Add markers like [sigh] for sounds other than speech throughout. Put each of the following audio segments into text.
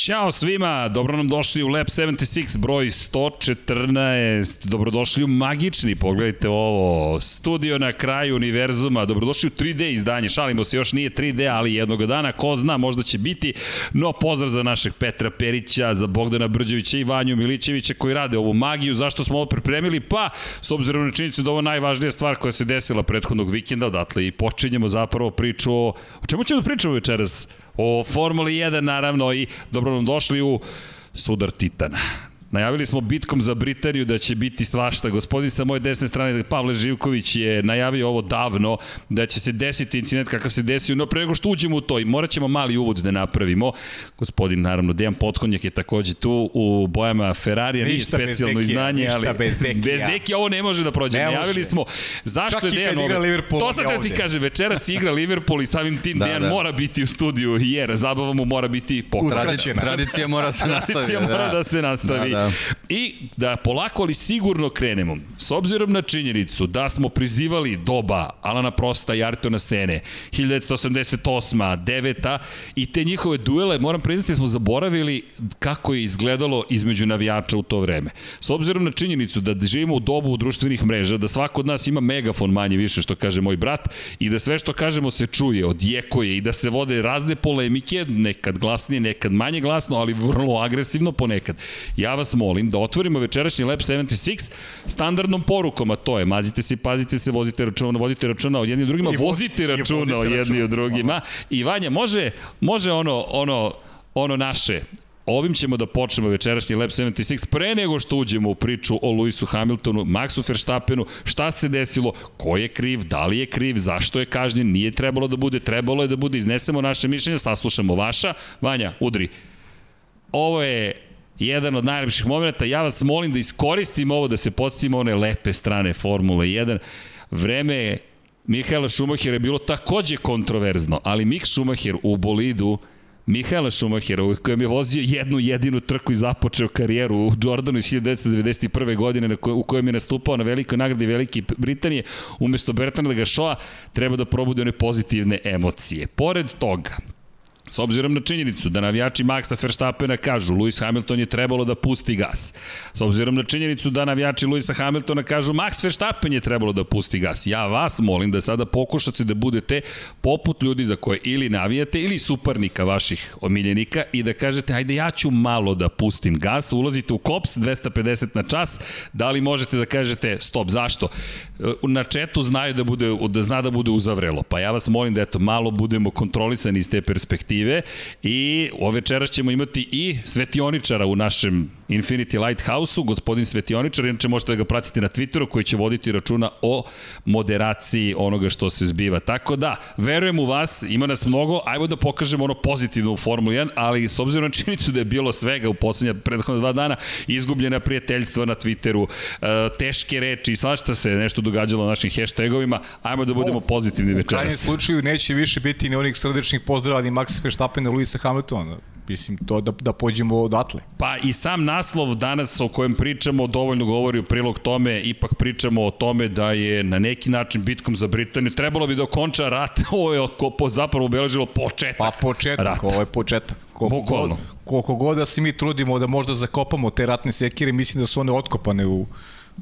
Ćao svima, dobro nam došli u Lab 76, broj 114. Dobrodošli u magični, pogledajte ovo, studio na kraju univerzuma. Dobrodošli u 3D izdanje, šalimo se, još nije 3D, ali jednog dana, ko zna, možda će biti. No, pozdrav za našeg Petra Perića, za Bogdana Brđevića i Vanju Milićevića koji rade ovu magiju. Zašto smo ovo pripremili? Pa, s obzirom na činjenicu da ovo najvažnija stvar koja se desila prethodnog vikenda, odatle i počinjemo zapravo priču o... O čemu ćemo da pričamo večeras? O Formuli 1 naravno i dobro nam došli u Sudar Titana. Najavili smo bitkom za Britaniju da će biti svašta. Gospodin sa moje desne strane, Pavle Živković, je najavio ovo davno, da će se desiti incident kakav se desio, no pre nego što uđemo u to i morat ćemo mali uvod da napravimo. Gospodin, naravno, Dejan Potkonjak je takođe tu u bojama Ferrarija, nije specijalno iznanje, ali bez dekija. bez dekija ovo ne može da prođe. Ne najavili može. smo zašto Čak je Dejan Liverpool, To sad da ti kažem, večeras igra Liverpool i samim tim Da, Dejan da. mora biti u studiju jer zabava mu mora biti pokraćena. Tradicija, tradicija mora se nastaviti. Tradicija mora da se nastavi. Da, da. I da polako ali sigurno krenemo. S obzirom na činjenicu da smo prizivali doba Alana Prosta i Artona Sene, 1988. 9. i te njihove duele, moram priznati, smo zaboravili kako je izgledalo između navijača u to vreme. S obzirom na činjenicu da živimo u dobu društvenih mreža, da svako od nas ima megafon manje više, što kaže moj brat, i da sve što kažemo se čuje, odjekuje i da se vode razne polemike, nekad glasnije, nekad manje glasno, ali vrlo agresivno ponekad. Ja vas molim da otvorimo večerašnji Lab 76 standardnom porukom, a to je mazite se, pazite se, vozite računa, vodite računa o jednim drugima, I vo- vozite računa o vozite jedni i o računa. drugima. I Vanja, može, može ono, ono, ono naše, Ovim ćemo da počnemo večerašnji Lab 76 pre nego što uđemo u priču o Lewisu Hamiltonu, Maxu Verstappenu, šta se desilo, ko je kriv, da li je kriv, zašto je kažnjen, nije trebalo da bude, trebalo je da bude, iznesemo naše mišljenje, saslušamo vaša. Vanja, udri. Ovo je jedan od najlepših momenta. Ja vas molim da iskoristim ovo, da se podsjetimo one lepe strane Formule 1. Vreme Mihaela Šumahira je bilo takođe kontroverzno, ali Mik Šumacher u bolidu Mihaela Šumahira, kojem je vozio jednu jedinu trku i započeo karijeru u Jordanu iz 1991. godine u kojem je nastupao na velikoj nagradi Velike Britanije, umesto Bertranda Gašoa, treba da probude one pozitivne emocije. Pored toga, S obzirom na činjenicu da navijači Maxa Verstappena kažu Lewis Hamilton je trebalo da pusti gas. S obzirom na činjenicu da navijači Lewisa Hamiltona kažu Max Verstappen je trebalo da pusti gas. Ja vas molim da sada pokušate da budete poput ljudi za koje ili navijate ili suparnika vaših omiljenika i da kažete ajde ja ću malo da pustim gas. Ulazite u kops 250 na čas. Da li možete da kažete stop, zašto? Na četu znaju da bude da zna da bude uzavrelo. Pa ja vas molim da eto malo budemo kontrolisani iz te perspektive i ove večeras ćemo imati i svetioničara u našem Infinity Lighthouse-u, gospodin Svetioničar, inače možete da ga pratite na Twitteru koji će voditi računa o moderaciji onoga što se zbiva. Tako da, verujem u vas, ima nas mnogo, ajmo da pokažemo ono pozitivno u Formuli 1, ali s obzirom na činjenicu da je bilo svega u poslednja prethodna dva dana, izgubljena prijateljstva na Twitteru, e, teške reči, svašta se nešto događalo na našim hashtagovima, ajmo da budemo pozitivni U krajnjem večeras. slučaju neće više biti ni onih srdečnih pozdrava ni Maxa Verstappena, Luisa Hamiltona. Mislim, to da, da pođemo odatle. Pa i sam naslov danas o kojem pričamo dovoljno govori u prilog tome, ipak pričamo o tome da je na neki način bitkom za Britaniju trebalo bi da okonča rat, [laughs] ovo je zapravo obeležilo početak. Pa početak, Rata. ovo je početak. Koliko Bukvalno. god, koliko god da se mi trudimo da možda zakopamo te ratne sekire, mislim da su one otkopane u,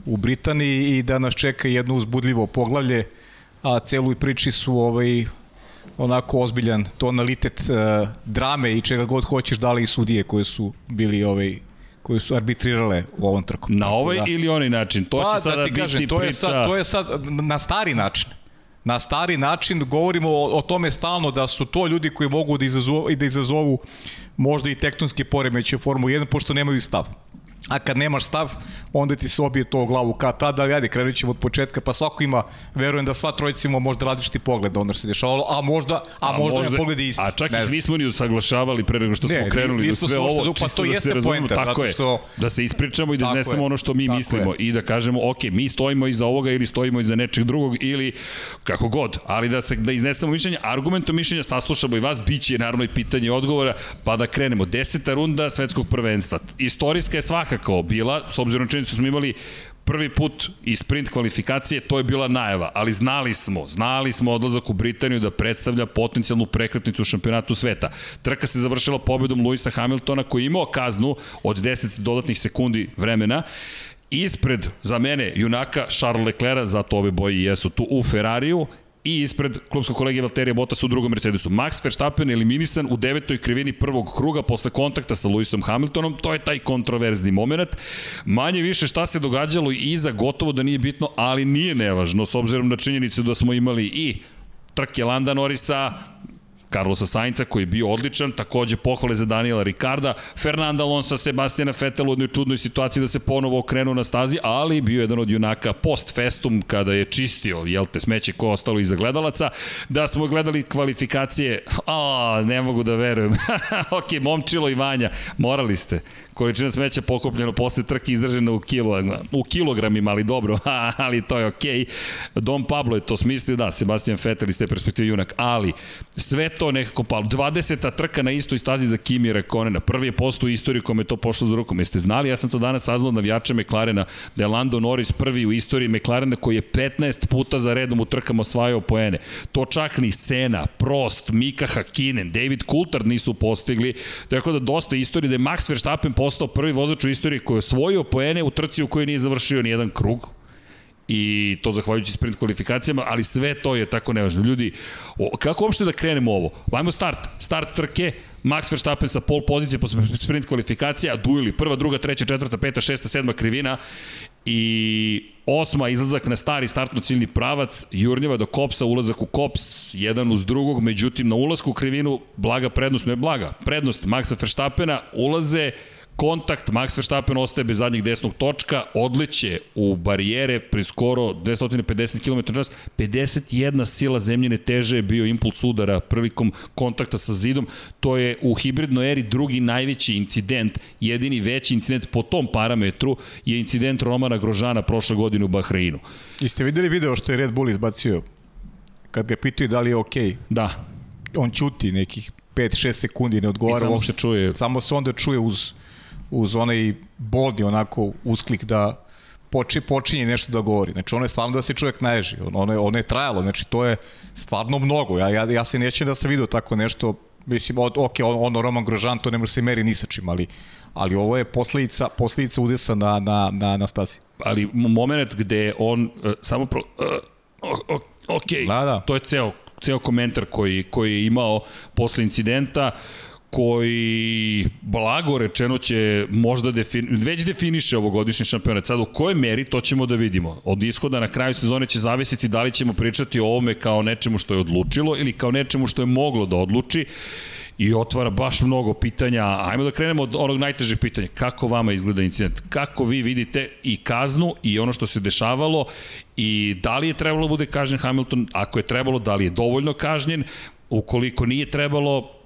u Britaniji i da nas čeka jedno uzbudljivo poglavlje, a celoj priči su ovaj, onako ozbiljan tonalitet uh, drame i čega god hoćeš dali i sudije koje su bili ovaj koje su arbitrirale u ovom trku. Na ovaj da- ili onaj način, to pa, će sada da ti biti kažem, to priča... je sad, to je sad na stari način. Na stari način govorimo o, o tome stalno da su to ljudi koji mogu da izazovu, da izazovu možda i tektonske poremeće u Formu 1 pošto nemaju stav. A kad nemaš stav, onda ti se obije to u glavu ka tada, ajde, krenut ćemo od početka, pa svako ima, verujem da sva trojica ima možda različiti pogled ono što se dešavalo, a možda, a, a možda, možda pogled isti. A čak Ne ih znam. nismo ni usaglašavali pre nego što Ne, smo krenuli mi da sve ovo, pa čisto to da se jeste razumemo, poenta, tako je, što- da se ispričamo i da iznesemo ono što mi tako mislimo je. i da kažemo, ok, mi stojimo iza ovoga ili stojimo iza nečeg drugog ili kako god, ali da se da iznesemo mišljenje, argumentom mišljenja saslušamo i vas, bit će naravno i pitanje i odgovora, pa da krenemo. Deseta runda svetskog prvenstva. Istorijska je svakako bila, s obzirom na činjenicu smo imali prvi put i sprint kvalifikacije, to je bila najava, ali znali smo, znali smo odlazak u Britaniju da predstavlja potencijalnu prekretnicu u šampionatu sveta. Trka se završila pobedom Luisa Hamiltona koji je imao kaznu od 10 dodatnih sekundi vremena ispred, za mene, junaka Charles Leclerc, zato ove boje jesu tu u Ferrariju i ispred klubskog kolege Valterija Bottas u drugom Mercedesu. Max Verstappen eliminisan u devetoj krivini prvog kruga posle kontakta sa Lewisom Hamiltonom, to je taj kontroverzni moment. Manje više šta se događalo iza gotovo da nije bitno, ali nije nevažno s obzirom na činjenicu da smo imali i trke Landa Norisa, Carlosa Sainca koji je bio odličan, takođe pohvale za Daniela Ricarda, Fernanda Alonso, Sebastiana Vettel u jednoj čudnoj situaciji da se ponovo okrenu na stazi, ali bio jedan od junaka post festum kada je čistio, jel te, smeće ko ostalo iza gledalaca, da smo gledali kvalifikacije, a, ne mogu da verujem, [laughs] ok, momčilo i Vanja, morali ste, količina smeća pokupljena posle trke izražena u, kilo, u kilogramima, ali dobro, [laughs] ali to je okej. Okay. Dom Pablo je to smislio, da, Sebastian Vettel iz te perspektive junak, ali sve to nekako palo. 20. trka na istoj stazi za Kimi Rekonena. Prvi je posto u istoriji kome je to pošlo za rukom. Jeste znali, ja sam to danas saznao od navijača McLarena, da je Lando Norris prvi u istoriji McLarena koji je 15 puta za redom u trkama osvajao poene. To čak ni Sena, Prost, Mika Hakinen, David Coulthard nisu postigli. Tako da dosta istorije da je Max Verstappen postao prvi vozač u istoriji koji je osvojio poene u trci u kojoj nije završio ni jedan krug i to zahvaljujući sprint kvalifikacijama, ali sve to je tako nevažno. Ljudi, o, kako uopšte da krenemo ovo? Vajmo start. Start trke, Max Verstappen sa pol pozicije posle sprint kvalifikacija, dueli prva, druga, treća, četvrta, peta, šesta, sedma krivina i osma izlazak na stari startno ciljni pravac, Jurnjeva do Kopsa, ulazak u Kops, jedan uz drugog, međutim na ulazku u krivinu blaga prednost, ne blaga, prednost Maxa Verstappena, ulaze kontakt, Max Verstappen ostaje bez zadnjeg desnog točka, odliće u barijere pri skoro 250 km h 51 sila zemljine teže je bio impuls udara prilikom kontakta sa zidom, to je u hibridnoj eri drugi najveći incident, jedini veći incident po tom parametru je incident Romana Grožana prošle godine u Bahreinu. I ste videli video što je Red Bull izbacio? Kad ga pitaju da li je okej? Okay. Da. On čuti nekih 5-6 sekundi, ne odgovara. I samo se čuje. Samo se onda čuje uz uz onaj bolni onako usklik da poči, počinje nešto da govori. Znači ono je stvarno da se čovjek naježi. Ono je, ono je trajalo, znači to je stvarno mnogo. Ja, ja, ja se nećem da sam vidio tako nešto, mislim, od, ok, ono Roman Grožan, to ne može se meri ni sa čim, ali, ali ovo je posledica, posledica udesa na, na, na, na stazi. Ali moment gde on uh, samo pro... Uh, ok, da, da. to je ceo, ceo komentar koji, koji je imao posle incidenta. Uh, koji blago rečeno će možda defini, već definiše ovogodišnji šampionat. Sad u kojoj meri to ćemo da vidimo. Od ishoda na kraju sezone će zavisiti da li ćemo pričati o ovome kao nečemu što je odlučilo ili kao nečemu što je moglo da odluči i otvara baš mnogo pitanja. Ajmo da krenemo od onog najtežeg pitanja. Kako vama izgleda incident? Kako vi vidite i kaznu i ono što se dešavalo i da li je trebalo da bude kažnjen Hamilton? Ako je trebalo, da li je dovoljno kažnjen? Ukoliko nije trebalo,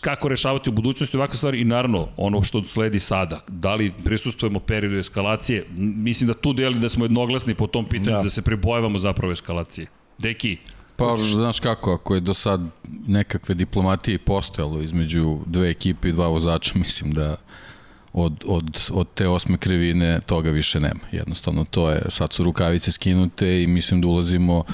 kako rešavati u budućnosti ovakve stvari i naravno ono što sledi sada. Da li prisustujemo periodu eskalacije? Mislim da tu deli da smo jednoglasni po tom pitanju, da, da se pribojavamo zapravo eskalacije. Deki, Pa, znaš kako, ako je do sad nekakve diplomatije postojalo između dve ekipe i dva vozača, [laughs] mislim da od, od, od te osme krivine toga više nema. Jednostavno, to je, sad su rukavice skinute i mislim da ulazimo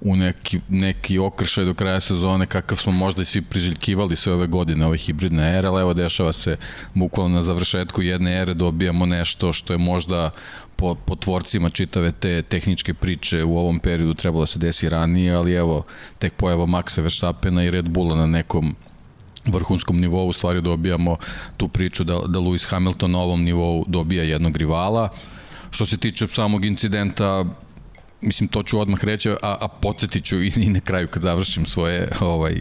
u neki, neki okršaj do kraja sezone kakav smo možda i svi priželjkivali sve ove godine ove hibridne ere, ali evo dešava se bukvalno na završetku jedne ere dobijamo nešto što je možda po, po tvorcima čitave te tehničke priče u ovom periodu trebalo da se desi ranije, ali evo tek pojava Maxa Verstappena i Red Bulla na nekom vrhunskom nivou u stvari dobijamo tu priču da, da Lewis Hamilton na ovom nivou dobija jednog rivala. Što se tiče samog incidenta, mislim to ću odmah reći, a, a podsjetit ću i, i na kraju kad završim svoje ovaj,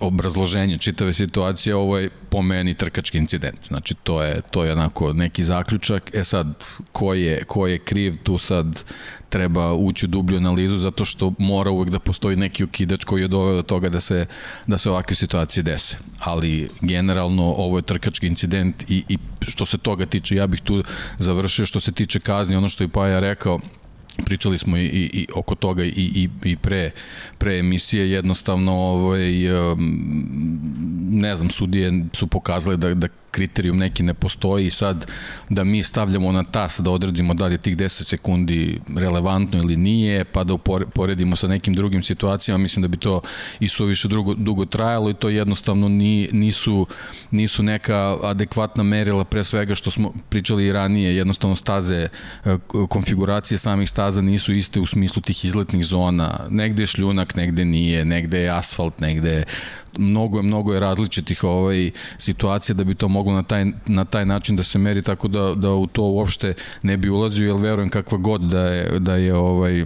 obrazloženje čitave situacije, ovo je po meni trkački incident. Znači, to je, to je onako neki zaključak. E sad, ko je, ko je kriv, tu sad treba ući u dublju analizu, zato što mora uvek da postoji neki okidač koji je doveo do toga da se, da se ovakve situacije dese. Ali, generalno, ovo je trkački incident i, i što se toga tiče, ja bih tu završio, što se tiče kazni, ono što je Paja rekao, pričali smo i, i, oko toga i, i, i pre, pre emisije, jednostavno ovaj, ne znam, sudije su pokazali da, da kriterijum neki ne postoji i sad da mi stavljamo na tas da odredimo da li je tih 10 sekundi relevantno ili nije, pa da uporedimo sa nekim drugim situacijama, mislim da bi to i su više dugo, dugo trajalo i to jednostavno ni, nisu, nisu neka adekvatna merila pre svega što smo pričali i ranije, jednostavno staze, e, konfiguracije samih staza nisu iste u smislu tih izletnih zona, negde je šljunak, negde nije, negde je asfalt, negde je mnogo je, mnogo je različitih ovaj, situacija da bi to moglo na taj, na taj način da se meri, tako da, da u to uopšte ne bi ulazio, jer verujem kakva god da je, da je ovaj,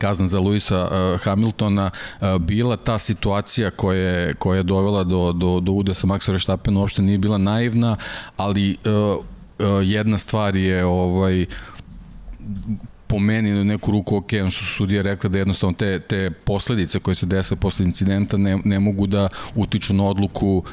kazna za Luisa uh, Hamiltona uh, bila ta situacija koja je, koja je dovela do, do, do udesa Maxa Verstappen uopšte nije bila naivna, ali uh, jedna stvar je ovaj po meni na neku ruku ok, ono što su sudije rekla da jednostavno te, te posledice koje se desa posle incidenta ne, ne mogu da utiču na odluku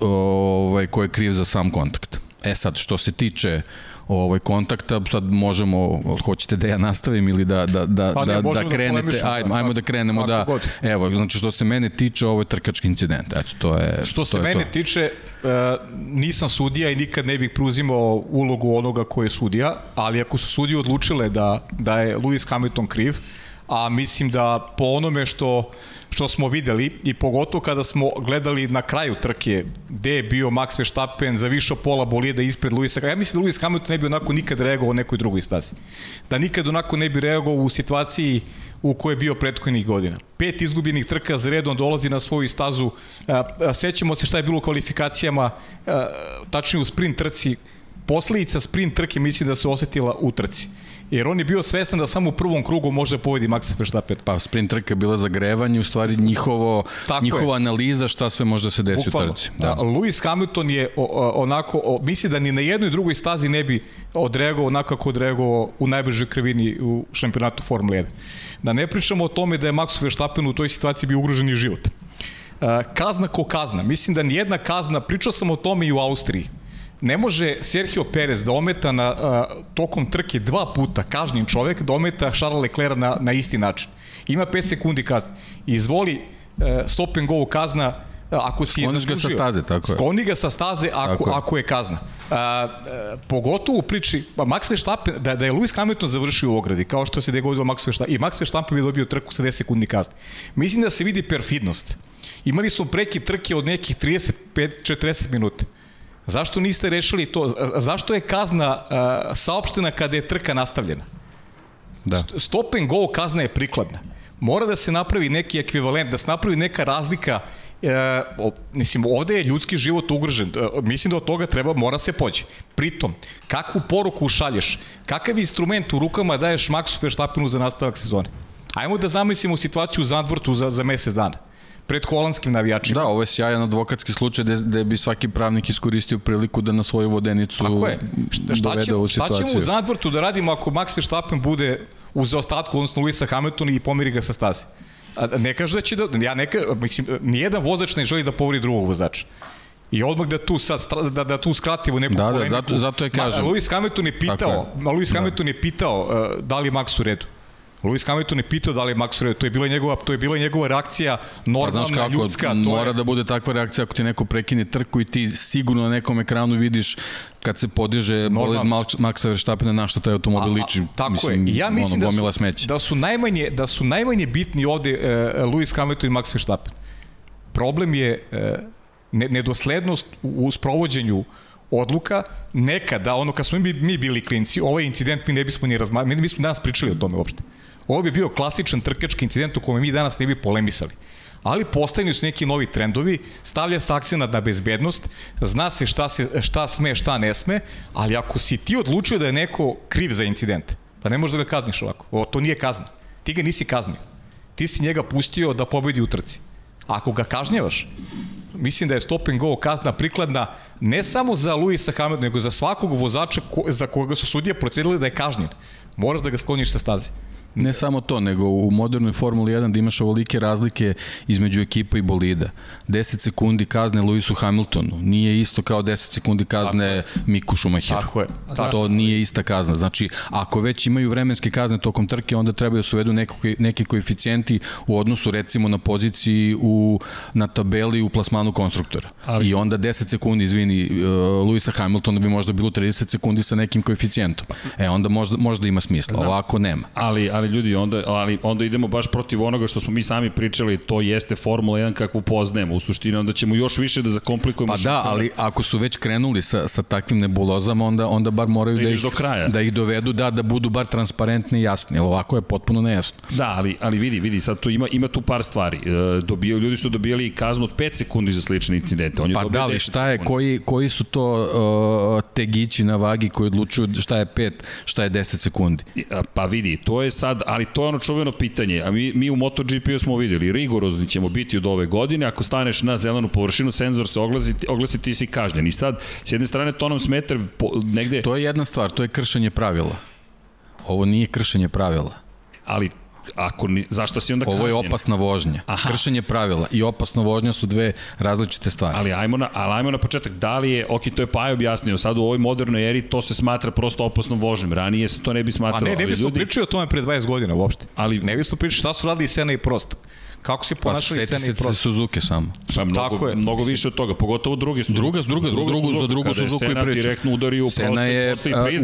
ovaj, ko je kriv za sam kontakt. E sad, što se tiče ovaj kontakta, sad možemo, hoćete da ja nastavim ili da, da, da, pa ne, da, da, da krenete, da, ajmo, ajmo da krenemo da, god. evo, znači što se mene tiče, ovo je trkački incident, eto, to je Što to se je mene to. tiče, uh, nisam sudija i nikad ne bih preuzimao ulogu onoga ko je sudija, ali ako su sudije odlučile da, da je Lewis Hamilton kriv, a mislim da po onome što što smo videli i pogotovo kada smo gledali na kraju trke gde je bio Max Verstappen za više pola bolida ispred Luisa. Ja mislim da Lewis Hamilton ne bi onako nikad reagovao nekoj drugoj stazi. Da nikad onako ne bi reagovao u situaciji u kojoj je bio prethodnih godina. Pet izgubljenih trka za redom dolazi na svoju stazu. Sećamo se šta je bilo u kvalifikacijama, tačnije u sprint trci. Posledica sprint trke mislim da se osetila u trci jer on je bio svestan da samo u prvom krugu može da pobedi Max Verstappen. Pa sprint trka je bila zagrevanje, u stvari njihovo, Tako njihova je. analiza šta sve može da se desi Bukvalno. u trci. Da. Lewis Hamilton je o, o, onako, o, misli da ni na jednoj drugoj stazi ne bi odreagovao onako kako odreagovao u najbržoj krivini u šampionatu Formule 1. Da ne pričamo o tome da je Max Verstappen u toj situaciji bio ugrožen i život. Kazna ko kazna. Mislim da nijedna kazna, pričao sam o tome i u Austriji ne može Sergio Perez da ometa na, a, tokom trke dva puta kažnjen čovek da ometa Charles Leclerc na, na isti način. Ima 5 sekundi kazne. Izvoli a, e, stop and go kazna ako si Skloniš ga sa staze, tako je. Skloni ga sa staze ako, je. ako je kazna. A, a, pogotovo u priči, pa Max Verstappen, da, da je Lewis Hamilton završio u ogradi, kao što se dogodilo Max Verstappen, i Max Verstappen bi dobio trku sa 10 sekundi kazne. Mislim da se vidi perfidnost. Imali smo preki trke od nekih 35-40 minuta. Zašto niste rešili to? Zašto je kazna uh, saopštena kada je trka nastavljena? Da. Stop and go kazna je prikladna. Mora da se napravi neki ekvivalent, da se napravi neka razlika E, mislim, ovde je ljudski život ugrožen. E, mislim da od toga treba, mora se pođe. Pritom, kakvu poruku šalješ? Kakav instrument u rukama daješ Maxu Verstappenu za nastavak sezone? Ajmo da zamislimo situaciju u Zandvortu za, za mesec dana pred holandskim navijačima. Da, ovo je sjajan advokatski slučaj gde, gde bi svaki pravnik iskoristio priliku da na svoju vodenicu Tako je. Šta, šta dovede ovu situaciju. Šta ćemo u Zandvortu da radimo ako Max Verstappen bude u zaostatku, odnosno Luisa Hamiltona i pomiri ga sa staze? Ne kaže da će da, ja neka, mislim, nijedan vozač ne želi da povori drugog vozača. I odmah da tu sad da da tu skratimo neku da, da, zato, zato je kažem. Ma, Lewis Hamilton je pitao, je. Lewis da. Hamilton je pitao uh, da li Max u redu. Lewis Hamilton je pitao da li je Max Red, to je bila njegova, to je bila njegova reakcija normalna, pa, kako, ljudska. To mora je... da bude takva reakcija ako ti neko prekine trku i ti sigurno na nekom ekranu vidiš kad se podiže bolid Maxa Verstappena na što taj automobil liči. Tako mislim, je. Ja mislim ono, da, su, smeća. da su najmanje da su najmanje bitni ovde uh, Lewis Hamilton i Max Verstappen. Problem je uh, nedoslednost u, u sprovođenju odluka, nekada, ono kad smo mi, mi bili klinci, ovaj incident mi ne bismo ni razmatrali, mi bismo danas pričali o tome uopšte. Ovo bi bio klasičan trkački incident u kome mi danas ne bi polemisali. Ali postavljeni su neki novi trendovi, stavlja se akcija na bezbednost, zna se šta, se šta sme, šta ne sme, ali ako si ti odlučio da je neko kriv za incident, pa ne možeš da ga kazniš ovako. O, to nije kazna. Ti ga nisi kaznio. Ti si njega pustio da pobedi u trci. Ako ga kažnjavaš, mislim da je stop and go kazna prikladna ne samo za Luisa Hamiltona, nego za svakog vozača ko, za koga su sudije procenili da je kažnjen. Moraš da ga skloniš sa staze. Ne samo to, nego u modernoj Formuli 1 da imaš ovolike razlike između ekipa i bolida. 10 sekundi kazne Lewisu Hamiltonu nije isto kao 10 sekundi kazne Miku Schumacheru. Tako je. Tako to nije ista kazna. Znači, ako već imaju vremenske kazne tokom trke, onda treba da se uvedu neko, neki koeficijenti u odnosu recimo na poziciji u, na tabeli u plasmanu konstruktora. Ali... I onda 10 sekundi, izvini, uh, Luisa Hamiltona bi možda bilo 30 sekundi sa nekim koeficijentom. E, onda možda, možda ima smisla. Znam. Ovako nema. Ali, ali ljudi, onda, ali onda idemo baš protiv onoga što smo mi sami pričali, to jeste Formula 1 kakvu poznajemo. U suštini onda ćemo još više da zakomplikujemo. Pa da, ali ako su već krenuli sa, sa takvim nebulozama, onda, onda bar moraju da, da ih, do kraja. da ih dovedu, da, da budu bar transparentni i jasni, jer ovako je potpuno nejasno. Da, ali, ali vidi, vidi, sad tu ima, ima tu par stvari. E, dobijaju, ljudi su dobijali kaznu od 5 sekundi za slične incidente. On je pa da li, šta je, koji, koji su to uh, tegići na vagi koji odlučuju šta je 5, šta je 10 sekundi? Pa vidi, to je sad, ali to je ono čuveno pitanje. A mi, mi u MotoGP smo videli, rigorozni ćemo biti od ove godine, ako staneš na zelenu površinu, senzor se oglasi, oglasi ti si kažnjen. I sad, s jedne strane, to nam smeta po, negde... To je jedna stvar, to je kršenje pravila. Ovo nije kršenje pravila. Ali ako ni, zašto si onda kažnjen? Ovo je opasna vožnja. Aha. Kršenje pravila i opasna vožnja su dve različite stvari. Ali ajmo na, ali ajmo na početak. Da li je, ok, to je Paj objasnio, sad u ovoj modernoj eri to se smatra prosto opasnom vožnjom. Ranije se to ne bi smatralo. A ne, ne bismo ljudi... pričali o tome pre 20 godina uopšte. Ali, ne bismo pričali šta su radili Sena i Prost. Kako se pa ponašali pa, Sena i Prost? Suzuki samo. Pa, mnogo, Tako je. mnogo više od toga, pogotovo druge Suzuki. Druga, druga, druga, druga, za drugu Suzuki priča. direktno udari u Sena je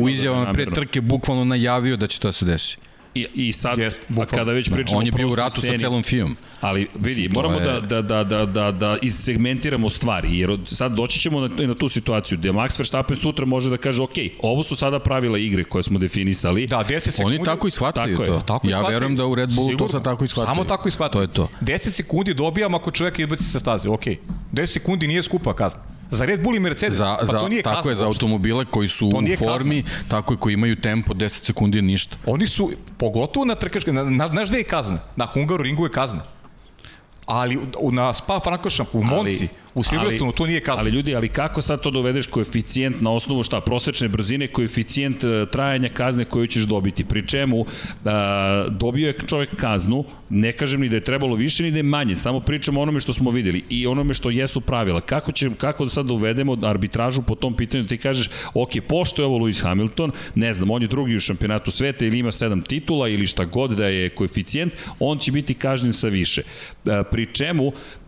u izjavama pre trke bukvalno najavio da će to da se desi. I, i sad, Jest, a kada već da, pričamo... on je bio u ratu sceni, sa celom film. Ali vidi, moramo je... da, da, da, da, da, da isegmentiramo stvari, jer sad doći ćemo na, na tu situaciju gde Max Verstappen sutra može da kaže, ok, ovo su sada pravila igre koje smo definisali. Da, 10 sekundi. Oni tako i shvataju tako to. Je, tako ja verujem da u Red Bullu Sigurno. to sad tako i shvataju. Samo tako i shvataju. To je to. 10 sekundi dobijam ako čovjek izbaci sa staze, ok. 10 sekundi nije skupa kazna. Za Red Bull i Mercedes, za, pa za, to nije Tako je, za automobile koji su u formi, kazna. tako je, koji imaju tempo 10 sekundi je ništa. Oni su, pogotovo na trkačke, na, na, znaš gde je kazna? Na Hungaru ringu je kazna. Ali na Spa Frankoršampu, u Monci, ali, U Silverstonu to nije kazna. Ali ljudi, ali kako sad to dovedeš koeficijent na osnovu šta? Prosečne brzine, koeficijent uh, trajanja kazne koju ćeš dobiti. Pri čemu uh, dobio je čovjek kaznu, ne kažem ni da je trebalo više ni da je manje, samo pričamo o onome što smo videli i onome što jesu pravila. Kako će kako da sad da uvedemo arbitražu po tom pitanju? Ti kažeš, ok, pošto je ovo Lewis Hamilton, ne znam, on je drugi u šampionatu sveta ili ima sedam titula ili šta god da je koeficijent, on će biti kažnjen sa više. Uh, pri čemu E,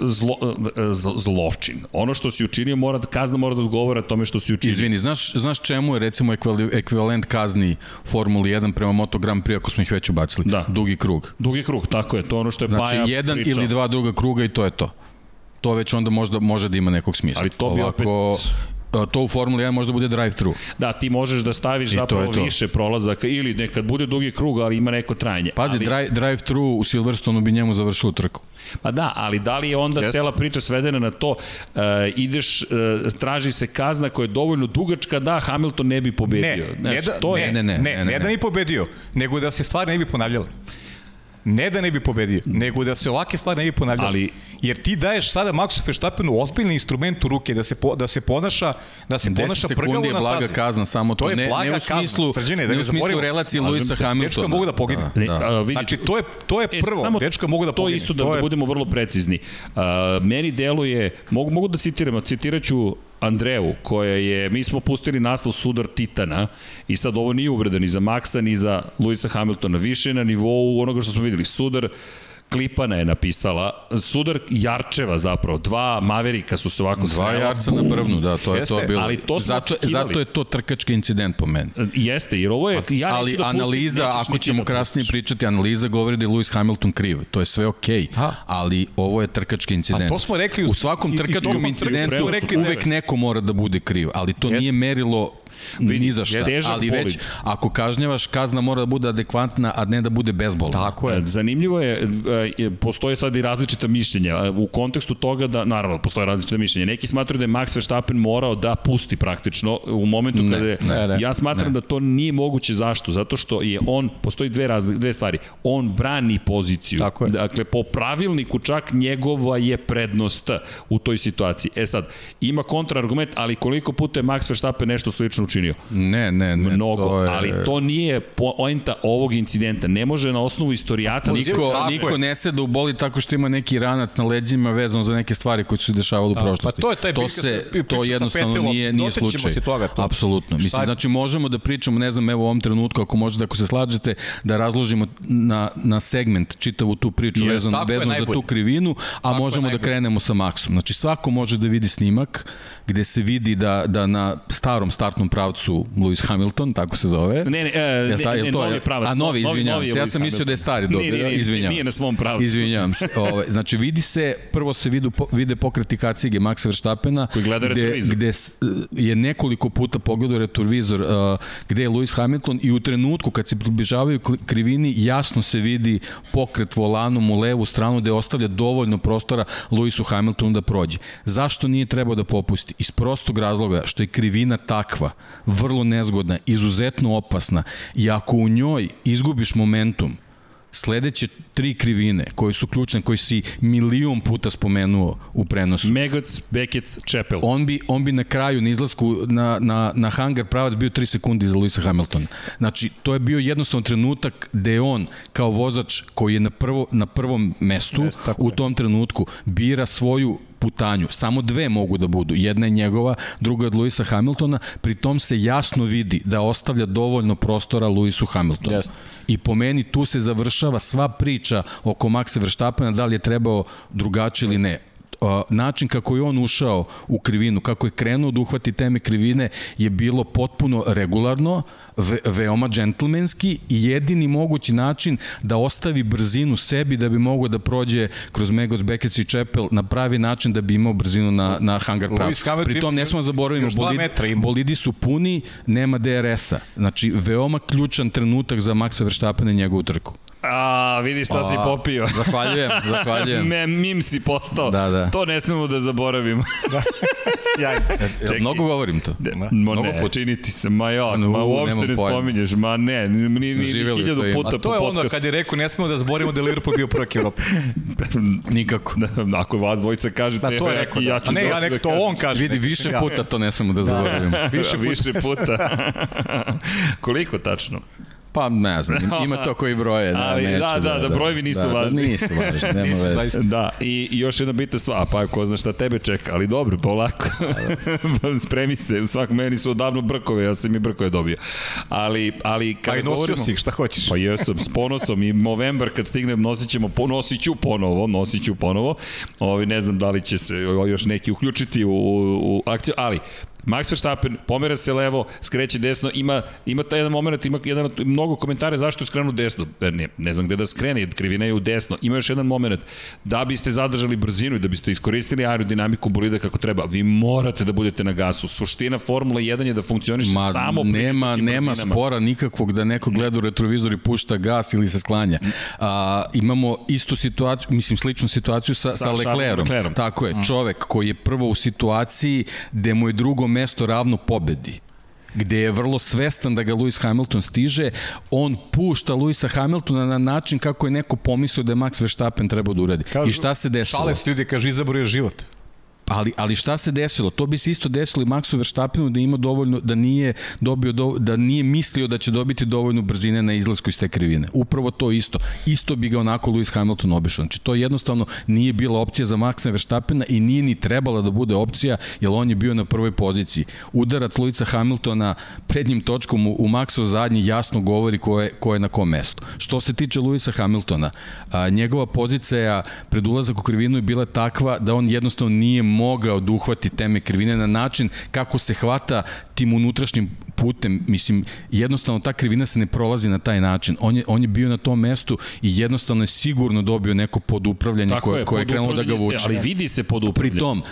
zlo, e, zločin. Ono što si učinio, mora, da, kazna mora da odgovara tome što si učinio. Izvini, znaš, znaš čemu je recimo ekvivalent kazni Formuli 1 prema Moto Grand Prix ako smo ih već ubacili? Da. Dugi krug. Dugi krug, tako je. To je ono što je znači, Baja jedan pričao. ili dva druga kruga i to je to to već onda možda može da ima nekog smisla. Ali to bi Ovako, opet to u Formuli 1 možda bude drive-thru. Da, ti možeš da staviš I zapravo to to. više prolazaka ili nekad bude dugi krug, ali ima neko trajanje. Pazi, ali... drive, drive-thru u Silverstonu bi njemu završilo trku. Pa da, ali da li je onda yes. cela priča svedena na to, uh, ideš, uh, traži se kazna koja je dovoljno dugačka da Hamilton ne bi pobedio. Ne, ne, da, to ne, je... ne, ne, ne, ne, ne, ne, ne, da ne pobedio, nego da se stvari ne bi ponavljale. Ne da ne bi pobedio, nego da se ovake stvari ne bi ponavljale. Ali, Jer ti daješ sada Maxu Verstappenu ozbiljni instrument u ruke da se, po, da se ponaša da se ponaša prgavo na stazi. 10 sekundi je blaga kazna, samo to, to je ne, ne u smislu, Srđine, da ne u smislu relacije Luisa Hamiltona. Dečka mogu da pogine. Da, da. Znači, to je, to je e, prvo, samo dečka mogu da pogine. To isto da, to je... da budemo vrlo precizni. Uh, meni deluje, mogu, mogu da citiram, citiraću Andreu, koja je, mi smo pustili naslov sudar Titana i sad ovo nije uvreda ni za Maxa, ni za Luisa Hamiltona, više na nivou onoga što smo videli. Sudar Klipana je napisala, sudar Jarčeva zapravo, dva Maverika su se ovako Dva Jarca na brvnu, da, to je Jeste, to bilo. Ali to zato, zato je to trkački incident po meni. Jeste, jer ovo je, ja ali da analiza, pustim, ako ćemo da krasnije pričati, analiza govori da je Lewis Hamilton kriv, to je sve okej, okay, ali ovo je trkački incident. A to smo rekli u, u svakom trkačkom incidentu uvek neko mora da bude kriv, ali to Jeste. nije merilo Ni za šta, ali već ako kažnjavaš, kazna mora da bude adekvantna, a ne da bude bezbolna. Tako je. Zanimljivo je, e, postoje sad i različita mišljenja. U kontekstu toga da, naravno, postoje različita mišljenja. Neki smatruju da je Max Verstappen morao da pusti praktično u momentu ne, kada je... Ne, ne, ja smatram ne. da to nije moguće. Zašto? Zato što je on, postoji dve, razli, dve stvari. On brani poziciju. Tako je. Dakle, po pravilniku čak njegova je prednost u toj situaciji. E sad, ima kontraargument, ali koliko puta je Max Verstappen nešto slično učinio. Ne, ne, ne. Mnogo, to je... ali to nije poenta ovog incidenta. Ne može na osnovu istorijata... da Niko, Tako niko je. ne seda u boli tako što ima neki ranac na leđima vezano za neke stvari koje su se dešavale u prošlosti. pa to je taj to se, sa- to jednostavno Petilom. nije, nije slučaj. se toga, to. Apsolutno. Mislim, Šta- znači možemo da pričamo, ne znam, evo u ovom trenutku, ako možete, ako se slažete, da razložimo na, na segment čitavu tu priču Jest, vezano, tako je vezano za tu krivinu, a je možemo da krenemo sa Maksom. Znači svako može da vidi snimak gde se vidi da, da na starom startnom pravcu Lewis Hamilton, tako se zove, Ne, ne, e, ne, ta- ne, ne, to novi pravac. A novi, izvinjavam se. Ja sam mislio da je stari dobro. Nije, nije, izvinjavam nije na svom pravcu. Izvinjavam se. Ove, znači vidi se, prvo se vidu, vide pokreti kacige Maxa Verstappena, Koji gleda gde, retrovizor. gde s- je nekoliko puta pogledao retrovizor uh, gde je Lewis Hamilton i u trenutku kad se približavaju krivini jasno se vidi pokret volanom u levu stranu gde ostavlja dovoljno prostora Lewisu Hamiltonu da prođe. Zašto nije trebao da popusti? Iz prostog razloga što je krivina takva, vrlo nezgodna, izuzetno opasna i ako u njoj izgubiš momentum, sledeće tri krivine koje su ključne, koje si milion puta spomenuo u prenosu, Megoc, Beckett, Čepel. on bi, on bi na kraju na izlasku na, na, na hangar pravac bio 3 sekundi za Luisa Hamiltona. Znači, to je bio jednostavno trenutak gde on kao vozač koji je na, prvo, na prvom mestu tako u tom trenutku bira svoju putanju. Samo dve mogu da budu. Jedna je njegova, druga je od Luisa Hamiltona. Pri tom se jasno vidi da ostavlja dovoljno prostora Luisu Hamiltonu. Jeste. I po meni tu se završava sva priča oko Maxa Verstappena, da li je trebao drugačije ili ne način kako je on ušao u krivinu, kako je krenuo da uhvati teme krivine je bilo potpuno regularno, ve, veoma džentlmenski i jedini mogući način da ostavi brzinu sebi da bi mogao da prođe kroz Megos, Bekec i Čepel na pravi način da bi imao brzinu na, na hangar. Hamilton Pri tom ne smo zaboravimo, još dva bolid, metra ima. bolidi su puni, nema DRS-a. Znači, veoma ključan trenutak za Maxa Verstappena i njegovu trku. A, vidi šta si popio. [laughs] Zahvaljujem, zahvaljujem. Me, mim si postao. Da, da. To ne smemo da zaboravimo. [laughs] Sjajno. [laughs] Čekaj. Mnogo govorim to. Ne, ma Mnogo ne, puta. čini ti se, ma ja, No, ma uopšte ne pojma. spominješ, ma ne, ni, ni, ni hiljadu to ima. puta A to po je ono podcastu. kad je rekao ne smemo da zborimo da je Liverpool bio prvak Evrope. Nikako. Da, ako vas dvojica kažete, Da, to je rekao. ja Da. ću A ne, ja nek da to on kaže. Vidi, više ja. puta to ne smemo da zaboravimo. Više, više puta. Koliko tačno? Pa ne znam, ima to koji broje. Da, Ali, neću da, da, da, brojevi nisu da, važni. Da, nisu važni, nema [laughs] Nisu veze. zaista. Da, i, i još jedna bitna stvar, a pa ko zna šta tebe čeka, ali dobro, polako. [laughs] Spremi se, svak meni su odavno brkove, ja sam i brkove dobio. Ali, ali Pa kada i nosio govorimo... si ih, šta hoćeš. Pa jesam, s ponosom i novembar kad stignem nosit ćemo, po- nosit ću ponovo, nosit ću ponovo. Ovi, ne znam da li će se još neki uključiti u, u, u akciju, ali Max Verstappen pomera se levo, skreće desno, ima, ima taj jedan moment, ima jedan, mnogo komentare zašto je skrenuo desno. E, Ne, ne znam gde da skrene, krivina je u desno. Ima još jedan moment, da biste zadržali brzinu i da biste iskoristili aerodinamiku bolida kako treba, vi morate da budete na gasu. Suština Formula 1 je da funkcioniše Ma, samo nema, nema brzinama. spora nikakvog da neko gleda u retrovizor i pušta gas ili se sklanja. A, imamo istu situaciju, mislim sličnu situaciju sa, sa, Sa Leclerom. Leclerom. Tako je, čovek koji je prvo u situaciji gde mu je drugo mesto ravno pobedi gde je vrlo svestan da ga Lewis Hamilton stiže, on pušta Lewisa Hamiltona na način kako je neko pomislio da je Max Verstappen trebao da uradi. I šta se desilo? Šale se ljudi, kaže, izabor je život. Ali, ali šta se desilo? To bi se isto desilo i Maxu Verstappenu da ima dovoljno, da nije dobio, do, da nije mislio da će dobiti dovoljno brzine na izlasku iz te krivine. Upravo to isto. Isto bi ga onako Lewis Hamilton obišao. Znači to jednostavno nije bila opcija za Maxa Verstappena i nije ni trebala da bude opcija, jer on je bio na prvoj poziciji. Udarac Luisa Hamiltona prednjim točkom u, u Maxov zadnji jasno govori ko je, ko je na kom mestu. Što se tiče Luisa Hamiltona, a, njegova pozicija pred ulazak u krivinu je bila takva da on jednostavno nije mogao da uhvati teme krivine na način kako se hvata tim unutrašnjim putem. Mislim, jednostavno ta krivina se ne prolazi na taj način. On je, on je bio na tom mestu i jednostavno je sigurno dobio neko podupravljanje Tako koje, koje je krenulo da ga podupravljanje vuče. Ali vidi se pod Pri upravljanjem. tom,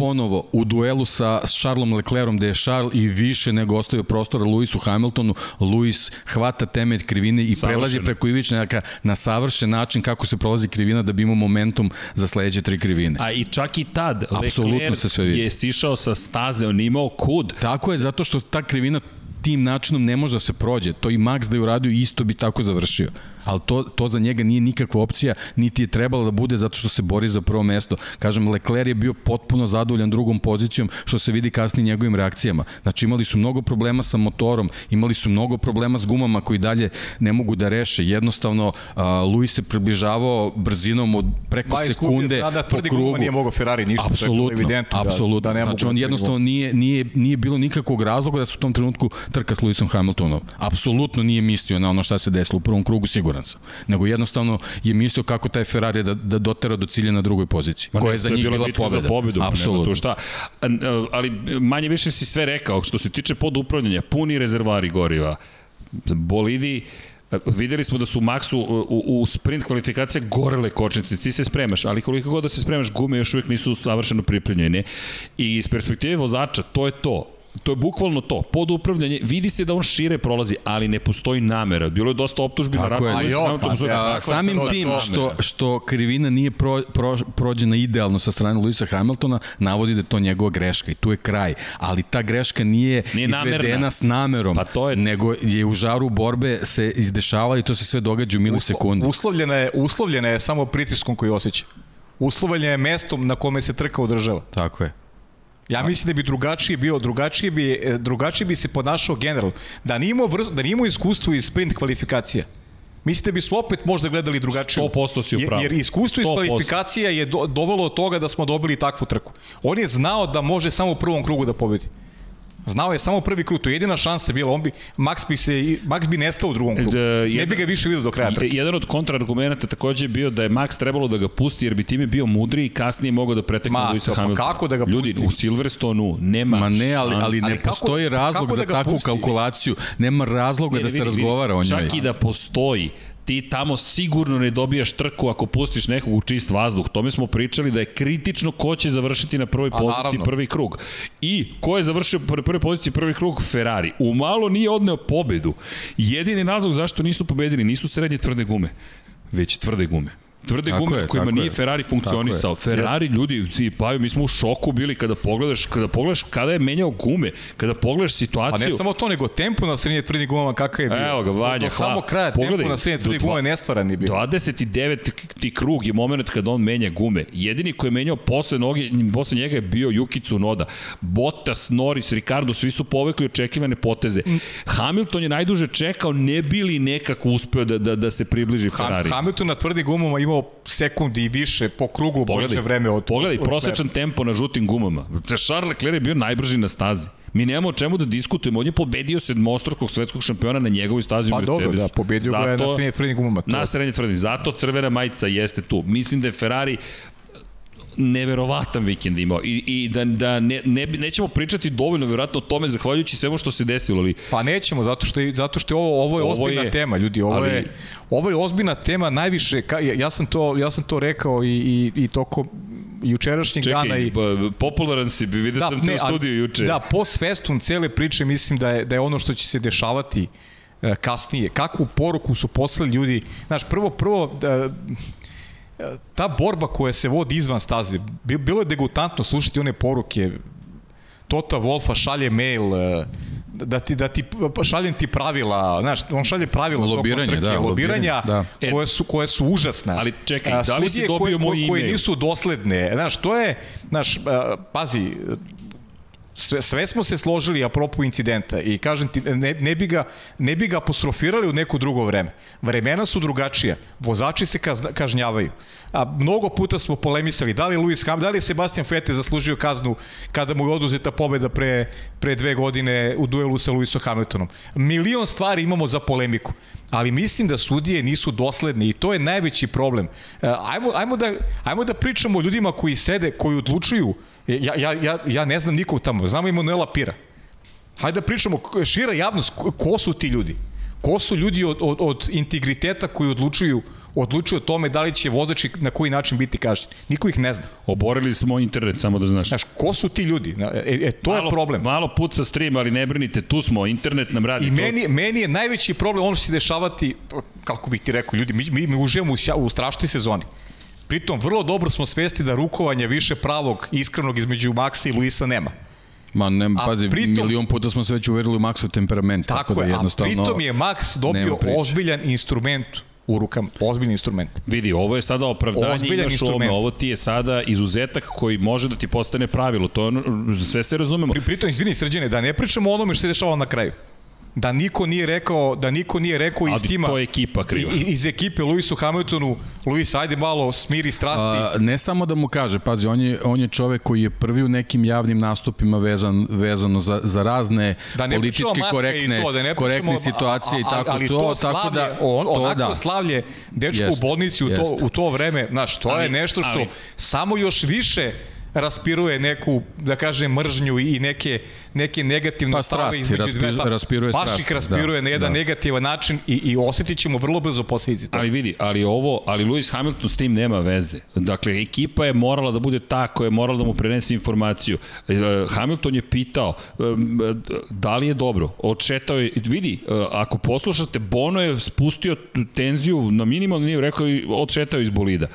ponovo u duelu sa Charlesom Leclerom gde je Charles i više nego ostavio prostora Lewisu Hamiltonu, Lewis hvata temelj krivine i Savršeno. prelazi preko ivičnjaka na savršen način kako se prolazi krivina da bi imao momentum za sledeće tri krivine. A i čak i tad, Apsolutno Leclerc se sve vidi. je sišao sa staze, on imao kud. Tako je, zato što ta krivina tim načinom ne može da se prođe. To i Max da je uradio isto bi tako završio. Ali to, to za njega nije nikakva opcija, niti je trebalo da bude zato što se bori za prvo mesto. Kažem, Leclerc je bio potpuno zadovoljan drugom pozicijom, što se vidi kasnije njegovim reakcijama. Znači imali su mnogo problema sa motorom, imali su mnogo problema s gumama koji dalje ne mogu da reše. Jednostavno, uh, Luis se približavao brzinom od preko Ba, sekunde da, da, po krugu. nije mogao Ferrari ništa, je Apsolutno, evidentno apsolutno. da, da znači on da jednostavno nije, nije, nije bilo nikakvog razloga da se u tom trenutku trka s Lewisom Hamiltonom. Apsolutno nije mislio na ono šta se desilo u prvom krugu, siguran sam. Nego jednostavno je mislio kako taj Ferrari da, da dotera do cilja na drugoj poziciji, Ma koja ne, je za njih bila bitka pobeda. Za pobedu, Apsolutno. Tu šta. A, Ali manje više si sve rekao, što se tiče podupravljanja, puni rezervari goriva, bolidi, videli smo da su Maxu u, u sprint kvalifikacija gorele kočnice, ti se spremaš, ali koliko god da se spremaš, gume još uvijek nisu savršeno pripremljene. I iz perspektive vozača, to je to. To je bukvalno to. Pod upravljanje, vidi se da on šire prolazi, ali ne postoji namera. Bilo je dosta optužbi na račun. Jo, pa, Hamiltonu, ja, A, Tako, samim tim to- što, što krivina nije pro, pro, prođena idealno sa strane Luisa Hamiltona, navodi da je to njegova greška i tu je kraj. Ali ta greška nije, Nije izvedena namerna. s namerom, Pa to je- nego je u žaru borbe se izdešava i to se sve događa u milisekundi. Uslovljena je, uslovljena je samo pritiskom koji osjeća. Uslovljena je mestom na kome se trka održava. Tako je. Ja mislim da bi drugačije bio, drugačije bi, e, drugačije bi se ponašao general. Da nije imao, vrst, da nije imao iskustvo iz sprint kvalifikacija. Mislite da bi su opet možda gledali drugačije? 100% si u pravu. Jer, jer iskustvo iz 100%. kvalifikacija je do, dovelo od toga da smo dobili takvu trku. On je znao da može samo u prvom krugu da pobedi. Znao je samo prvi krug, to je jedina šansa bila, on bi, Max bi, se, Max bi nestao u drugom krugu. Da, ne jedan- bi ga više vidio do kraja trke. Jedan od kontraargumenta takođe je bio da je Max trebalo da ga pusti jer bi time bio mudriji i kasnije mogao da pretekne Ma, Luisa pa Hamiltona. kako da ga Ljudi, pusti? u Silverstonu nema Ma ne, ali, ali ne Ali kako- postoji razlog kako za da takvu pusti? kalkulaciju. Nema razloga Ne, da ne, se vidi, razgovara o vidi, njoj. Čak i da postoji, ti tamo sigurno ne dobijaš trku ako pustiš nekog u čist vazduh. Tome smo pričali da je kritično ko će završiti na prvoj A, poziciji naravno. prvi krug. I ko je završio na prvoj poziciji prvi krug? Ferrari. Umalo nije odneo pobedu. Jedini razlog zašto nisu pobedili nisu srednje tvrde gume, već tvrde gume. Tvrde Tako gume je, kojima nije je. Ferrari funkcionisao. Ferrari, ljudi, si paju, mi smo u šoku bili kada pogledaš, kada pogledaš kada je menjao gume, kada pogledaš A situaciju. ne samo to, nego tempo na srednje tvrdim gumama kakav je bio. Evo ga, Vanja, hvala. samo kraja Pogledaj, tempo na srednje tvrdim gumama nestvaran je bio. 29. ti krug je moment kada on menja gume. Jedini koji je menjao posle, noge, posle njega je bio Yuki Tsunoda. Bottas, Norris, Ricardo, svi su povekli očekivane poteze. Hamilton je najduže čekao, ne bili nekako uspeo da, da, da se približi Ferrari. Ham, Hamilton na tvrdim gumama imao sekundi i više po krugu Pogledaj, vreme od pogledaj od prosečan tempo na žutim gumama. Charles Leclerc je bio najbrži na stazi. Mi nemamo o čemu da diskutujemo. On je pobedio sedmostrukog svetskog šampiona na njegovoj stazi u Pa Mercedesu. dobro, da, pobedio ga je na srednje tvrdim gumama. To- Na srednje tvrdim. Zato crvena majica jeste tu. Mislim da je Ferrari neverovatan vikend imao i, i da, da ne, ne, nećemo pričati dovoljno verovatno o tome zahvaljujući svemu što se desilo, ali Pa nećemo, zato što je, zato što je ovo, ovo je Ovo ozbiljna je- tema, ljudi. Ovo, ali- je, ovo je ozbiljna tema najviše, ka, ja, ja, sam to, ja sam to rekao i, i, i toko jučerašnjeg dana čekaj, i b- popularan si, vidio sam te u studiju juče. Da, post festum cele priče mislim da je, da je ono što će se dešavati e, kasnije. Kakvu poruku su poslali ljudi? Znaš, prvo, prvo, da, ta borba koja se vodi izvan staze, bi- bilo je degutantno slušati one poruke Tota Wolfa šalje mail e, da ti da ti pa šaljem ti pravila, znaš, on šalje pravila tokom Lobiranje, trke, da, lobiranja da. koje su koje su užasne. Ali čekaj, da li si dobio koje, moj koje, koje nisu dosledne. Znaš, to je, znaš, a, pazi, sve, sve smo se složili apropo incidenta i kažem ti, ne, ne, bi ga, ne bi ga apostrofirali u neko drugo vreme. Vremena su drugačija, vozači se kazna, kažnjavaju. A mnogo puta smo polemisali da li Lewis Hamilton, da li je Sebastian Vettel zaslužio kaznu kada mu je oduzeta pobeda pre, pre dve godine u duelu sa Lewisom Hamiltonom. Milion stvari imamo za polemiku, ali mislim da sudije nisu dosledne i to je najveći problem. E, Ajmo, ajmo, da, ajmo da pričamo o ljudima koji sede, koji odlučuju Ja, ja, ja, ja ne znam nikog tamo, znamo Emanuela Pira. Hajde da pričamo, šira javnost, ko- su ti ljudi? Ko su ljudi od, od, od integriteta koji odlučuju odlučuju o tome da li će vozači na koji način biti kažnjeni. Niko ih ne zna. Oborili smo internet, samo da znaš. Znaš, ko su ti ljudi? E, e to malo, je problem. Malo puca stream, ali ne brinite, tu smo, internet nam radi. I to. meni, meni je najveći problem ono što se dešavati, kako bih ti rekao, ljudi, mi, mi, mi uživamo u, u strašnoj sezoni. Pritom, vrlo dobro smo svesti da rukovanja više pravog, iskrenog između Maxa i Luisa nema. Ma ne, A pazi, pritom- milion puta smo se već uverili u Maxov temperament. Tako, Tako, da je, a pritom je Max dobio ozbiljan instrument u rukama, ozbiljni instrument. Vidi, ovo je sada opravdanje, Ozbiljan imaš u ovome, instrument. ovo ti je sada izuzetak koji može da ti postane pravilo, to je ono, sve se razumemo. Pri, pritom, izvini srđene, da ne pričamo o onome što se dešava na kraju. Da niko nije rekao, da niko nije rekao iz tima. to je ekipa kriva. i- Iz ekipe Luisu Hamiltonu, Luis, ajde malo smiri strasti. A, ne samo da mu kaže, pazi, on je, on je čovek koji je prvi u nekim javnim nastupima vezan, vezano za, za razne da ne politički korektne, i to, da ne korektne situacije i a- a- tako ali to, to tako slavlje, da on, to onako da. slavlje dečko Jeste, u bolnici u to, u to vreme, znaš, to Ali- je nešto što ali- samo još više raspiruje neku, da kažem, mržnju i neke, neke negativne Pa strasti, između raspi- dve. pa raspiruje Baš strasti, ih raspiruje da, na jedan da. negativan način i, i osetit ćemo vrlo brzo posledice toga. Ali vidi, ali ovo, ali Lewis Hamilton s tim nema veze. Dakle, ekipa je morala da bude ta koja je morala da mu prenese informaciju. E, Hamilton je pitao em, da li je dobro. Odšetao je, vidi, e, ako poslušate, Bono je spustio tenziju na minimalni nivo, rekao i odšetao iz bolida.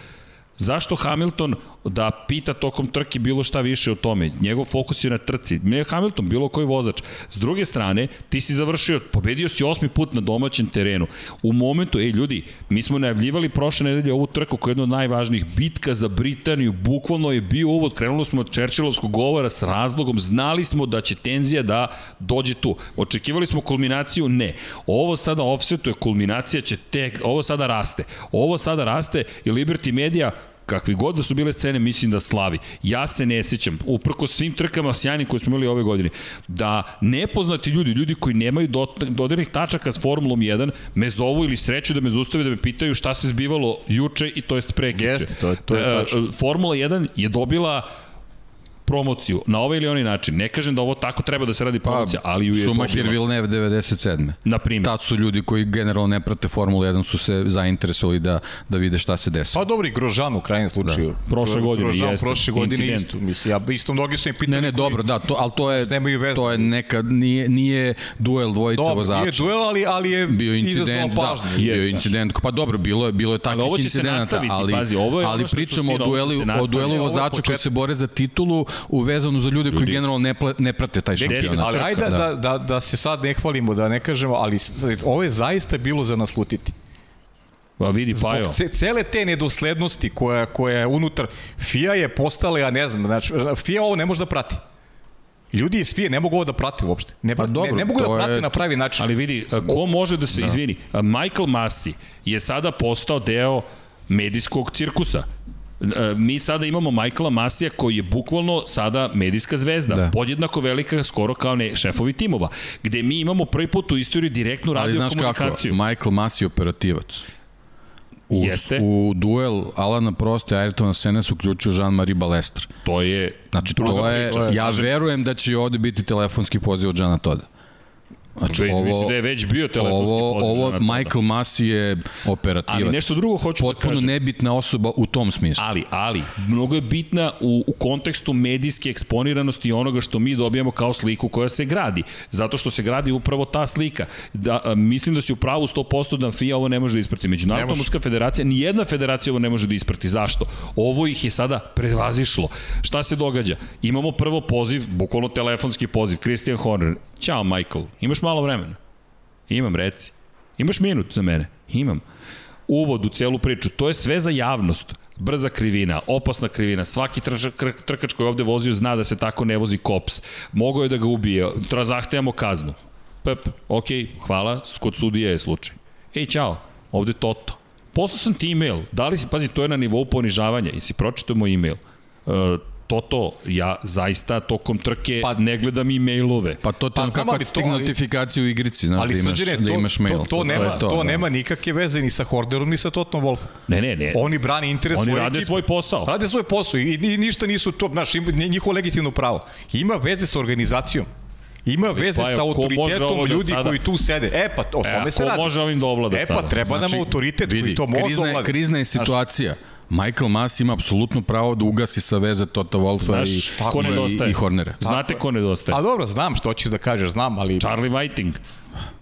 Zašto Hamilton da pita tokom trke bilo šta više o tome? Njegov fokus je na trci. Ne Hamilton, bilo koji vozač. S druge strane, ti si završio, pobedio si osmi put na domaćem terenu. U momentu, ej ljudi, mi smo najavljivali prošle nedelje ovu trku koja je jedna od najvažnijih. Bitka za Britaniju, bukvalno je bio uvod, krenuli smo od Čerčilovskog govora s razlogom, znali smo da će tenzija da dođe tu. Očekivali smo kulminaciju? Ne. Ovo sada offsetuje, kulminacija će tek, ovo sada raste. Ovo sada raste i Liberty Media kakvi god da su bile scene, mislim da slavi. Ja se ne sećam, uprko svim trkama sjajnim koje smo imali ove godine, da nepoznati ljudi, ljudi koji nemaju dodirnih tačaka s Formulom 1, me zovu ili sreću da me zustave da me pitaju šta se zbivalo juče i to jest prekjuče. Jeste, to je- to je E, tačno. Formula 1 je dobila promociju na ovaj ili onaj način. Ne kažem da ovo tako treba da se radi promocija, ali ju je Schumacher. Villeneuve 97. Na primjer. Tad su ljudi koji generalno ne prate Formulu 1 su se zainteresovali da, da vide šta se desi. Pa dobro, i Grožan u krajnjem slučaju. Da. Prošle godine Grožan, jeste, prošle godine incident. isto. Mislim, ja isto mnogi su mi pitali. Ne, ne, koji- dobro, da, to, ali to je, Nemaju veze. to je neka, nije, nije duel dvojice Dobro, vozača. nije duel, ali, ali je bio incident, da, bio je incident, pa dobro, bilo je bilo je takvih incidenata, nastaviti, ali pazi, ovo je ali pričamo o duelu o duelu vozača koji se bore za titulu uvezano za ljude koji generalno ne, pla, ne prate taj šampionat. Ali ajde da, da, da, da se sad ne hvalimo, da ne kažemo, ali ovo je zaista bilo za naslutiti. Pa vidi, Pajo. Zbog ce, cele te nedoslednosti koja, koja je unutar, FIA je postala, ja ne znam, znači, FIA ovo ne može da prati. Ljudi iz FIA ne mogu ovo da prate uopšte. Ne, Pa dobro, ne, ne mogu da prate je- na pravi način. Ali vidi, ko može da se, da. izvini, Michael Masi je sada postao deo medijskog cirkusa. E, Mi sada imamo Michaela Masija koji je bukvalno sada medijska zvezda, da. Podjednako velika skoro kao ne šefovi timova, gde mi imamo prvi put u istoriji direktnu Ali radio znaš kako. Michael Masi je operativac. U, Jeste. u duel Alana Prosta i Ayrtona Sene se uključio Jean-Marie Balestre. To je Znači, to je, priča. ja verujem da će ovde biti telefonski poziv od Jana Toda. Znači, Ve- ovo, mislim da je već bio telefonski ovo, poziv ovo Toda. Michael Masi je operativac. Ali nešto drugo hoću da Potpuno kažem. nebitna osoba u tom smislu. Ali, ali, mnogo je bitna u, u kontekstu medijske eksponiranosti i onoga što mi dobijamo kao sliku koja se gradi. Zato što se gradi upravo ta slika. Da, a, mislim da si u pravu 100% da FIA ovo ne može da isprati. Međunarodna muška federacija, ni jedna federacija ovo ne može da isprati. Zašto? Ovo ih je sada prevazišlo. Šta se događa? Imamo prvo poziv, bukvalno telefonski poziv, Christian Horner. Ćao, Michael, imaš malo vremena? Imam, reci. Imaš minut za mene? Imam. Uvod u celu priču. To je sve za javnost. Brza krivina, opasna krivina. Svaki trkač koji je ovde vozio zna da se tako ne vozi kops. Mogao je da ga ubije. Zahtevamo kaznu. Pep, ok, hvala, kod sudije je slučaj. Ej, čao, ovde Toto. Poslao sam ti e-mail. Da li si, pazi, to je na nivou ponižavanja. Jesi pročitao moj e-mail? Uh, Toto, ja zaista tokom trke pa, ne gledam e-mailove. Pa to ti Pa kako to- stigne notifikacija u igrici, znaš, Ali da imaš, srđene, da to, imaš mail. to, to, nema, je to, da. nema nikakve veze ni sa Horderom, ni sa Totom Wolfom. Ne, ne, ne. Oni brani interes Oni svoje rade ekipe. svoj posao. Rade svoj posao i, i ništa nisu to, znaš, njihovo legitimno pravo. Ima veze sa organizacijom. Ima veze pa, sa ko autoritetom da ljudi sada- koji tu sede. E pa, o E, tome se ko radi. može ovim da ovlada E pa, sada? treba nam autoritet koji vidi, to može da krizna, ovlada. krizna je situacija. Michael Mas ima apsolutno pravo da ugasi sa veze Tota Wolfa Znaš i, ko i, i Hornera. Znate ko nedostaje? A dobro, znam što hoćeš da kažeš, znam, ali... Charlie Whiting.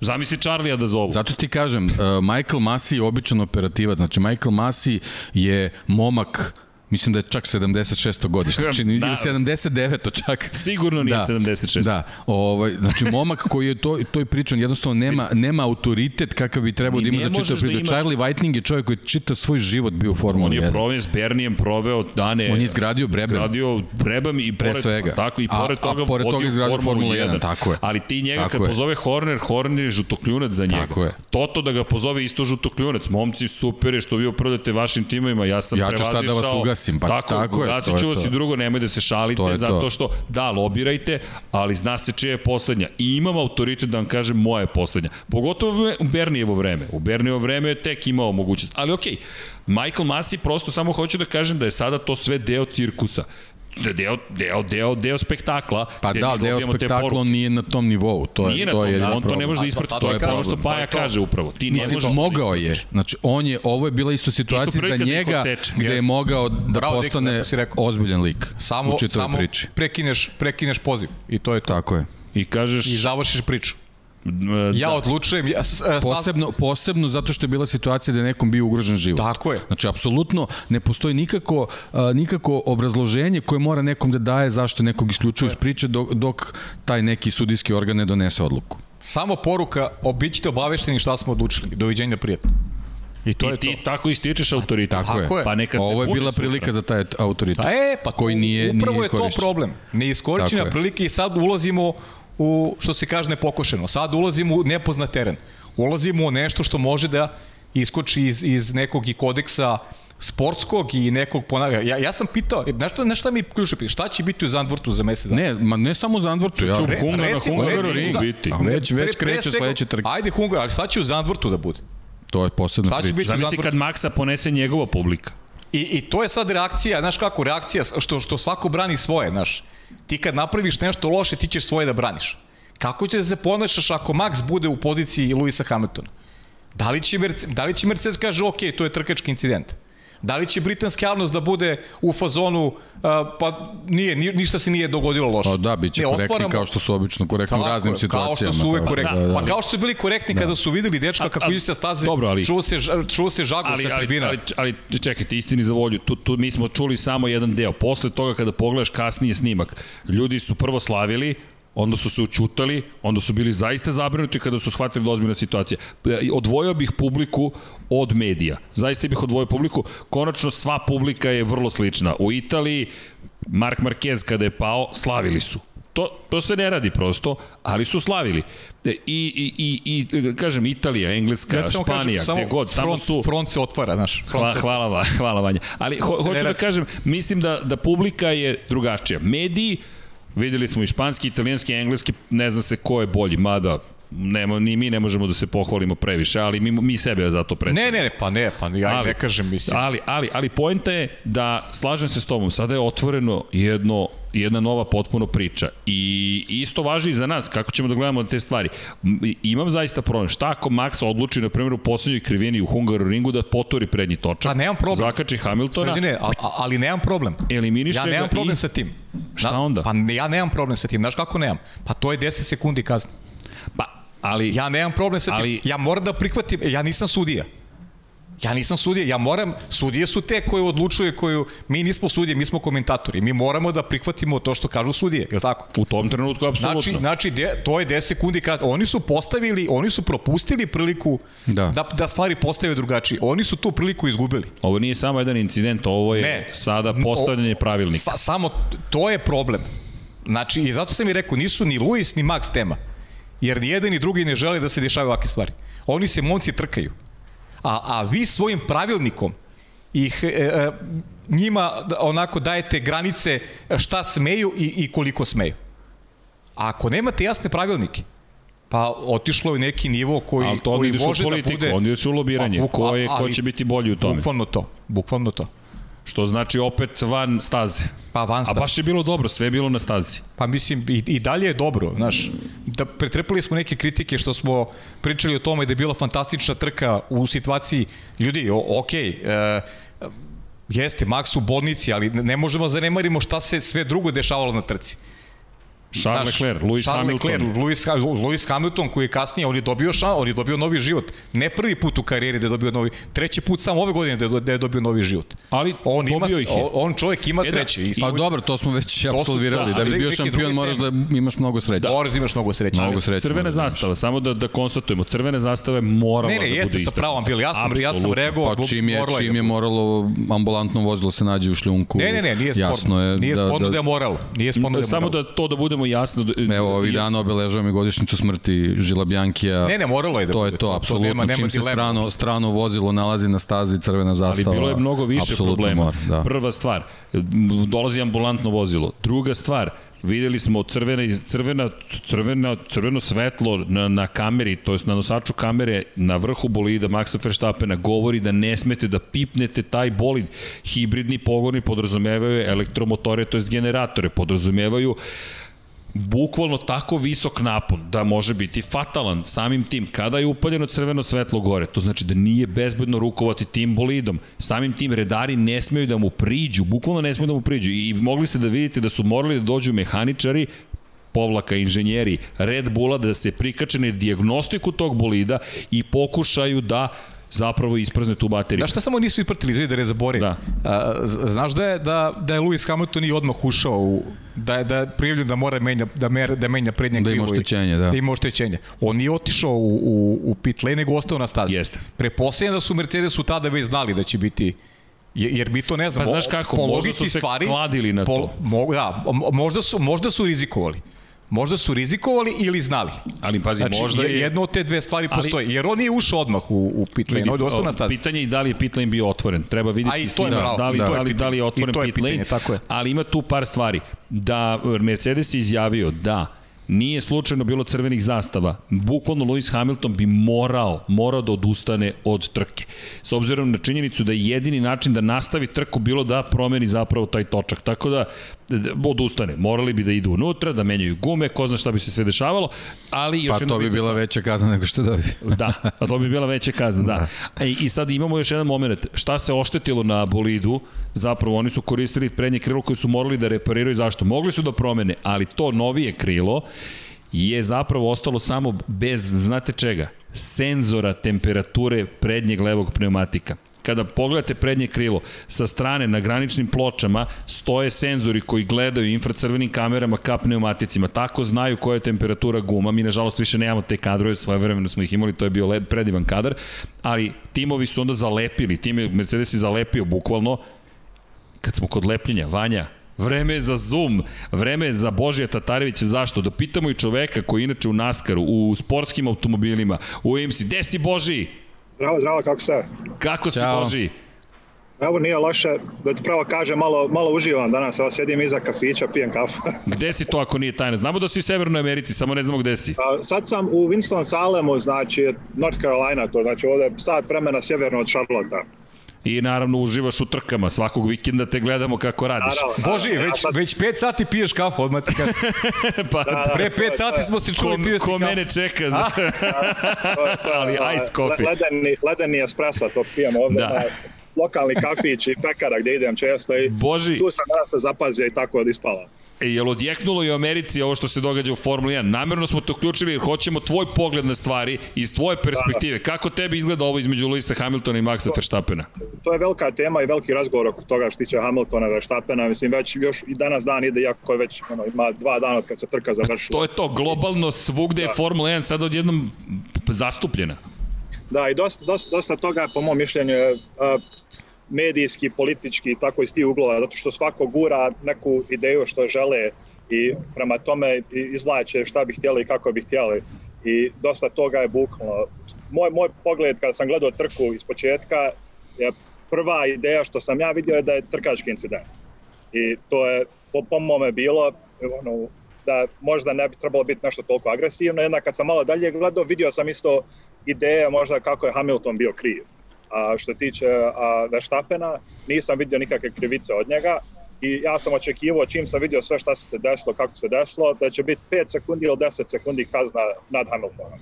Zamisli Charlie-a da zovu. Zato ti kažem, uh, Michael Masi je običan operativac. Znači, Michael Masi je momak Mislim da je čak 76. godište, [laughs] čini, Da. ili 79. čak. Sigurno nije 76. Da, ovaj, znači momak koji je to, to je pričan, jednostavno nema, nema autoritet kakav bi trebao da ima za čitav možeš da priču. imaš- Charlie Whiting je čovjek koji čita svoj život bio u Formuli On 1. je proveo s Bernijem proveo dane. On je izgradio Brabham. Izgradio Brabham i Pre pored, svega. Tako, i A- pored a toga pored toga izgradio Formulu Formulu 1, 1. tako je. Ali ti njega Tako kad je. pozove Horner, Horner je žutokljunac za njega. Tako je. Toto da ga pozove isto žutokljunac. Momci, super je što vi opravdate vašim timovima. Ja sam Ja prevazišao. da vas ugasim, pa tako, tako je, to je vas i drugo, nemoj da se šalite, To je to. zato što, da, lobirajte, ali zna se čija je poslednja. I imam autoritet da vam kažem moja je poslednja. Pogotovo u Bernijevo vreme. U Bernijevo vreme je tek imao mogućnost. Ali okej, Michael Masi prosto samo hoću da kažem da je sada to sve deo cirkusa deo, deo, deo, deo spektakla. Pa da, deo spektakla nije na tom nivou. To je, Nije na to tom, je da, on to ne problem. može da A, isprati, pa to je to je ono što problem, Paja to je to. kaže upravo. Ti ne Mislim, možeš da mogao je. Znači, on je, ovo je bila isto situacija Isto za da njega gde je mogao da Bravo, postane rekao. ozbiljan lik Samo, u čitavoj samo priči. prekineš, prekineš poziv i to je to. Tako je. I kažeš... I završiš priču. E, Ja da. odlučujem, ja, s- s- Posebno, posebno zato što je bila situacija da je nekom bio ugrožen život. Tako je. Znači, apsolutno ne postoji nikako, a, nikako obrazloženje koje mora nekom da daje zašto nekog isključuju iz priče dok, dok taj neki sudijski organ ne donese odluku. Samo poruka, obićite obavešteni šta smo odlučili. Doviđenja prijatno. I to I je ti to. tako ističeš autoritet. Tako, Tako je. Pa neka se Ovo je bila sutra. prilika za taj autoritet. A e, pa koji nije, upravo nije je to problem. Neiskorišćena prilika i sad ulazimo u, što se kaže, nepokošeno. Sad ulazimo u nepoznat teren. Ulazimo u nešto što može da iskoči iz, iz nekog i kodeksa sportskog i nekog ponavlja. Ja, ja sam pitao, znaš šta, znaš šta mi ključe pita? Šta će biti u Zandvortu za mesec dana? Ne, ma ne samo za Andvortu. Ja, Re- Hungar na Hungaru ring biti. A već, već Pre- kreće sledeći trg. Ajde Hungar, ali šta će u Zandvortu da bude? To je posebna Šta će priča. biti u Zamisli Zandvortu? kad Maksa ponese njegova publika. I, I to je sad reakcija, znaš kako, reakcija što, što svako brani svoje, znaš. Ti kad napraviš nešto loše, ti ćeš svoje da braniš. Kako ćeš da se ponašaš ako Max bude u poziciji Luisa Hamiltona? Da li će, Mercedes, da li će Mercedes kaže, ok, to je trkački incident? Da li će britanska javnost da bude u fazonu, uh, pa nije, ni, ništa se nije dogodilo loše? Pa da, bit će Ne, korektni otvaramo- kao što su obično korektni u Tako raznim je, situacijama. Kao što su uvek tako korektni. da, da, Pa kao što su bili korektni kada su videli dečka kako iđe sa staze, dobro, ali- čuo se, čuo se žago Ali, sa ali, tribina. ali, ali čekajte, istini za volju, tu, tu mi smo čuli samo jedan deo. Posle toga kada pogledaš kasnije snimak, ljudi su prvo slavili, onda su se učutali, onda su bili zaista zabrinuti kada su shvatili da je ozbiljna situacija. E, Odvojio bih publiku od medija. Zaista bih odvojio publiku. Konačno sva publika je vrlo slična. U Italiji Mark Marquez kada je pao, slavili su. To, to se ne radi prosto, ali su slavili. E, I, i, i, i kažem, Italija, Engleska, Ja kažem, Španija, samo gde god, tamo front, su... Front se otvara, znaš. Hvala, hvala, Va- hvala Vanja. Ali ho, hoću da kažem, mislim da, da publika je drugačija. Mediji, videli smo i španski, italijanski, engleski, ne zna se ko je bolji, mada nema, ni mi ne možemo da se pohvalimo previše, ali mi, mi sebe za to predstavimo. Ne, ne, ne, pa ne, pa ja ali, Ali- ne kažem, mislim. Ali, ali, ali poenta je da, slažem se s tobom, sada je otvoreno jedno, jedna nova potpuno priča i isto važi i za nas, kako ćemo da gledamo na te stvari. Imam zaista problem, šta ako Max odluči, na primjer, u poslednjoj krivini u Hungaroringu da poturi prednji točak, Pa nemam problem. zakači Hamiltona, Srđane, a, a, ali nemam problem. eliminiše Ja nemam problem i... sa tim. Šta Na- onda? Pa ja nemam problem sa tim. Znaš kako nemam? Pa to je 10 sekundi kazne. Pa, ali... Ja nemam problem sa tim. Ali- Ja moram da prihvatim, ja nisam sudija. Ja nisam sudija, ja moram, sudije su te koje odlučuje, koju, mi nismo sudije, mi smo komentatori, mi moramo da prihvatimo to što kažu sudije, je li tako? U tom trenutku, apsolutno. Znači, znači de, to je 10 sekundi kad oni su postavili, oni su propustili priliku Da. da, da stvari postave drugačije. Oni su tu priliku izgubili. Ovo nije samo jedan incident, ovo je Ne. sada postavljanje pravilnika. Sa, samo to je problem. Znači, i zato sam i rekao, nisu ni Luis ni Max tema. Jer ni jedan ni drugi ne žele da se dešavaju ovakve stvari. Oni se momci trkaju. A, a vi svojim pravilnikom ih e, e, njima da- onako dajete granice šta smeju i, i koliko smeju. A ako nemate jasne pravilnike, pa otišlo je u neki nivo koji, Ali to koji ideš u može politiku, da bude... onda ideš u lobiranje. Bukva- ko, je, ko ali- će biti bolji u tome? Bukvalno to, bukvalno to. Što znači opet van staze. Pa van A stav. baš je bilo dobro, sve je bilo na stazi. Pa mislim, i, i dalje je dobro, znaš. Da pretrpali smo neke kritike što smo pričali o tome da je bila fantastična trka u situaciji ljudi, o, ok, e, jeste, Max u bolnici, ali ne ne možemo da zanemarimo šta se sve drugo dešavalo na trci. Charles Leclerc, Lewis Charles Hamilton. Leclerc, Lewis, Lewis Hamilton koji je kasnije, on je dobio šan, on je dobio novi život. Ne prvi put u karijeri da je dobio novi, treći put samo ove godine da je, da je dobio novi život. Ali On ima, ih je. on čovjek ima E da, sreće. I Pa dobro, to smo već apsolvirali. da, Da, bi ali bio šampion moraš da imaš mnogo sreće. Moraš da imaš mnogo sreće. Mnogo sreće. Crvena da zastava, samo da, da konstatujemo, crvene zastave morala Ne, ne, da jeste bude sa istaknuta. pravom bili. Ja sam, ja sam reagovao. Pa čim je, moralo čim da je bude. moralo ambulantno vozilo se nađe u šljunku. Ne, ne, ne, nije sporno. Jasno je nije da, sporno da, da, je moralo. Nije sporno da je Samo moralo. da to da budemo jasno. da- Evo, ovih ja- dana obeležavam i godišnicu smrti Žila Bjankija. Ne, ne, moralo je da To je to, nema- apsolutno. nema Čim se strano, strano vozilo nalazi na stazi crvena Ali zastava. bilo je mnogo više problema. Mora, da. Prva stvar, dolazi ambulantno vozilo. Druga stvar, videli smo crvena, crvena, crvena, crveno svetlo na, na kameri, to jest na nosaču kamere na vrhu bolida Maxa Verstappena govori da ne smete da pipnete taj bolid. Hibridni pogoni podrazumevaju elektromotore, to jest generatore, podrazumevaju bukvalno tako visok napon da može biti fatalan samim tim kada je upaljeno crveno svetlo gore. To znači da nije bezbedno rukovati tim bolidom. Samim tim redari ne smeju da mu priđu bukvalno ne smeju da mu priđu. I mogli ste da vidite da su morali da dođu mehaničari povlaka inženjeri Red Bulla da se prikače na diagnostiku tog bolida i pokušaju da zapravo isprazne tu bateriju. Znaš šta samo nisu ispratili, izvidi da ne zaborim. Da. A, znaš da je, da, da je Lewis Hamilton i odmah ušao u, da je, da je prijavljen da mora menja, da, mer, da menja prednje Da krilo. ima i- oštećenje, da. Da ima oštećenje. On nije otišao u, u, u pit lane, nego ostao na stazi. Jeste. Preposljedno da su Mercedesu tada već znali da će biti Je- jer mi to ne znamo. Pa znaš kako, po možda logici su se stvari, kladili na po, to. Mo, da, mo- možda su, možda su rizikovali. Možda su rizikovali ili znali. Ali pazi, Znači, možda je... jedno od te dve stvari Ali- postoji. Jer on nije ušao odmah u, u pit lane, on je ostao na stazi. Pitanje je da li je pit lane bio otvoren. Treba vidjeti A i to je snimak, bravo, da li, da. da, li, da li je otvoren je pit pitanje, lane. tako je. Ali ima tu par stvari. Da Mercedes je izjavio da nije slučajno bilo crvenih zastava, bukvalno Lewis Hamilton bi morao, morao da odustane od trke. S obzirom na činjenicu da je jedini način da nastavi trku bilo da promeni zapravo taj točak. Tako da, da odustane. Morali bi da idu unutra, da menjaju gume, ko zna šta bi se sve dešavalo, ali još Pa to bi bila stvar. veća kazna nego što dobije. [laughs] Da, a to bi bila veća kazna, da. E, I sad imamo još jedan moment. Šta se oštetilo na bolidu? Zapravo oni su koristili prednje krilo koje su morali da repariraju. Zašto? Mogli su da promene, ali to novije krilo je zapravo ostalo samo bez, znate čega? Senzora temperature prednjeg levog pneumatika kada pogledate prednje krilo, sa strane na graničnim pločama stoje senzori koji gledaju infracrvenim kamerama ka pneumaticima. Tako znaju koja je temperatura guma. Mi nažalost više nemamo te kadrove, svoje vremena smo ih imali, to je bio led, predivan kadar, ali timovi su onda zalepili, tim je Mercedes je zalepio bukvalno kad smo kod lepljenja, Vanja, Vreme je za Zoom, vreme je za Božija Tatarevića, zašto? Da pitamo i čoveka koji inače u Naskaru, u sportskim automobilima, u IMC, gde si Boži? Zdravo, zdravo, kako ste? Kako si Ćao. Boži? Evo nije loše, da ti pravo kažem, malo, malo uživam danas, evo sjedim iza kafića, pijem kafu. [laughs] Gde si to ako nije tajna? Znamo da si u Severnoj Americi, samo ne znamo gde si. A, Sad sam u Winston Salemu, znači North Carolina, to znači ovde sat vremena sjeverno od Charlotte. I naravno uživaš u trkama, svakog vikenda te gledamo kako radiš. Naravno, Boži, naravno, već, ja sad- već 5 sati piješ kafu, odmah ti kažem. [laughs] pa, Da, da. Pre to je- 5 to sati smo se ko, čuli pio si ko kafu. mene čeka za... [laughs] To je- to je, Ali ice coffee. le- Ledeni, ledeni espresso, to pijem ovde. Da. Da. lokalni kafić i pekara gde idem često i Boži, tu sam danas se zapazio i tako od ispala. e, jel odjeknulo i u Americi ovo što se događa u Formuli 1? Namerno smo te uključili jer hoćemo tvoj pogled na stvari iz tvoje perspektive. Kako tebi izgleda ovo između Luisa Hamiltona i Maxa Verstappena? to je velika tema i veliki razgovor oko toga što tiče Hamiltona, Verstappena, mislim već još i danas dan ide, iako je već ono, ima dva dana od kad se trka završila. To je to, globalno svugde je Formula 1 sad odjednom zastupljena. Da, i dosta, dosta, dosta toga, po mom mišljenju, je medijski, politički tako iz tih uglova, zato što svako gura neku ideju što žele i prema tome izvlače šta bi htjeli i kako bi htjeli. I dosta toga je bukvalno. Moj, moj pogled kada sam gledao trku iz početka je prva ideja što sam ja vidio je da je trkački incident. I to je po, po mome bilo ono, da možda ne bi trebalo biti nešto toliko agresivno. Jednak kad sam malo dalje gledao, vidio sam isto ideje možda kako je Hamilton bio kriv. A što tiče a, Verstappena, nisam vidio nikakve krivice od njega i ja sam očekivao čim sam vidio sve šta se desilo, kako se desilo, da će biti 5 sekundi ili 10 sekundi kazna nad Hamiltonom.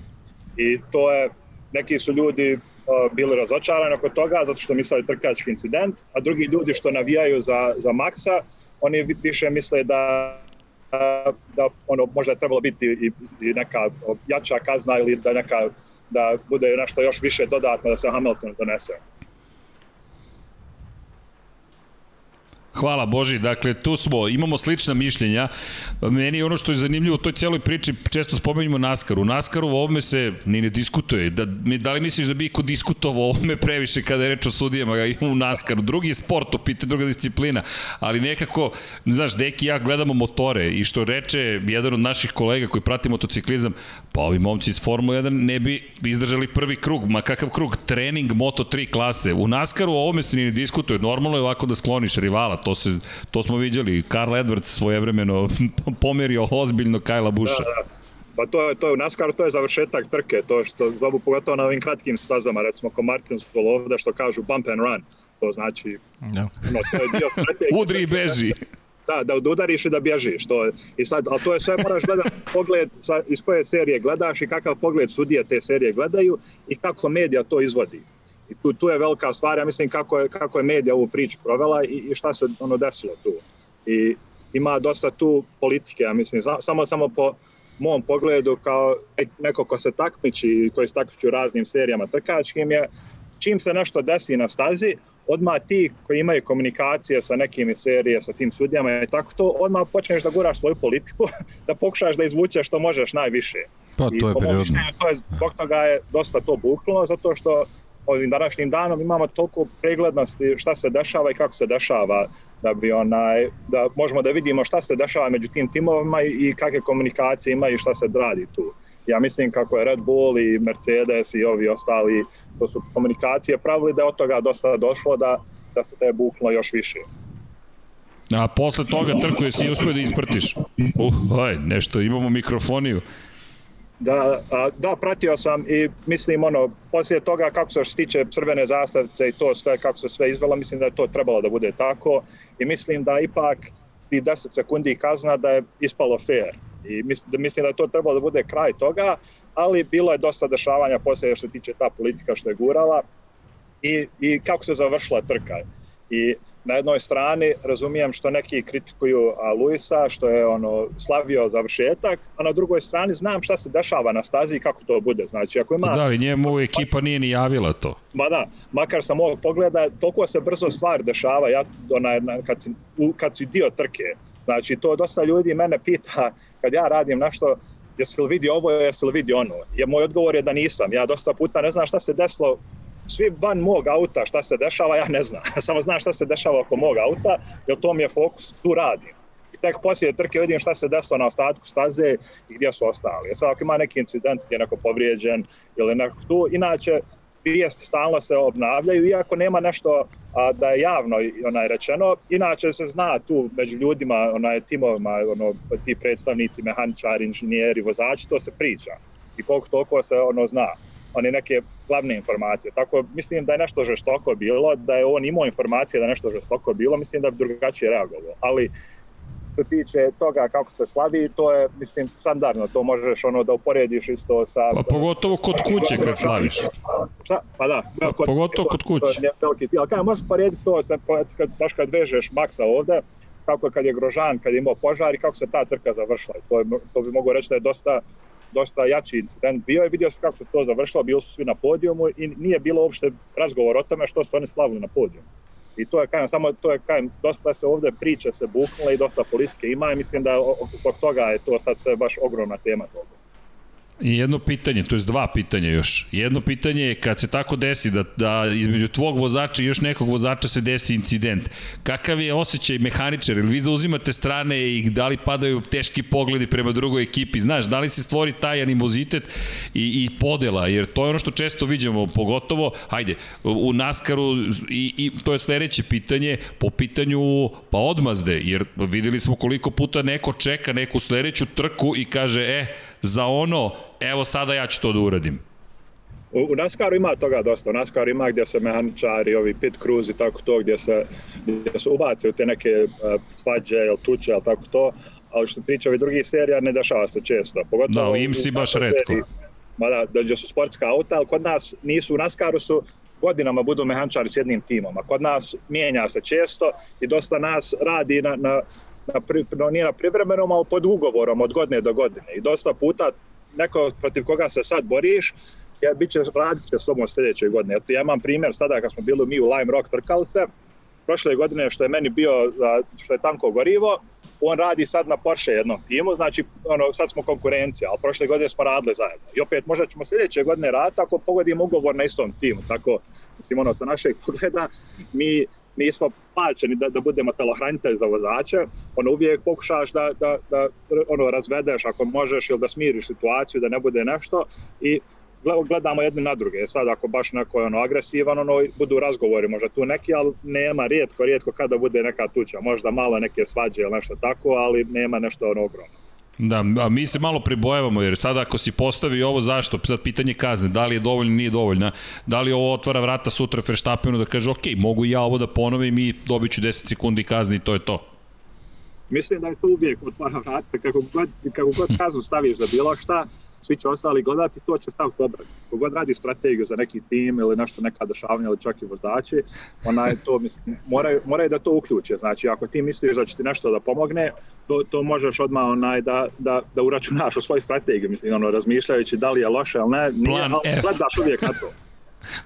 I to je, neki su ljudi uh, bili razočarani oko toga zato što mislili trkački incident, a drugi ljudi što navijaju za, za Maxa, oni vi- više misle da da ono možda je trebalo biti i, i neka jača kazna ili da neka da bude nešto još više dodatno da se Hamilton donese. Hvala Boži, dakle tu smo, imamo slična mišljenja. Meni je ono što je zanimljivo u toj celoj priči, često spomenjamo NASCAR. U NASCAR-u ovome se ni ne diskutuje. Da, da li misliš da bi iko diskutovao ovome previše kada je reč o sudijama u NASCAR-u? Drugi je sport, opite druga disciplina, ali nekako, znaš, Deki ja gledamo motore i što reče jedan od naših kolega koji prati motociklizam, pa ovi momci iz Formule 1 ne bi izdržali prvi krug, ma kakav krug, trening Moto3 klase. U NASCAR-u ovome se ni ne diskutuje. Normalno je ovako da skloniš rivala, to, se, to smo vidjeli. Karl Edwards svojevremeno [laughs] pomerio ozbiljno Kajla Buša. Da, da. Pa to je, to je u NASCAR, to je završetak trke, to što zovu pogotovo na ovim kratkim stazama, recimo ko Martinsville ovde što kažu bump and run, to znači, no. no, to je dio strategije. [laughs] Udri i beži. Da, da udariš i da bježiš. To je, i sad, ali to je sve moraš gledati pogled sa, iz koje serije gledaš i kakav pogled sudije te serije gledaju i kako medija to izvodi. I tu, tu je velika stvar, ja mislim kako je, kako je medija ovu priču provela i, i šta se ono desilo tu. I ima dosta tu politike, ja mislim, samo, samo po mom pogledu kao neko ko se takmiči i koji se takmiči u raznim serijama trkačkim je čim se nešto desi na stazi, odmah ti koji imaju komunikacije sa nekim serije, sa tim sudijama i tako to, odmah počneš da guraš svoju politiku, [laughs] da pokušaš da izvučeš što možeš najviše. Pa to je prirodno. To je, zbog toga je dosta to buklo, zato što ovim današnjim danom imamo toliko preglednosti šta se dešava i kako se dešava da bi onaj da možemo da vidimo šta se dešava među tim timovima i kakve komunikacije ima i šta se radi tu. Ja mislim kako je Red Bull i Mercedes i ovi ostali to su komunikacije pravili da je od toga dosta došlo da da se te buklo još više. A posle toga trku si uspio da isprtiš. Uh, aj, nešto, imamo mikrofoniju. Da, a, da, pratio sam i mislim ono, poslije toga kako se stiče crvene zastavce i to sve, kako se sve izvelo, mislim da je to trebalo da bude tako i mislim da ipak ti 10 sekundi kazna da je ispalo fair i mislim da, mislim da je to trebalo da bude kraj toga, ali bilo je dosta dešavanja poslije što tiče ta politika što je gurala i, i kako se završila trka. I na jednoj strani razumijem što neki kritikuju a, Luisa, što je ono slavio završetak, a na drugoj strani znam šta se dešava na stazi i kako to bude. Znači, ako ima... Da, ali njemu ekipa nije ni javila to. Ma da, makar sam ovog pogleda, toliko se brzo stvar dešava, ja, onaj, kad, si, u, kad si dio trke. Znači, to dosta ljudi mene pita kad ja radim nešto, jesi li vidio ovo, jesi li vidio ono. Je, moj odgovor je da nisam. Ja dosta puta ne znam šta se desilo svi van mog auta šta se dešava, ja ne znam. [laughs] Samo znam šta se dešava oko mog auta, jer to mi je fokus, tu radim. I tek poslije trke vidim šta se desilo na ostatku staze i gdje su ostali. Sad ako ima neki incident gdje je neko povrijeđen ili neko tu, inače vijesti stalno se obnavljaju, iako nema nešto a, da je javno onaj rečeno, inače se zna tu među ljudima, onaj timovima, ono, ti predstavnici, mehaničari, inženjeri, vozači, to se priča. I koliko toliko se ono zna one neke glavne informacije. Tako mislim da je nešto žestoko bilo, da je on imao informacije da je nešto žestoko bilo, mislim da bi drugačije reagovao. Ali što tiče toga kako se slavi, to je, mislim, standardno, to možeš ono da uporediš isto sa... Pa pogotovo kod kuće kad slaviš. Šta? Pa da. Pa, kod, pogotovo kod kuće. Stil. Kada možeš porediti to, sa, kad, baš kad vežeš Maksa ovde, kako kad je Grožan, kad je imao požar i kako se ta trka završila. To, je, to bi mogu reći da je dosta dosta jači incident bio je, vidio se kako se to završilo, bili su svi na podijumu i nije bilo uopšte razgovor o tome što su oni slavili na podijumu. I to je kajem, samo to je kajem, dosta se ovde priča se buknula i dosta politike ima i mislim da oko toga je to sad sve baš ogromna tema toga. I jedno pitanje, to je dva pitanja još. Jedno pitanje je kad se tako desi da, da između tvog vozača i još nekog vozača se desi incident. Kakav je osjećaj mehaničar? Ili vi zauzimate strane i da li padaju teški pogledi prema drugoj ekipi? Znaš, da li se stvori taj animozitet i, i podela? Jer to je ono što često vidimo, pogotovo, hajde, u Naskaru i, i to je sledeće pitanje, po pitanju pa odmazde, jer videli smo koliko puta neko čeka neku sledeću trku i kaže, e, za ono, evo sada ja ću to da uradim? U, u NASCAR-u ima toga dosta. U NASCAR ima gdje se mehaničari, ovi pit crews i tako to, gdje se, gdje se ubace u te neke uh, svađe ili tuče ili tako to, ali što se tiče ovih drugih serija ne dešava se često. Pogotovo da, u IMSI baš redko. Seriji, mada, da su sportska auta, ali kod nas nisu u NASCAR-u su godinama budu mehaničari s jednim timom, a kod nas mijenja se često i dosta nas radi na, na na, pri, no, nije na privremenom, ali pod ugovorom od godine do godine. I dosta puta neko protiv koga se sad boriš, ja, bit će, radit će s tobom sljedeće godine. Eto, ja imam primjer sada kad smo bili mi u Lime Rock trkali se, prošle godine što je meni bio, što je tanko gorivo, on radi sad na Porsche jednom timu, znači ono, sad smo konkurencija, ali prošle godine smo radili zajedno. I opet možda ćemo sljedeće godine raditi ako pogodimo ugovor na istom timu. Tako, mislim, ono, sa našeg pogleda, mi nismo plaćeni da, da budemo telohranitelj za vozače, ono uvijek pokušaš da, da, da ono razvedeš ako možeš ili da smiriš situaciju, da ne bude nešto i gledamo jedni na druge. Sad ako baš neko je ono agresivan, ono budu razgovori možda tu neki, ali nema rijetko, rijetko kada bude neka tuča. Možda malo neke svađe ili nešto tako, ali nema nešto ono ogromno. Da, a mi se malo pribojavamo, jer sada ako si postavi ovo zašto, sad pitanje kazne, da li je dovoljno, nije dovoljna, da li ovo otvara vrata sutra Verstappenu da kaže, ok, mogu ja ovo da ponovim i dobit ću 10 sekundi kazne i to je to. Mislim da je to uvijek otvara vrata, kako god, kako god kaznu staviš za bilo šta, svi će ostali gledati, to će staviti obrani. Kogod radi strategiju za neki tim ili nešto, neka dešavanja ili čak i vozači, onaj, to, mislim, moraju, moraju da to uključe. Znači, ako ti misliš da će ti nešto da pomogne, to, to možeš odmah onaj, da, da, da uračunaš u svoj strategiju, mislim, ono, razmišljajući da li je loše ili ne, nije, Plan ali F. gledaš uvijek na to.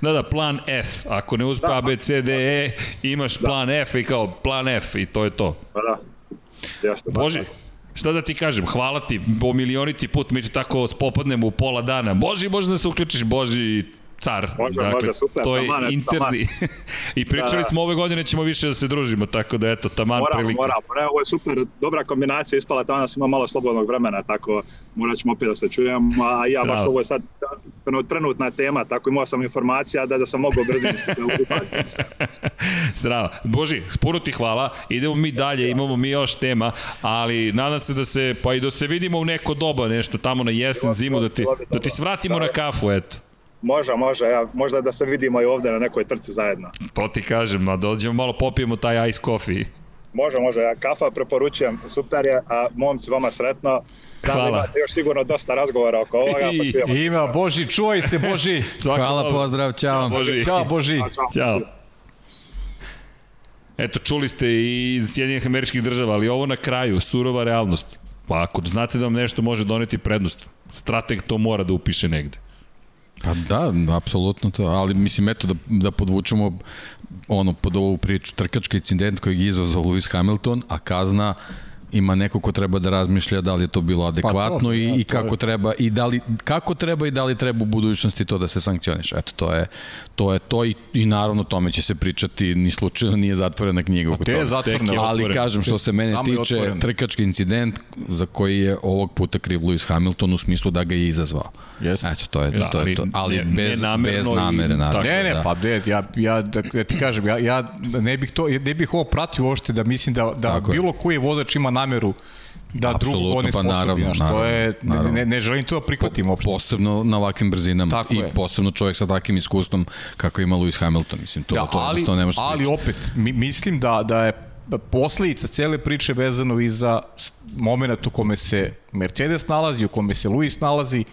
Da, da, plan F. Ako ne uspe Da. A, B, C, D, E, imaš plan F i kao plan F i to je to. Pa da, jeste. baš Bože, tako. Šta da ti kažem, hvala ti, po milioniti put mi tako spopadnemo u pola dana. Boži, može da se uključiš, Boži, car. Može, dakle, može, super, to je taman, interni. [laughs] I pričali Da, da. smo ove godine ćemo više da se družimo, tako da eto, taman Moramo, prilika. moramo. Ne, ovo je super, dobra kombinacija, ispala danas ima malo slobodnog vremena, tako morat ćemo opet da se čujemo, a ja baš Strava. ovo je sad trenutna tema, tako imao sam informacija da, da sam mogao brzinski da. [laughs] Zdravo. Boži, puno ti hvala. Idemo mi dalje, imamo mi još tema, ali nadam se da se, pa i da se vidimo u neko doba, nešto tamo na jesen, zimu, da ti, da ti svratimo na kafu, eto. Može, može, ja, možda da se vidimo i ovde na nekoj trci zajedno. To ti kažem, a dođemo malo popijemo taj ice coffee. Može, može, ja kafa preporučujem, super je, a momci vama sretno. Znam da Hvala. imate još sigurno dosta razgovora oko ovoga, pa I- čujemo. Ima, Boži, čuvaj se, Boži. [laughs] Svako Hvala, dobro. pozdrav, ćao. Ćao, Boži. Ćao, Boži. Ćao, Ćao. Eto, čuli ste i iz Sjedinjenih američkih država, ali ovo na kraju, surova realnost. Pa ako znate da vam nešto može doneti prednost, strateg to mora da upiše negde. Pa da, apsolutno to, ali mislim eto da, da podvučemo ono pod ovu priču trkački incident kojeg je izazvao Lewis Hamilton, a kazna ima neko ko treba da razmišlja da li je to bilo adekvatno to, i, da, i to je- kako treba i da li kako treba i da li treba u budućnosti to da se sankcioniše. Eto to je to je to i, i naravno tome će se pričati ni slučajno nije zatvorena knjiga oko je toga. zatvorena. Je Ali otvorena. kažem što se mene Samo je tiče trkački incident za koji je ovog puta kriv Lewis Hamilton u smislu da ga je izazvao. Jeste. Eto to je Da, to je to. Ali ne- bez nenamerno bez namere naravno. Ne, ne, da. pa de, ja, ja, da, da ti kažem, ja, ja ne bih to, ne bih ovo pratio uopšte da mislim da, da Tako je. bilo koji vozač ima nameru da Apsolutno, drugog on pa sposobi, naravno, znaš, to naravno, je, ne, naravno. ne, ne želim to da prihvatim uopšte. Posebno na ovakvim brzinama Tako i je. posebno čovjek sa takvim iskustvom kako ima Lewis Hamilton. Mislim, to, Da, to, ali, to ne može ali opet, mi, mislim da, da je posledica cele priče vezano i za moment u kome se Mercedes nalazi, u kome se Luis nalazi,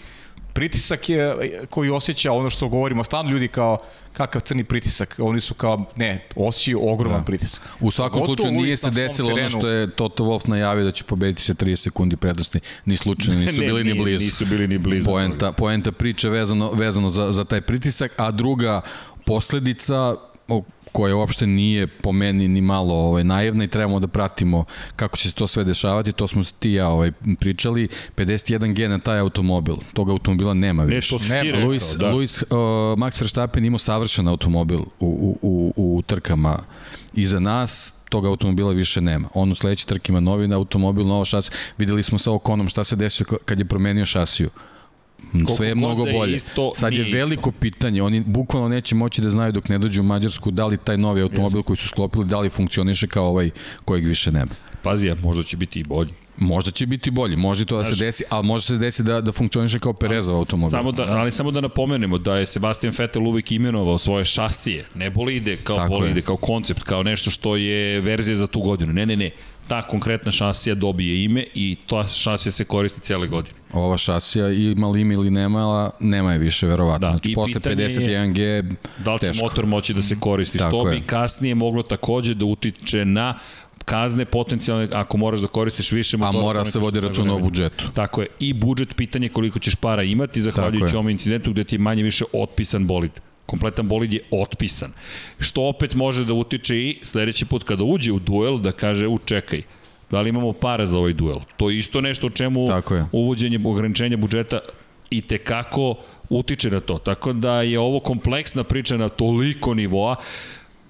pritisak je koji osjeća ono što govorimo, stalno ljudi kao kakav crni pritisak, oni su kao, ne, osjećaju ogroman da. pritisak. U svakom Pogotovo slučaju nije se desilo ono terenu. što je Toto Wolff najavio da će pobediti se 30 sekundi prednosti. Ni slučajno, nisu Ne, bili ni blizu. nisu bili ni blizu. Poenta, poenta priče vezano, vezano za, za taj pritisak, a druga posledica o koja uopšte nije po meni ni malo ovaj, naivna i trebamo da pratimo kako će se to sve dešavati, to smo ti ja ovaj, pričali, 51G na taj automobil, tog automobila nema Ne, više. to si ti Nema. rekao, Luis, da. Luis uh, Max Verstappen imao savršen automobil u, u, u, u trkama iza nas, tog automobila više nema. On u sledeći trk ima novi automobil, novo šas. Videli smo sa Okonom šta se desio kad je promenio šasiju. Sve je mnogo da je bolje. isto, Sad je veliko pitanje, oni bukvalno neće moći da znaju dok ne dođu u Mađarsku da li taj novi automobil koji su sklopili, da li funkcioniše kao ovaj kojeg više nema. Pazi, a možda će biti i bolji. Možda će biti bolji, može to da se desi, ali može se desi da, da funkcioniše kao Perezov automobil. Samo da, ali samo da napomenemo da je Sebastian Vettel uvek imenovao svoje šasije, ne bolide kao Tako bolide, je. kao koncept, kao nešto što je verzija za tu godinu. Ne, ne, ne. ta konkretna šasija dobije ime i ta šasija se koristi cijele godine. Ova šasija ima li ima ili nema, nema je više verovatno. Da, znači, i posle pitanje je 51G Da li će teško. motor moći da se koristi, Tako što je. bi kasnije moglo takođe da utiče na kazne potencijalne ako moraš da koristiš više A motora. mora za se vodi što računa o budžetu. Tako je. I budžet, pitanje koliko ćeš para imati, zahvaljujući ovom incidentu gde ti je manje više otpisan bolid. Kompletan bolid je otpisan. Što opet može da utiče i sledeći put kada uđe u duel da kaže, u čekaj, da li imamo para za ovaj duel. To je isto nešto o čemu uvođenje ograničenja budžeta i te kako utiče na to. Tako da je ovo kompleksna priča na toliko nivoa.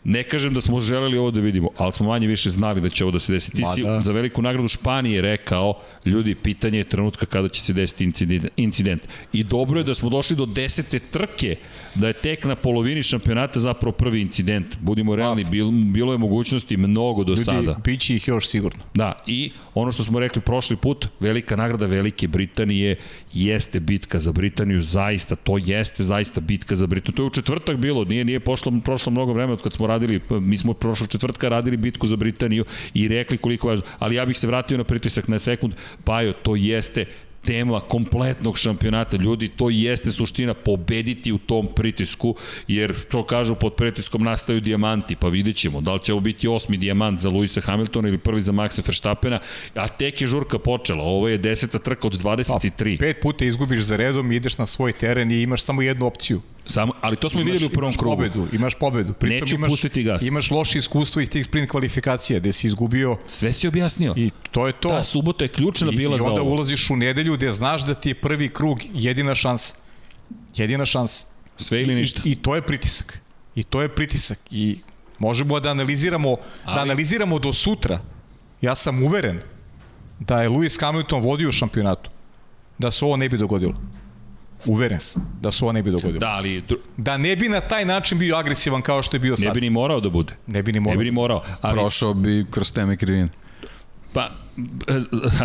Ne kažem da smo želeli ovo da vidimo, ali smo manje više znali da će ovo da se desi. Ti si da. za veliku nagradu Španije rekao, ljudi, pitanje je trenutka kada će se desiti incident. incident. I dobro je da smo došli do desete trke, da je tek na polovini šampionata zapravo prvi incident. Budimo realni, bil, bilo je mogućnosti mnogo do Ljudi, sada. bit će ih još sigurno. Da, i ono što smo rekli prošli put, velika nagrada Velike Britanije jeste bitka za Britaniju, zaista, to jeste zaista bitka za Britaniju. To je u četvrtak bilo, nije, nije pošlo, prošlo mnogo vremena od kad smo radili, mi smo prošlog četvrtka radili bitku za Britaniju i rekli koliko važno, ali ja bih se vratio na pritisak na sekund, Pajo, to jeste tema kompletnog šampionata. Ljudi, to jeste suština pobediti u tom pritisku, jer što kažu pod pritiskom nastaju dijamanti, pa vidjet ćemo da li će ovo biti osmi dijamant za Luisa Hamiltona ili prvi za Maxa Verstappena, a tek je žurka počela. Ovo je deseta trka od 23. Pet puta izgubiš za redom, ideš na svoj teren i imaš samo jednu opciju. Samo, ali to smo i videli u prvom imaš krugu. Pobedu, imaš pobedu. Pritom Neću imaš, pustiti gas. Imaš loše iskustvo iz tih sprint kvalifikacija, gde si izgubio Sve si objasnio. i to je to. Ta subota je ključna I, bila I za onda ovo. ulaziš u nedelju gde znaš da ti je prvi krug jedina šansa. Jedina šansa. Sve ili ništa. I, I to je pritisak. I to je pritisak. I možemo da analiziramo, Ali... Ali- da analiziramo do sutra. Ja sam uveren da je Lewis Hamilton vodio šampionatu. Da se ovo ne bi dogodilo. Uveren sam da se ovo ne bi dogodilo. Da. Ali dru- da ne bi na taj način bio agresivan kao što je bio sad. ne bi ni morao da bude. ne bi ni Ne morao. bi ni morao. Ali, Prošao bi kroz teme krivine. pa,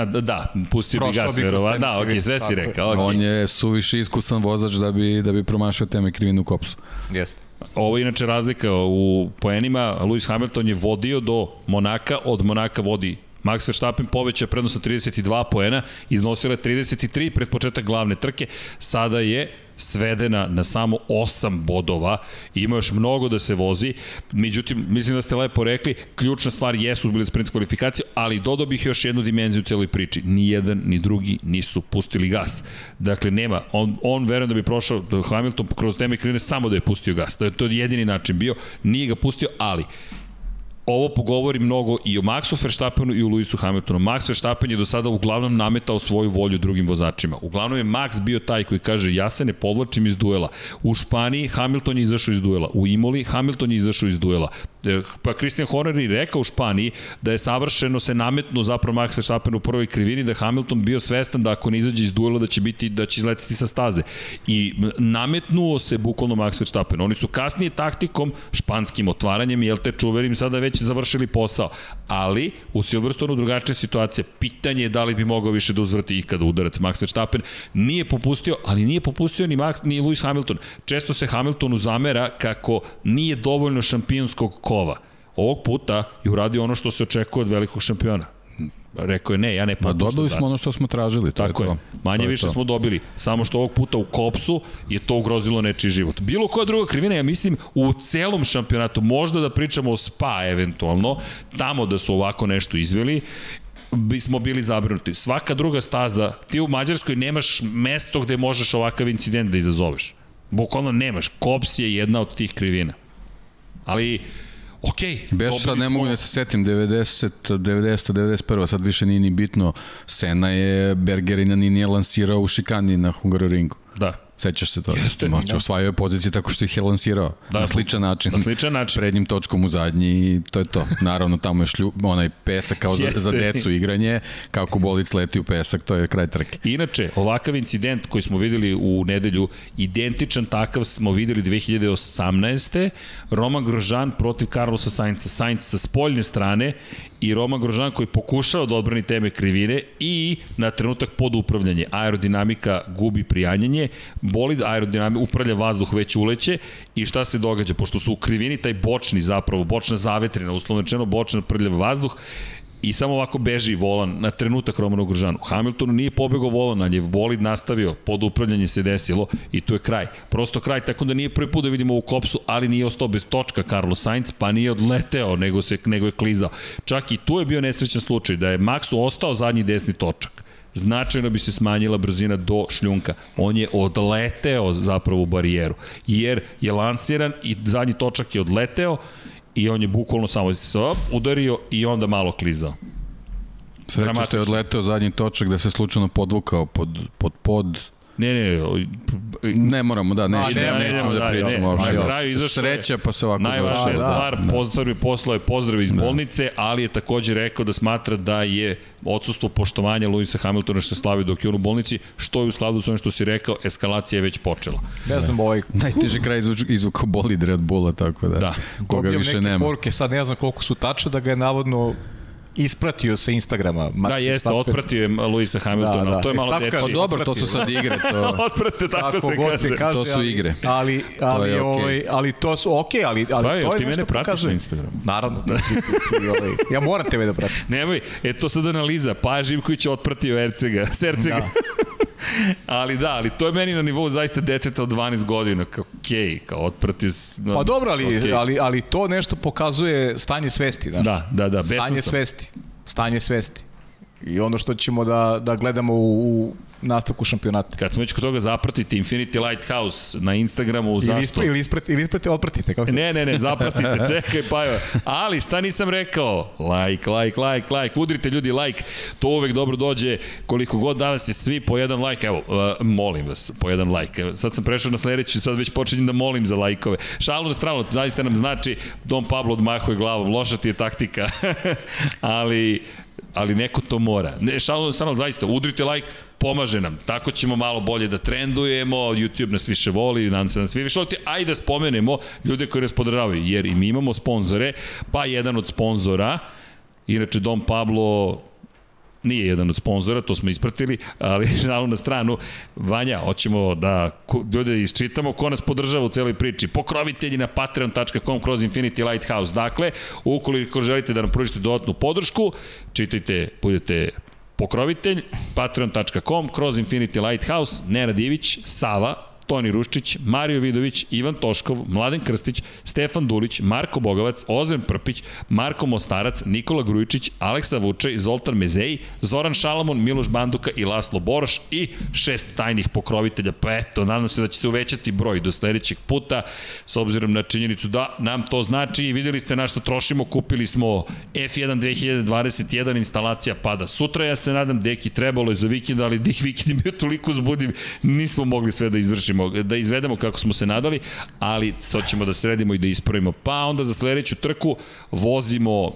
da, da, pustio bi Prošao gas, bi kroz verova. teme Da, okej, krivine, sve si rekao. Okay. On je suviše iskusan vozač da bi, da bi promašao teme krivine u kopsu. Jeste. Ovo je inače razlika u poenima. Lewis Hamilton je vodio do Monaka, od Monaka vodi Max Verstappen poveća prednost na 32 poena, iznosila je 33 pred početak glavne trke, sada je svedena na samo 8 bodova, ima još mnogo da se vozi, međutim, mislim da ste lepo rekli, ključna stvar jesu bile sprint kvalifikacije, ali dodao bih još jednu dimenziju u celoj priči. Ni jedan, ni drugi nisu pustili gas. Dakle, nema, on, on verujem da bi prošao Hamilton kroz teme krivine samo da je pustio gas, da je to jedini način bio, nije ga pustio, ali ovo pogovori mnogo i o Maxu Verstappenu i o Lewisu Hamiltonu. Max Verstappen je do sada uglavnom nametao svoju volju drugim vozačima. Uglavnom je Max bio taj koji kaže ja se ne povlačim iz duela. U Španiji Hamilton je izašao iz duela. U Imoli Hamilton je izašao iz duela. E, Pa Christian Horner je rekao u Španiji da je savršeno se nametno zapravo Max Verstappen u prvoj krivini da Hamilton bio svestan da ako ne izađe iz duela da će biti da će izletiti sa staze. I nametnuo se bukvalno Max Verstappen. Oni su kasnije taktikom, španskim otvaranjem, jel te čuverim, sada već završili posao. Ali u Silverstonu drugačija situacija. Pitanje je da li bi mogao više da uzvrti ikada udarac Max Verstappen. Nije popustio, ali nije popustio ni, Max, ni Lewis Hamilton. Često se Hamiltonu zamera kako nije dovoljno šampionskog kova. Ovog puta je uradio ono što se očekuje od velikog šampiona. Rekao je ne, ja ne Pa popuštam dobili smo danas. ono što smo tražili. To Tako je, je. to. Manje To je više to. smo dobili. Samo što ovog puta u Kopsu je to ugrozilo nečiji život. Bilo koja druga krivina, ja mislim, u celom šampionatu, možda da pričamo o Spa eventualno, tamo da su ovako nešto izveli, bismo bili zabrinuti. Svaka druga staza, ti u Mađarskoj nemaš mesto gde možeš ovakav incident da izazoveš. Bukvalno nemaš. Kops je jedna od tih krivina. Ali, okej. Beš sad ne smo- mogu da se setim 90, 90, 91, sad više nije ni bitno. Sena je Bergerina ni nije lansirao u šikani na Hungaroringu. Da. Sećaš se to? Jeste. Znači, osvajao je pozicije tako što ih je lansirao. Da, na sličan način. na sličan način. Prednjim točkom u zadnji i to je to. Naravno, tamo je šlju, onaj pesak kao za, za decu igranje. Kako bolic leti u pesak, to je kraj trke. Inače, ovakav incident koji smo videli u nedelju, identičan takav smo videli 2018. Roman Grožan protiv Carlosa Sainca. Sainz sa spoljne strane i Roman Grožan koji pokušao da odbrani teme krivine i na trenutak pod upravljanje. Aerodinamika gubi prijanjanje, bolid aerodinamika upravlja vazduh već uleće i šta se događa? Pošto su u krivini taj bočni zapravo, bočna zavetrina, uslovno rečeno bočna prljav vazduh, i samo ovako beži volan na trenutak Romanu Gružanu. Hamiltonu nije pobegao volan, ali je bolid nastavio, pod upravljanje se desilo i tu je kraj. Prosto kraj, tako da nije prvi put da vidimo ovu kopsu, ali nije ostao bez točka Carlos Sainz, pa nije odleteo, nego, se, nego je klizao. Čak i tu je bio nesrećan slučaj, da je Maxu ostao zadnji desni točak značajno bi se smanjila brzina do šljunka. On je odleteo zapravo u barijeru, jer je lansiran i zadnji točak je odleteo i on je bukvalno samo udario i onda malo klizao. Sreća što je odleteo zadnji točak da se slučajno podvukao pod, pod pod Ne, ne, ne moramo, da, ne, ne, ne, nećemo da pričamo uopšte. Na kraju izašao Sreća pa se ovako Najvažnija da, stvar, da, pozdravi poslao je pozdrav iz da. bolnice, ali je takođe rekao da smatra da je odsustvo poštovanja Luisa Hamiltona što se slavi dok je on u bolnici, što je u skladu sa onim što si rekao, eskalacija je već počela. Ne znam, ovaj... Najteži kraj izvuka bolid Red Bulla, tako da, da. koga više nema. Poruke, sad ne znam koliko su tače, da ga je navodno ispratio sa Instagrama. Max da, jeste, Stappen. otpratio je Luisa Hamiltona, da, da. to je malo dečije. Pa dobro, to su sad [laughs] igre. To... Otprate, tako, tako se, kaže. se kaže. To su igre. Ali, ali, to je okay. ovaj, ali to su okej, okay, ali, ali pa, to je ti mene pratiš na Instagramu? Naravno, ti si, ti si, ovaj, ja moram tebe da pratim. Nemoj, e to sad analiza, pa Živković je otpratio Ercega, Sercega. Da. [laughs] ali da, ali to je meni na nivou zaista deteta od 12 godina, kao okej, okay, kao otprati... No, pa dobro, ali, okay. ali, ali to nešto pokazuje stanje svesti, da. Da, da, da. Stanje svesti stanje svesti. I ono što ćemo da, da gledamo u, u nastavku šampionata. Kad smo već kod toga zapratite Infinity Lighthouse na Instagramu, zašto? Ili, ispre, ili, ispratite, ili ispratite, otpratite. Kako se... Ne, ne, ne, [laughs] zapratite, čekaj, pa jo. Ali šta nisam rekao? Like, like, like, like, udrite ljudi like, to uvek dobro dođe, koliko god danas je svi po jedan like, evo, uh, molim vas, po jedan like. Evo, sad sam prešao na sledeću, sad već počinjem da molim za lajkove. Šalu na stranu, zaista nam znači, Don Pablo odmahuje glavom, loša ti je taktika, [laughs] ali ali neko to mora. Ne, šalno, stvarno, zaista, udrite like, pomaže nam. Tako ćemo malo bolje da trendujemo, YouTube nas više voli, nadam se da nas vi više volite, a i da spomenemo ljude koji nas podržavaju, jer i mi imamo sponzore, pa jedan od sponzora, inače Dom Pablo nije jedan od sponzora, to smo ispratili, ali [laughs] žalu na stranu. Vanja, hoćemo da ljude isčitamo ko nas podržava u celoj priči. Pokrovitelji na patreon.com kroz Infinity Lighthouse. Dakle, ukoliko želite da nam pružite dodatnu podršku, čitajte, budete pokrovitelj, patreon.com, kroz Infinity Lighthouse, Nenad Ivić, Sava, Toni Ruščić, Mario Vidović, Ivan Toškov, Mladen Krstić, Stefan Dulić, Marko Bogovac, Ozren Prpić, Marko Mostarac, Nikola Grujičić, Aleksa Vučej, Zoltan Mezeji, Zoran Šalamon, Miloš Banduka i Laslo Boroš i šest tajnih pokrovitelja. Pa eto, nadam se da će se uvećati broj do sledećeg puta, s obzirom na činjenicu da nam to znači. Videli ste na što trošimo, kupili smo F1 2021, instalacija pada sutra, ja se nadam, deki trebalo je za vikend, ali dek vikend je bio toliko uzbudiv, nismo mogli sve da izvršimo ćemo da izvedemo kako smo se nadali, ali to ćemo da sredimo i da ispravimo. Pa onda za sledeću trku vozimo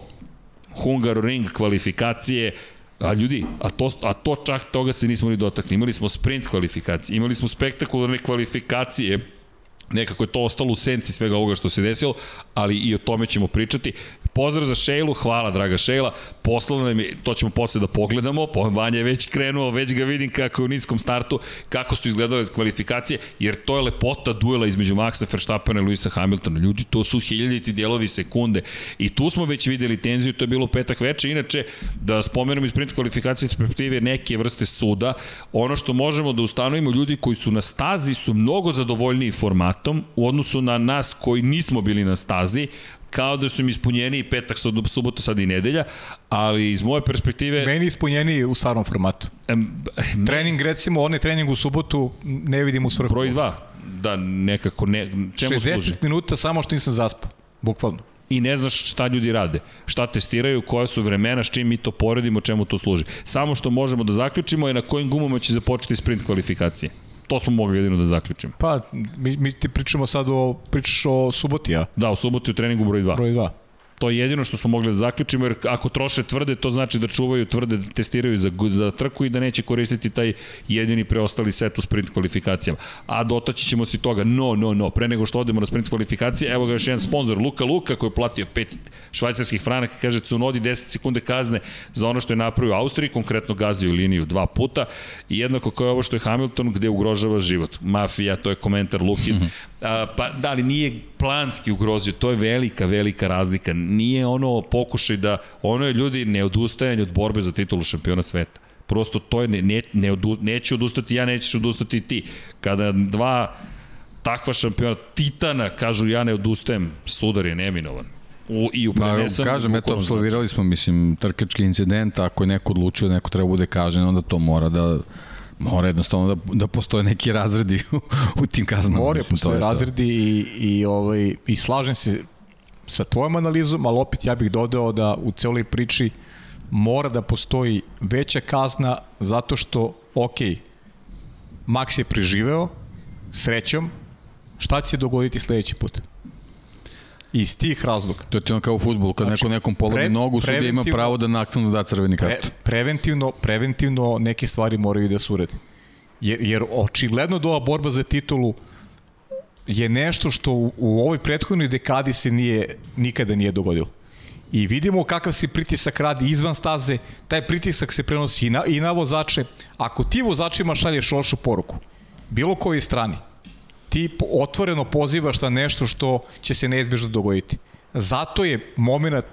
Hungar Ring kvalifikacije, A ljudi, a to, a to čak toga se nismo ni dotakli. Imali smo sprint kvalifikacije, imali smo spektakularne kvalifikacije nekako je to ostalo u senci svega ovoga što se desilo, ali i o tome ćemo pričati. Pozdrav za Šejlu, hvala draga Šejla, poslala nam je, to ćemo posle da pogledamo, Vanja je već krenuo, već ga vidim kako je u niskom startu, kako su izgledale kvalifikacije, jer to je lepota duela između Maxa Verstappena i Luisa Hamiltona. Ljudi, to su hiljaditi dijelovi sekunde. I tu smo već videli tenziju, to je bilo petak veče, inače, da spomenem iz sprint kvalifikacije perspektive neke vrste suda, ono što možemo da ustanovimo, ljudi koji su na stazi su mnogo zadovoljniji formatom u odnosu na nas koji nismo bili na stazi, kao da su im ispunjeni i petak, subota, sad i nedelja, ali iz moje perspektive... Meni ispunjeni u starom formatu. Em, trening, recimo, onaj trening u subotu, ne vidim u svrhu. Broj 2, da nekako ne... Čemu 60 služi? minuta samo što nisam zaspao, bukvalno i ne znaš šta ljudi rade, šta testiraju, koja su vremena, s čim mi to poredimo, čemu to služi. Samo što možemo da zaključimo je na kojim gumama će započeti sprint kvalifikacije to smo mogli jedino da zaključimo. Pa, mi, mi ti pričamo sad o, pričaš o suboti, ja? Da, o suboti u treningu broj 2. Broj 2. To je jedino što smo mogli da zaključimo, jer ako troše tvrde, to znači da čuvaju tvrde, da testiraju za, za trku i da neće koristiti taj jedini preostali set u sprint kvalifikacijama. A dotaći ćemo si toga, no, no, no, pre nego što odemo na sprint kvalifikacije, evo ga još jedan sponsor, Luka Luka, koji je platio 5 švajcarskih franaka, kaže Cunodi 10 sekunde kazne za ono što je napravio u Austriji, konkretno gazio liniju dva puta, i jednako kao ovo što je Hamilton, gde ugrožava život. Mafija, to je komentar Lukin. -hmm. A, pa da, ali nije planski ugrozio, to je velika, velika razlika. Nije ono pokušaj da, ono je ljudi neodustajanje od borbe za titulu šampiona sveta. Prosto to je, ne, ne, ne odu, neće odustati ja, nećeš odustati ti. Kada dva takva šampiona, titana, kažu ja ne odustajem, sudar je neminovan. U, I u. Pa, kažem, eto, absolvirali smo, mislim, trkački incident, ako je neko odlučio da neko treba bude kažen, onda to mora da mora jednostavno da, da postoje neki razredi u, u tim kaznama. Mora, mislim, postoje razredi i, i, ovaj, i slažem se sa tvojom analizom, ali opet ja bih dodao da u celoj priči mora da postoji veća kazna zato što, ok, Max je preživeo, srećom, šta će se dogoditi sledeći put? Iz tih razloga. To je ti ono kao u futbolu, kad znači, neko nekom polovi pre, nogu, sudija ima pravo da naknadno da crveni kart. Pre, preventivno, preventivno neke stvari moraju da se urede. Jer, jer očigledno da ova borba za titulu je nešto što u, u ovoj prethodnoj dekadi se nije, nikada nije dogodilo. I vidimo kakav se pritisak radi izvan staze, taj pritisak se prenosi i na, i na vozače. Ako ti vozačima šalješ lošu poruku, bilo kojoj strani, ti otvoreno pozivaš na nešto što će se neizbježno dogoditi. Zato je moment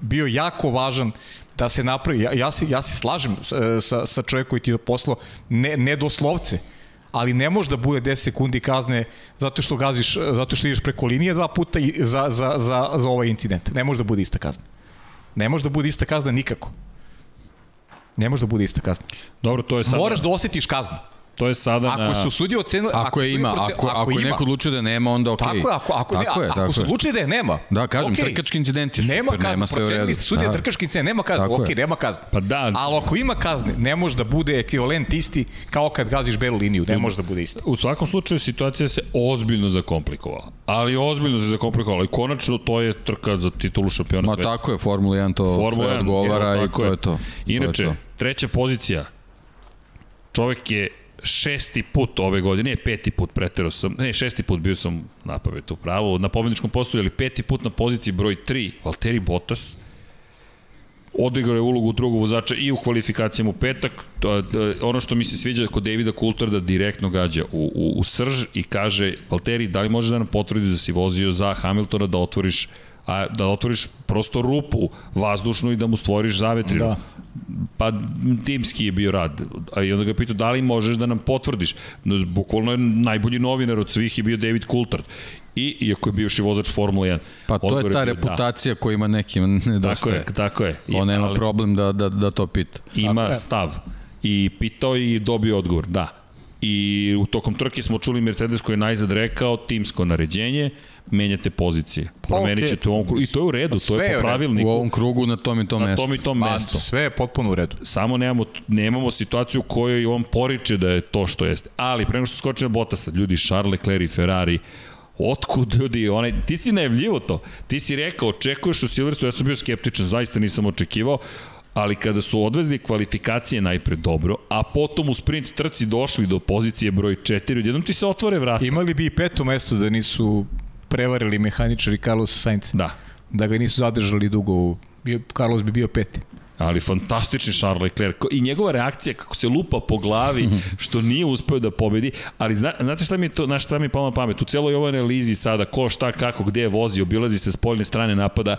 bio jako važan da se napravi, ja, ja, se, ja se slažem sa, sa čovjekom koji ti je poslao ne, ne doslovce, ali ne može da bude 10 sekundi kazne zato što gaziš, zato što ideš preko linije dva puta i za, za, za, za ovaj incident. Ne može da bude ista kazna. Ne može da bude ista kazna nikako. Ne može da bude ista kazna. Dobro, to je sad... Moraš da osjetiš kaznu. To je sada ako na... su sudije ocenili... Ako, ako je ima, ako, ako, ako je neko odlučio da nema, onda okej. Okay. Tako je, ako, ako, tako ne, je, ako tako su odlučili da je nema. Da, kažem, okay. trkački incident je super, nema, kazne, nema sve u redu. Sudije da. trkački incident, nema kazne, okej, okay, nema kazne. Pa da. Ali ako ima kazne, ne može da bude ekvivalent isti kao kad gaziš belu liniju, ne može da bude isti. U svakom slučaju situacija se ozbiljno zakomplikovala. Ali ozbiljno se zakomplikovala i konačno to je trka za titulu šampiona sveta. Ma tako je, Formula 1 to Formula sve odgovara i to je to. Inače, treća pozicija. Čovek je šesti put ove godine, ne peti put pretero sam, ne šesti put bio sam na pavetu pravo, na pobedničkom postolju, ali peti put na poziciji broj 3, Valtteri Bottas, odigrao je ulogu drugog vozača i u kvalifikacijama u petak. Ono što mi se sviđa kod Davida Coulterda direktno gađa u, u, u srž i kaže, Valtteri, da li može da nam potvrdi da si vozio za Hamiltona da otvoriš a da otvoriš prosto rupu vazdušnu i da mu stvoriš zavetrinu. Da. Pa timski je bio rad. A i onda ga pitao da li možeš da nam potvrdiš. No, bukvalno je najbolji novinar od svih je bio David Coulthard. I, iako je bivši vozač Formula 1. Pa to je ta bio, da. reputacija da. koja ima nekim nedostaje. Tako je, tako je. On nema ali, problem da, da, da to pita. Ima stav. I pitao i dobio odgovor, da. I u tokom trke smo čuli Mercedes koji je najzad rekao timsko naređenje, menjate pozicije. Promenit ćete okay. u ovom krugu. I to je u redu, to je po pravilniku. U ovom krugu na tom i tom mestu. Na tom i tom pa, mestu. Sve je potpuno u redu. Samo nemamo, nemamo situaciju u kojoj on poriče da je to što jeste. Ali, prema što skoči na Bottasa, ljudi, Charles Leclerc i Ferrari, Otkud ljudi, onaj, ti si najavljivo to. Ti si rekao, očekuješ u Silverstone, ja sam bio skeptičan, zaista nisam očekivao ali kada su odvezli kvalifikacije najpre dobro, a potom u sprint trci došli do pozicije broj 4, odjednom ti se otvore vrata. Imali bi i peto mesto da nisu prevarili mehaničari Carlos Sainz. Da. Da ga nisu zadržali dugo. Bio, Carlos bi bio peti ali fantastični Charles Leclerc i njegova reakcija kako se lupa po glavi [laughs] što nije uspeo da pobedi, ali zna, znate šta mi je to, na šta mi je palo na pamet, u celoj ovoj analizi sada ko šta kako gde vozi, obilazi se s poljne strane napada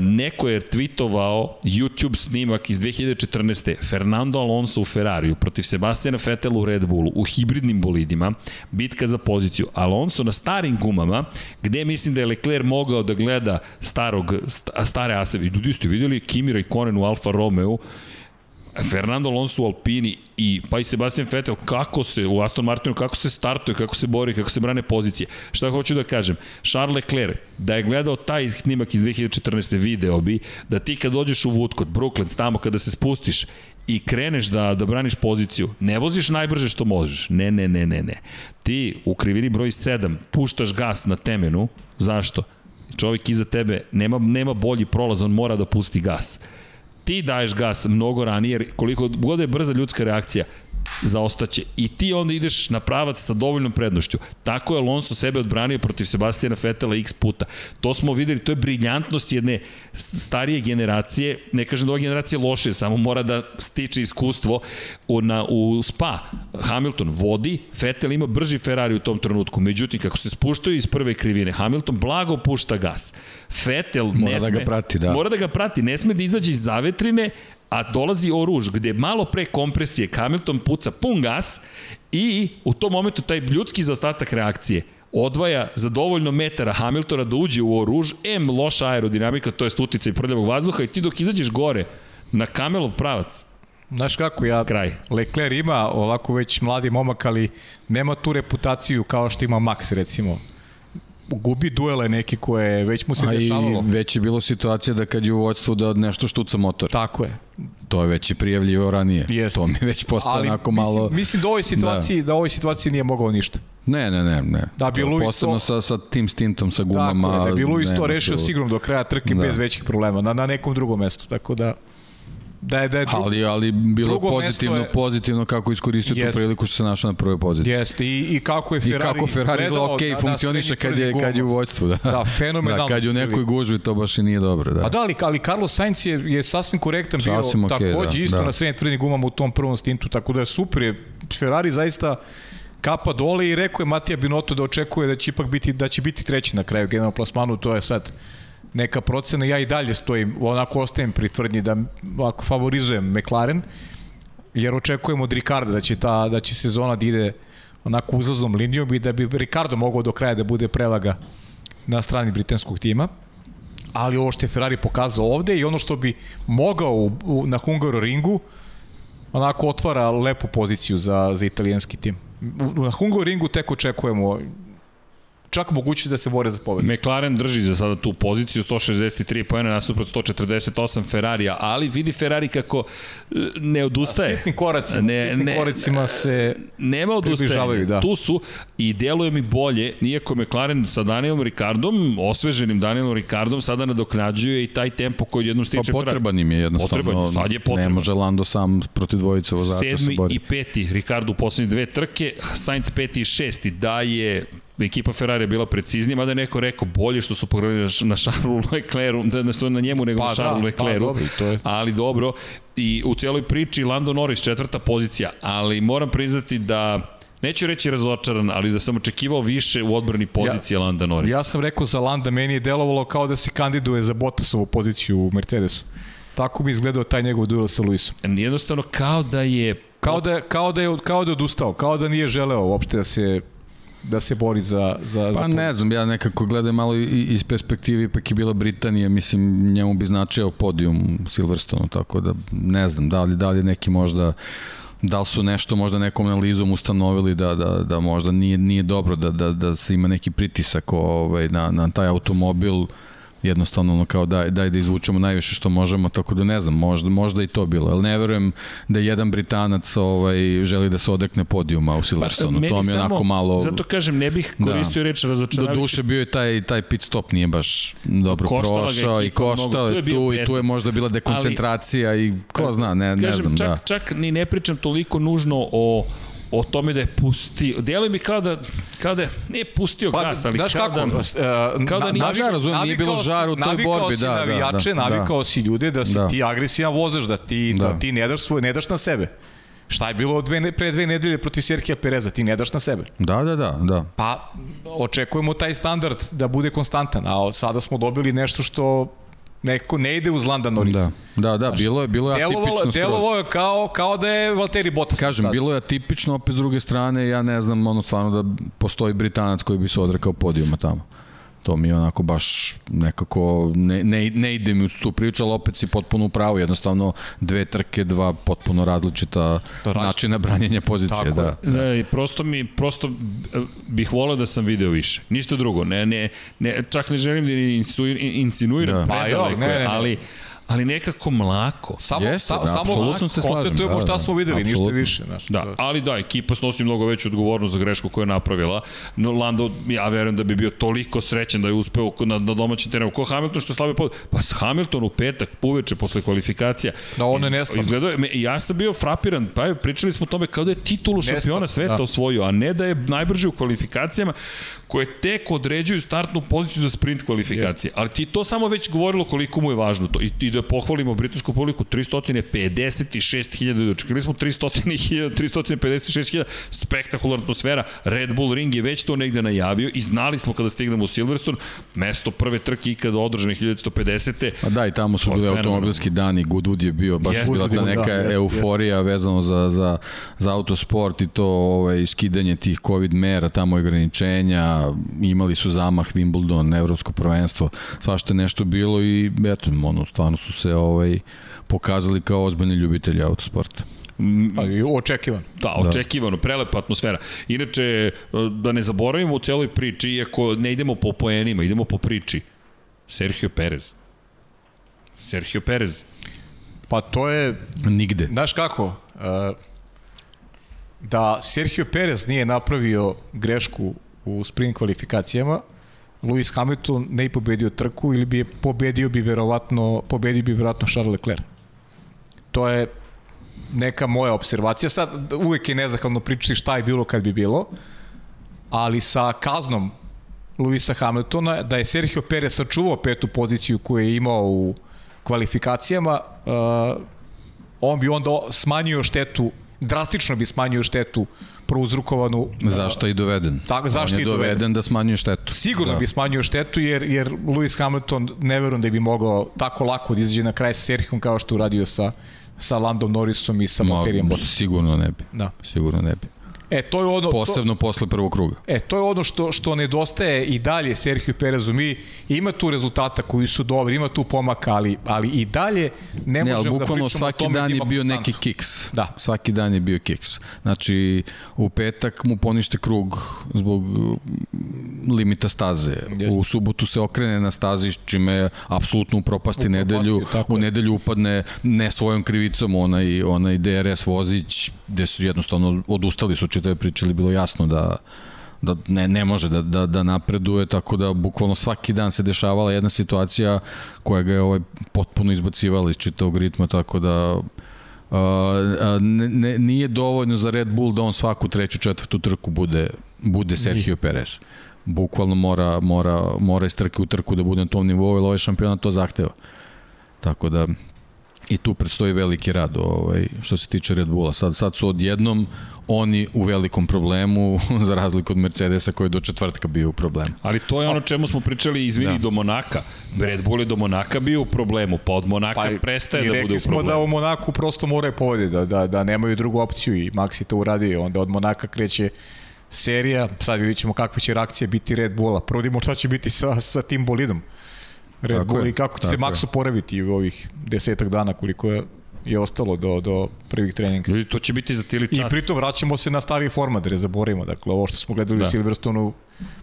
neko je tweetovao YouTube snimak iz 2014. Fernando Alonso u Ferrariju protiv Sebastiana Vettel u Red Bullu u hibridnim bolidima, bitka za poziciju. Alonso na starim gumama, gde mislim da je Leclerc mogao da gleda starog, stare asevi. Ljudi ste videli Kimi Raikkonen u Alfa Romeo Fernando Alonso u Alpini i pa i Sebastian Vettel kako se u Aston Martinu kako se startuje, kako se bori, kako se brane pozicije. Šta hoću da kažem? Charles Leclerc da je gledao taj snimak iz 2014. video bi da ti kad dođeš u Woodcote, Brooklyn, tamo kada se spustiš i kreneš da, da braniš poziciju, ne voziš najbrže što možeš. Ne, ne, ne, ne, ne. Ti u krivini broj 7 puštaš gas na temenu. Zašto? Čovjek iza tebe nema, nema bolji prolaz, on mora da pusti gas ti daješ gas mnogo ranije, jer koliko god je brza ljudska reakcija, zaostaće. I ti onda ideš na pravac sa dovoljnom prednošću. Tako je Alonso sebe odbranio protiv Sebastijana Fetela x puta. To smo videli, to je briljantnost jedne starije generacije, ne kažem da ova generacija loše, samo mora da stiče iskustvo u, na, u Spa. Hamilton vodi, Fetel ima brži Ferrari u tom trenutku, međutim, kako se spuštaju iz prve krivine, Hamilton blago pušta gas. Fetel mora ne da sme, ga prati, da. Mora da ga prati, ne sme da izađe iz zavetrine, a dolazi oruž gde malo pre kompresije Hamilton puca pun gas i u tom momentu taj ljudski zaostatak reakcije odvaja za dovoljno metara Hamiltona da uđe u oruž, M loša aerodinamika, to je stutica i prljavog vazduha i ti dok izađeš gore na kamelov pravac, Znaš kako, ja, kraj. Leclerc ima ovako već mladi momak, ali nema tu reputaciju kao što ima Max, recimo. Gubi duele neki koje već mu se A i dešavalo. već je bilo situacija da kad je u vođstvu da nešto štuca motor. Tako je. To je već i prijavljivo ranije. Jeste. To mi je već postao Ali onako malo... mislim, mislim da u ovoj situaciji, da. da u ovoj situaciji nije mogao ništa. Ne, ne, ne, ne. Da bi To Luis Posebno to- sa, sa tim stintom, sa gumama. Tako je, da bi Luis to rešio sigurno do kraja trke Da. bez većih problema, na, na nekom drugom mestu, tako da da je da je drugo, Ali, ali bilo pozitivno, je- pozitivno kako iskoristio tu Jeste. priliku što se našao na prvoj poziciji. jeste i, i kako je I Ferrari kako Ferrari izgleda ok, na- na funkcioniše kad je, kad je u vođstvu. Da, Da, fenomenalno Da, kad je u nekoj gužvi to baš i nije dobro. Da. Pa da, ali, ali Carlos Sainz je, je sasvim korektan bio, Sasvim okej, takođe da, isto da. na srednjim tvrdim gumama u tom prvom stintu, tako da je super, je Ferrari zaista kapa dole i rekao je Matija Binotto da očekuje da će ipak biti da će biti treći na kraju generalnog plasmanu, to je sad neka procena, ja i dalje stojim, onako ostajem pri tvrdnji da ovako favorizujem McLaren, jer očekujem od Ricarda da će, ta, da će sezona da ide onako uzlaznom linijom i da bi Ricardo mogao do kraja da bude prevaga na strani britanskog tima ali ovo što je Ferrari pokazao ovde i ono što bi mogao u, u, na Hungaru ringu onako otvara lepu poziciju za, za italijanski tim. U, na Hungaru ringu tek očekujemo čak mogućnost da se bore za pobedu. McLaren drži za sada tu poziciju, 163 pojena nasuprot 148 Ferrarija, ali vidi Ferrari kako e, ne odustaje. Sitnim koracima, Ne, ne, koracima se Nema odustajanja. da. Tu su i deluje mi bolje, nijako McLaren sa Danielom Ricardom, osveženim Danielom Ricardom, sada nadoknađuje i taj tempo koji jednom Pa stiče potreban im je jednostavno. Potreban, sad je potreban. Ne može Lando sam protiv dvojice vozača se Sedmi bori. i peti, Ricardo u poslednje dve trke, Sainz peti i šesti, da je ekipa Ferrari bila preciznija, mada je neko rekao bolje što su pogledali na Charlesu Leclercu, da ne stoje na njemu nego Pa na da, Charlesu pa Leclercu. dobro, i to je. Ali dobro, i u celoj priči Lando Norris četvrta pozicija, ali moram priznati da Neću reći razočaran, ali da sam očekivao više u odbrani pozicije ja, Landa Norris. Ja sam rekao za Landa, meni je delovalo kao da se kandiduje za Bottasovu poziciju u Mercedesu. Tako bi izgledao taj njegov duel sa Luisom. Jednostavno kao da je Kao da, je- kao da je kao da je odustao, kao da nije želeo uopšte da se da se bori za za za Pa ne znam, ja nekako gledam malo iz perspektive, ipak je bila Britanija, mislim, njemu bi značio podijum u Silverstonu, tako da ne znam, da li, da li neki možda da li su nešto možda nekom analizom ustanovili da, da, da možda nije, nije dobro da, da, da se ima neki pritisak ovaj, na, na taj automobil jednostavno ono kao daj, daj da izvučemo najviše što možemo, tako da ne znam, možda, možda i to bilo, ali ne verujem da jedan Britanac ovaj, želi da se odekne podijuma u Silverstonu, Meni to mi je samo- onako malo... Zato kažem, ne bih Da. koristio da. reč Do razočaravajući. duše bio je taj, taj pit stop nije baš dobro Koštala prošao i koštao Tu je bio tu i tu je možda bila dekoncentracija i ko zna, ne, ne Kažem, znam, čak, da. čak ni ne pričam toliko nužno o o tome da je pustio. Deluje mi kao da, kao da je, nije pustio Pa, gas, ali znaš kao kako, da... uh, kao da nije- Da, razumem, nije bilo navikao si- žara u toj navikao borbi, si da, da, navijače, da, da. navikao si ljude da si Da. ti agresivan vozač, da ti, da. Da. ti ne daš svoj, ne daš na sebe. Šta je bilo dve, pre dve nedelje protiv Serkija Pereza, ti ne daš na sebe. Da, da, da, da. Pa, očekujemo taj standard da bude konstantan, a sada smo dobili nešto što nekako ne ide uz Landa Norris. Da, da, da, bilo je, bilo je Delovalo, atipično skroz. delovalo je kao, kao da je Valtteri Bottas. Kažem, bilo je atipično, opet s druge strane, ja ne znam, ono stvarno da postoji Britanac koji bi se odrekao podijuma tamo. To mi je onako baš nekako, ne, ne, ne ide mi u tu priču, ali opet si potpuno u pravu, jednostavno dve trke, dva potpuno različita različita. načina branjenja pozicije. Tako da. Ne, i prosto mi, prosto eh, bih voleo da sam video više. Ništa drugo. Ne, ne, ne, čak ne želim da insinuiram Da. jo, predaleko, ne, ne, ne. ali ali nekako mlako. Samo, Jeste, sa, da, samo apsolutno se slažem, konstatujemo da, šta da, smo videli, ništa više. Znaš, Da, to- ali da, ekipa snosi mnogo veću odgovornost za grešku koju je napravila. No, Lando, ja verujem da bi bio toliko srećan da je uspeo na, na domaćem terenu. Ko Hamilton što je slavio pod... Pa s Hamilton u petak, uveče, posle kvalifikacija. Da, ono je nestvarno. Izgledao je, ja sam bio frapiran, pa evo, pričali smo o tome kao da je titulu šampiona Nestvarno, sveta da. osvojio, a ne da je najbrži u kvalifikacijama koje tek određuju startnu poziciju za sprint kvalifikacije. Ali ti to samo već govorilo koliko mu je važno to. I, i da pohvalimo britansku publiku, 356.000, očekili smo 300.000, 356.000, spektakularna atmosfera, Red Bull Ring je već to negde najavio i znali smo kada stignemo u Silverstone, mesto prve trke ikada održane 1950. Pa da, i tamo su je bili automobilski dani, Goodwood je bio, baš Jeste, bila ta neka da, jeste, euforija vezano za, za, za autosport i to ovaj, skidanje tih COVID mera, tamo ograničenja, imali su zamah Wimbledon, evropsko prvenstvo, svašta nešto bilo i eto, ono, stvarno su se ovaj, pokazali kao ozbiljni ljubitelji autosporta. ali očekivan. Da, očekivano, prelepa atmosfera. Inače, da ne zaboravimo u celoj priči, iako ne idemo po poenima, idemo po priči. Sergio Perez. Sergio Perez. Pa to je, Nigde. znaš kako, uh, da Sergio Perez nije napravio grešku u sprint kvalifikacijama, Lewis Hamilton ne bi pobedio trku ili bi je pobedio bi verovatno, pobedio bi verovatno Charles Leclerc. To je neka moja observacija. Sad uvek je nezahvalno pričati šta je bilo kad bi bilo, ali sa kaznom Luisa Hamiltona, da je Sergio Perez sačuvao petu poziciju koju je imao u kvalifikacijama, uh, on bi onda smanjio štetu, drastično bi smanjio štetu prouzrukovanu Zašto je i doveden? Tako, zašto On je je doveden? doveden da smanjuje štetu. Sigurno da. bi smanjio štetu jer jer Lewis Hamilton ne verujem da bi mogao tako lako da izađe na kraj sa Serhijom kao što uradio sa sa Landom Norrisom i sa Valtterijem sigurno ne bi. Da. Sigurno ne bi. E, to je ono... to, Posebno posle prvog kruga. E, to je ono što, što nedostaje i dalje Sergio Perezu. Mi ima tu rezultata koji su dobri, ima tu pomaka, ali, ali i dalje ne, Ne, možemo da pričamo svaki o tome dan da je ima bio konstantu. neki kiks. Da. Svaki dan je bio kiks. Znači, u petak mu ponište krug zbog mm, limita staze. Jeste. U subotu se okrene na stazi, čime apsolutno upropasti Upropasti, nedelju. U je. nedelju upadne ne svojom krivicom onaj, onaj DRS vozić, gde su jednostavno odustali su čitave pričali, bilo jasno da da ne, ne može da, da, da napreduje, tako da bukvalno svaki dan se dešavala jedna situacija koja ga je ovaj potpuno izbacivala iz čitavog ritma, tako da Uh, ne, ne, nije dovoljno za Red Bull da on svaku treću, četvrtu trku bude, bude Sergio Perez. Bukvalno mora, mora, mora iz trke u trku da bude na tom nivou, jer ovaj šampionat to zahteva. Tako da i tu predstoji veliki rad ovaj, što se tiče Red Bulla. Sad, sad su odjednom oni u velikom problemu [laughs] za razliku od Mercedesa koji je do četvrtka bio u problemu. Ali to je ono čemu smo pričali, izvini, Da. do Monaka. Red Bull je do Monaka bio u problemu, pa od Monaka i- prestaje i da bude rekli u smo da problemu. u Monaku prosto moraju povede, da, da, da nemaju drugu opciju i Max je to uradio. Onda od Monaka kreće serija, sad vidjet ćemo kakve će reakcije biti Red Bulla. Prvo vidimo šta će biti sa, sa tim bolidom. Red Bull i kako će se. Max oporaviti u ovih desetak dana koliko je, je ostalo do, do prvih treninga. Ljudi, to će biti za tili I čas. pritom vraćamo se na stari format, da ne zaboravimo. Dakle, ovo što smo gledali da. U Silverstonu,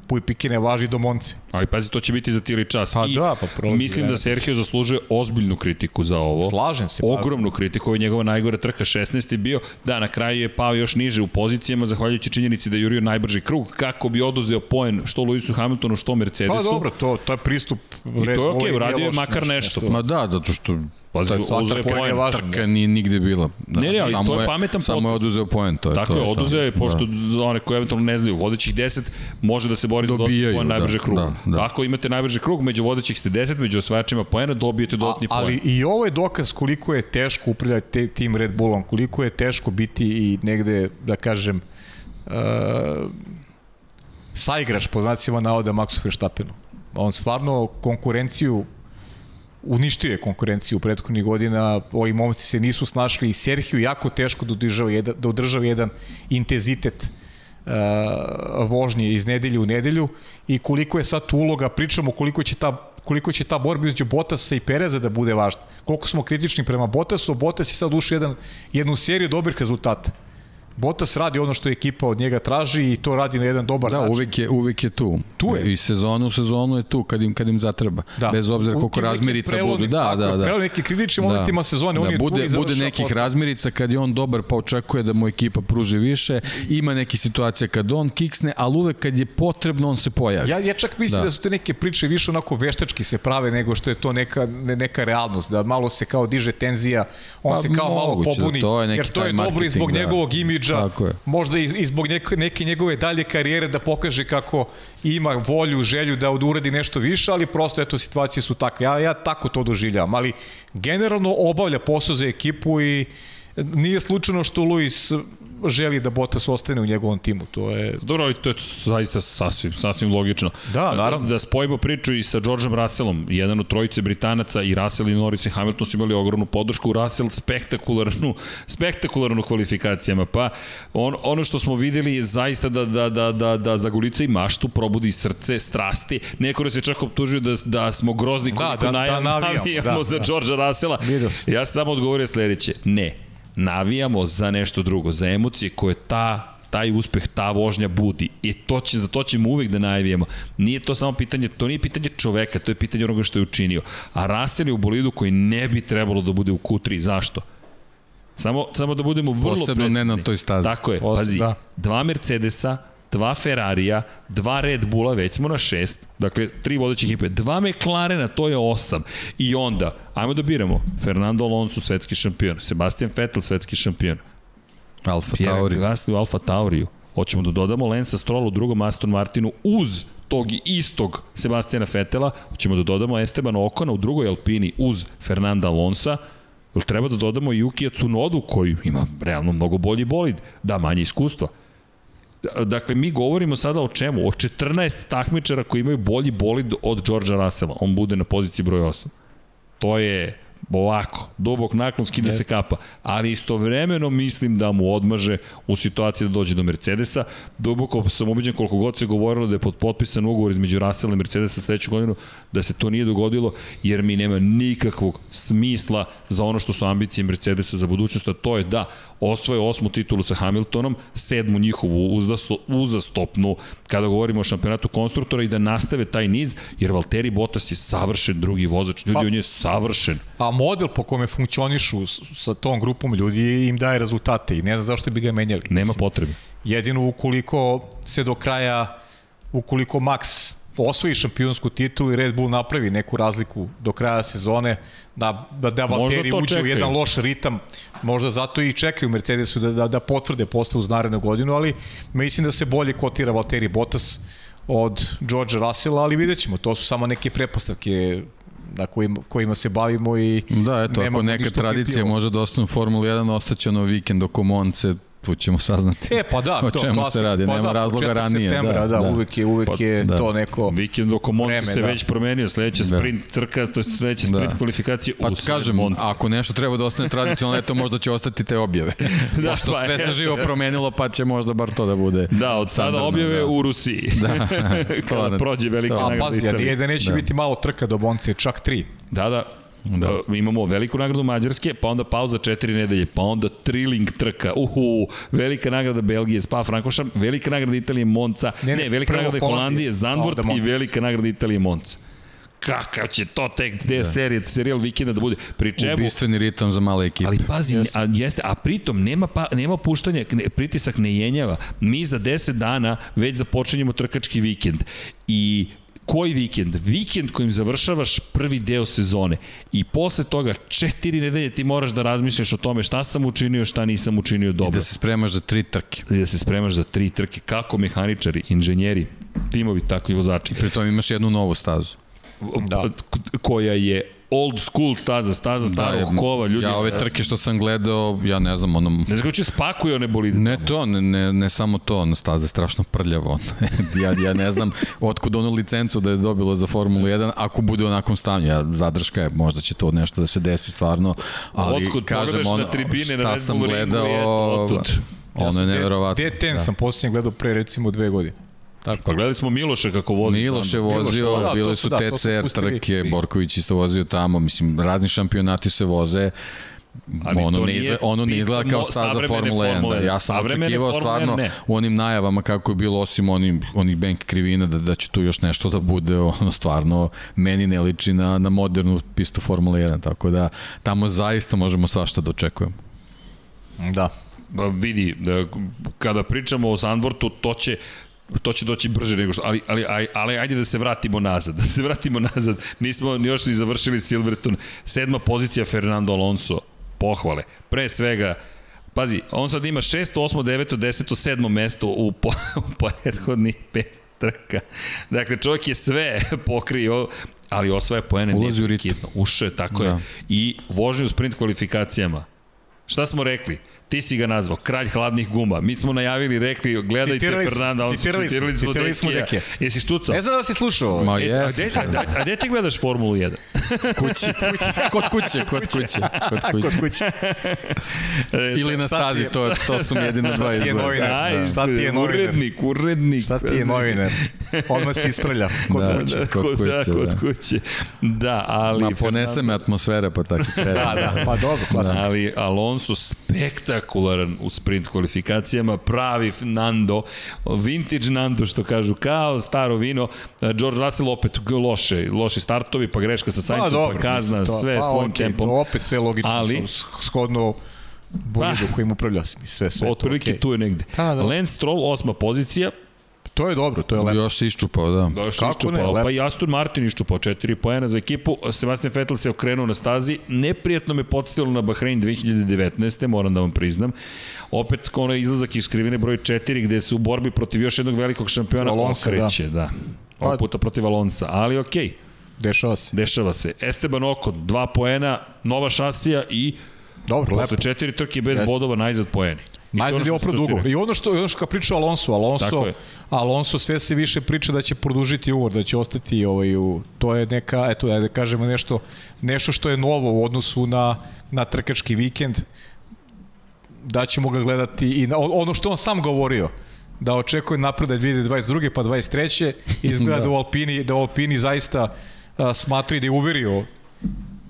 Puj Pike ne važi do Monce. Ali pazi, to će biti za tili čas. Pa I da, pa prolazi Mislim da. Sergio zaslužuje ozbiljnu kritiku za ovo. Slažem se. pa- Ogromnu kritiku, ovo je njegova najgora trka, 16. je bio, da, na kraju je pao još niže u pozicijama, zahvaljujući činjenici da je jurio najbrži krug, kako bi oduzeo poen što Lewisu Hamiltonu, što Mercedesu. Pa dobro, to, to je pristup. I to je okej, uradio je makar nešto. Ma da, zato što Pa taj- uzeo je poen je poen. važan. trka nije nigde bila. Da, Ne, ne, ali samo to je pametan Samo je oduzeo poen, to je Tako to. je, samo- oduzeo je, pošto Da. za one koji eventualno ne znaju, vodećih 10 može da se bori Dobijaju, za poen da, najbrže kruga. da, da. Ako imate najbrži krug, među vodećih ste 10, među osvajačima poena, dobijete dodatni poen. ali i ovo je dokaz koliko je teško upravljati te, tim Red Bullom, koliko je teško biti i negde, da kažem, uh, saigrač po znacima navoda Maxu Verstappenu. On stvarno konkurenciju uništio je konkurenciju u prethodnih godina, ovi momci se nisu snašli i Sergio jako teško da održava jedan, da održava jedan intenzitet uh, vožnje iz nedelje u nedelju i koliko je sad uloga, pričamo koliko će ta koliko će ta borba između Bottasa i Pereza da bude važna. Koliko smo kritični prema Bottasu, Bottas je sad ušao jedan, jednu seriju dobrih rezultata. Bottas radi ono što ekipa od njega traži i to radi na jedan dobar Da, način. uvek je, uvek je tu. Tu je. I sezonu u sezonu je tu kad im, kad im zatreba. Da. Bez obzira koliko razmirica budu. Da, tako, da, da. prelomnim nekim kritičnim momentima sezone, on da, je tu bude, završava bude nekih posao. razmirica kad je on dobar pa očekuje da mu ekipa pruži više. Ima neke situacije kad on kiksne, ali uvek kad je potrebno on se pojavi. Ja, ja čak mislim da. Da. da su te neke priče više onako veštački se prave nego što je to neka, ne, neka realnost, da malo se kao diže tenzija, on Pa, se kao malo da pobuni, to je neki jer to je taj dobro i zbog da. njegovog imidža, Je. možda i, i zbog neke, neke njegove dalje karijere da pokaže kako ima volju, želju da uradi nešto više, ali prosto eto situacije su takve. Ja, ja tako to doživljavam, ali generalno obavlja posao za ekipu i nije slučajno što Luis želi da Bottas ostane u njegovom timu. To je Dobro, ali to je zaista sasvim, sasvim logično. Da, naravno. Da spojimo priču i sa Georgeom Russellom, jedan od trojice Britanaca i Russell i Norris i Hamilton su imali ogromnu podršku, Russell spektakularnu, [laughs] spektakularnu kvalifikacijama, pa on, ono što smo videli je zaista da, da, da, da, da zagolica i maštu, probudi srce, strasti, neko nas je čak optužio da, da smo grozni Da, koliko da- da najav- navijamo, navijamo [laughs] da, za da. Georgea Russella. Ja sam samo odgovorio sledeće, ne, navijamo za nešto drugo, za emocije koje ta taj uspeh, ta vožnja budi. I to će, za to ćemo uvek da najavijemo. Nije to samo pitanje, to nije pitanje čoveka, to je pitanje onoga što je učinio. A Russell je u bolidu koji ne bi trebalo da bude u Q3. Zašto? Samo, samo da budemo vrlo Posebno ne precizni. na toj stazi. Tako je, Posle- pazi, da. dva Mercedesa, dva Ferrarija, dva Red Bulla, već smo na šest, dakle, tri vodeće ekipe, dva McLarena, to je osam. I onda, ajmo da biramo, Fernando Alonso, svetski šampion, Sebastian Vettel, svetski šampion, Alfa Tauri. Gasly u Alfa Tauriju. Hoćemo da dodamo Lensa Stroll u drugom Aston Martinu uz tog istog Sebastiana Fetela, hoćemo da dodamo Esteban Okona u drugoj Alpini uz Fernanda Alonsa, treba da dodamo i Yukija Tsunodu koji ima realno mnogo bolji bolid, da manje iskustva. Da- Dakle, mi govorimo sada o čemu? O 14 takmičara koji imaju bolji bolid od Georgea Russella. On bude na poziciji broj 8. To je ovako, dubok naklon skida se kapa, ali istovremeno mislim da mu odmaže u situaciji da dođe do Mercedesa. Duboko sam ubeđen koliko god se govorilo da je pod potpisan ugovor između Russella i Mercedesa sledeću godinu, da se to nije dogodilo, jer mi nema nikakvog smisla za ono što su ambicije Mercedesa za budućnost, a to je da osvoje osmu titulu sa Hamiltonom, sedmu njihovu uzdaslo, uzastopnu kada govorimo o šampionatu konstruktora i da nastave taj niz, jer Valtteri Bottas je savršen drugi vozač. Ljudi, Pa- on je savršen. A model po kome funkcionišu sa tom grupom ljudi im daje rezultate i ne znam zašto bi ga menjali. Nema potrebe. Jedino ukoliko se do kraja, ukoliko Max osvoji šampionsku titulu i Red Bull napravi neku razliku do kraja sezone, da, da, da Valtteri uđe u jedan loš ritam, možda zato i čekaju Mercedesu da, da, da potvrde posle uz narednu godinu, ali mislim da se bolje kotira Valtteri Bottas od George Russella, ali vidjet ćemo, to su samo neke prepostavke na kojima, kojima se bavimo i Da, eto, ako neka tradicija opipljivo. može da ostane u Formuli 1, ostaće ono vikend oko Monce, tu ćemo saznati. E, pa da, [laughs] o to, čemu klasik, se radi, pa nema da, razloga ranije. Septembra, da, da, uvek je, uvek Pa, je da. to neko... Vikend oko Monce Vreme, se da. već promenio, sledeća Da. sprint trka, to je sledeća sprint Da. kvalifikacije Pa u ti kažem, Monce. ako nešto treba da ostane tradicionalno, eto možda će ostati te objave. [laughs] Da, [laughs] Pošto pa, sve se živo promenilo, pa će možda bar to da bude. Da, od sada standardno, objave da. u Rusiji. Da, Kada to- prođe velika A nagrada pazi, a nije da neće Da. biti malo trka do Bonce, čak tri. Da, da. Da. Da. imamo veliku nagradu Mađarske, pa onda pauza četiri nedelje, pa onda triling trka, uhu, velika nagrada Belgije, Spa Frankošan, velika nagrada Italije Monca, ne, Ne, ne, velika nagrada Holandije, onda i velika nagrada Italije Monca. Kakav će to tek deo serije, serijal vikenda da bude. Pri čemu, Ubistveni ritam za male ekipe. Ali pazi, yes. a, jeste, a pritom nema, pa, nema puštanja, ne, pritisak ne jenjava. Mi za 10 dana već započinjemo trkački vikend. I koji vikend? Vikend kojim završavaš prvi deo sezone i posle toga četiri nedelje ti moraš da razmišljaš o tome šta sam učinio, šta nisam učinio I dobro. da se spremaš za tri trke. I da se spremaš za tri trke. Kako mehaničari, inženjeri, timovi, tako i vozači. Pri tom imaš jednu novu stazu. Da. Koja je old school staza, staza starog je- kova. Ljudi, Ja ove trke što sam gledao, ja ne znam, ono, Ne znam kako će spakuje one bolide. Ne to, ne, ne, ne samo to, ono staza je strašno prljavo. [laughs] ja, ja ne znam otkud onu licencu da je dobilo za Formulu 1, ako bude u onakvom stanju. Ja, zadrška je, možda će to nešto da se desi stvarno, ali Otkud kažem, ono, na tribine na šta Red sam Bull ringu i gledao, eto, otud. ono je neverovatno. D10 Da. sam posljednje gledao pre recimo dve godine. Tako. Pa gledali smo Miloša kako vozi. Miloš je tamo. vozio, da, to bile su- da, TCR trke, vi. Borković isto vozio tamo, mislim, razni šampionati se voze, Ali ono ne izgleda, ono ne izgleda kao staza Formule 1. Formule Da. 1. Ja sam očekivao Formule 1 stvarno ne. u onim najavama kako je bilo osim onim, onih bank krivina da, da će tu još nešto da bude ono stvarno meni ne liči na, na modernu pistu Formule 1. Tako da tamo zaista možemo svašta da očekujemo. Da. Vidi, da, kada pričamo o Zandvortu, to će to će doći brže nego što, ali, ali, ali, ali ajde da se vratimo nazad, [laughs] da se vratimo nazad, nismo još ni završili Silverstone, sedma pozicija Fernando Alonso, pohvale, pre svega, pazi, on sad ima 6, 8, 9, 10, 7 mesto u, po, [laughs] u prethodnih pet trka, dakle čovjek je sve [laughs] pokrio, ali osvaja poene Ulazi u ritam. uše, je, tako da. je, i vožnje u sprint kvalifikacijama, Šta smo rekli? Ti si ga nazvao, kralj hladnih guma. Mi smo najavili, rekli, gledajte Citirali Fernanda Alonso, citirali smo, citirali smo Dekija. Dekija. Jesi štucao? Ne znam da li si slušao. Ma E, a, jes. a, a gde ti gledaš Formulu 1? [laughs] Kući. kod kuće, kod kuće. Kod kuće. kuće. [laughs] Ili na Sad stazi, to, to su mi jedino dva je izbora. novinar. Aj, da. Sad ti je novinar. urednik, urednik. Šta ti je novinar? Odmah se ispravlja. Kod Da. kuće. Da, Kod kod, da, kuće, kod da. kuće. Da, ali... Ma ponese me atmosfera, pa tako. Da, da, pa dobro, klasika. Ali Alonso spektakularan u sprint kvalifikacijama, pravi Nando, vintage Nando što kažu, kao staro vino. George Russell opet loše, loši startovi, pa greška sa Saincom, pa, dobro, kazna, mislim, to- sve pa, svojim okej, tempom. Opet sve logično, Ali- shodno bolidu Pa. kojim upravlja sam. Sve, sve Otprilike okay. tu je negde. Pa, da. Lance Stroll, osma pozicija, to je dobro, to je lepo. Još se iščupao, da. Da, još Kako iščupao, ne, lepo. pa i Aston Martin iščupao 4 poena za ekipu. Sebastian Vettel se okrenuo na stazi. Neprijatno me podsjetilo na Bahrein 2019. moram da vam priznam. Opet ono izlazak iz krivine broj 4 gde se u borbi protiv još jednog velikog šampiona Alonsa, okreće. Da. da. Pa- puta protiv Alonsa, ali okej. Okay. Dešava se. Dešava se. Esteban Oko, dva poena, nova šasija i Dobro, lepo. posle četiri trke bez Jeste. bodova najzad poeni. To je Najzad ono je što opro ste dugo. rekli. I ono što, ono što kad priča Alonso, Alonso. Alonso sve se više priča da će produžiti ugovor, da će ostati ovaj, u, to je neka, eto, da kažemo nešto, nešto što je novo u odnosu na, na trkački vikend, da ćemo ga gledati i na, ono što on sam govorio, da očekuje napredak 2022. pa 23. [laughs] Izgleda da. da u Alpini, da u Alpini zaista a, smatri da je uverio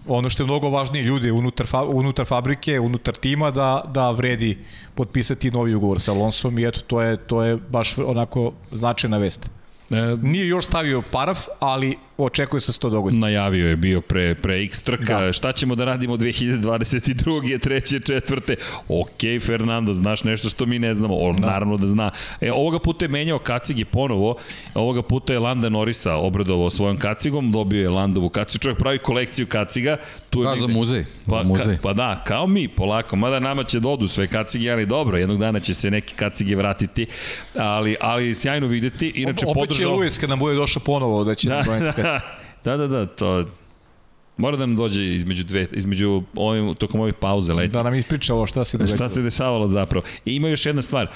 ono što je mnogo važnije ljude unutar, fa, unutar fabrike, unutar tima da, da vredi potpisati novi ugovor sa Alonsom i eto to je, to je baš onako značajna vest. E, Nije još stavio paraf, ali očekuje se da se to dogodi. najavio je bio pre, pre X trka, Da. šta ćemo da radimo 2022. treće, četvrte, ok Fernando, znaš nešto što mi ne znamo, on da. naravno da zna. E, ovoga puta je menjao kacigi ponovo, ovoga puta je Landa Norisa obradovao svojom kacigom, dobio je Landovu kacigu, čovjek pravi kolekciju kaciga, tu je Da, za muzej. Pa, za muzej. Ka, pa da, kao mi, polako, mada nama će dodu sve kacige, ali dobro, jednog dana će se neki kacige vratiti, ali, ali sjajno videti, inače Opet će podržao... Luis kad nam bude došao ponovo da će Da, nam da. Da, da, da, to mora da nam dođe između dve, između ovim, tokom ovih pauze leti. Da nam ispriča ovo šta se događa. Šta se dešavalo zapravo. I ima još jedna stvar.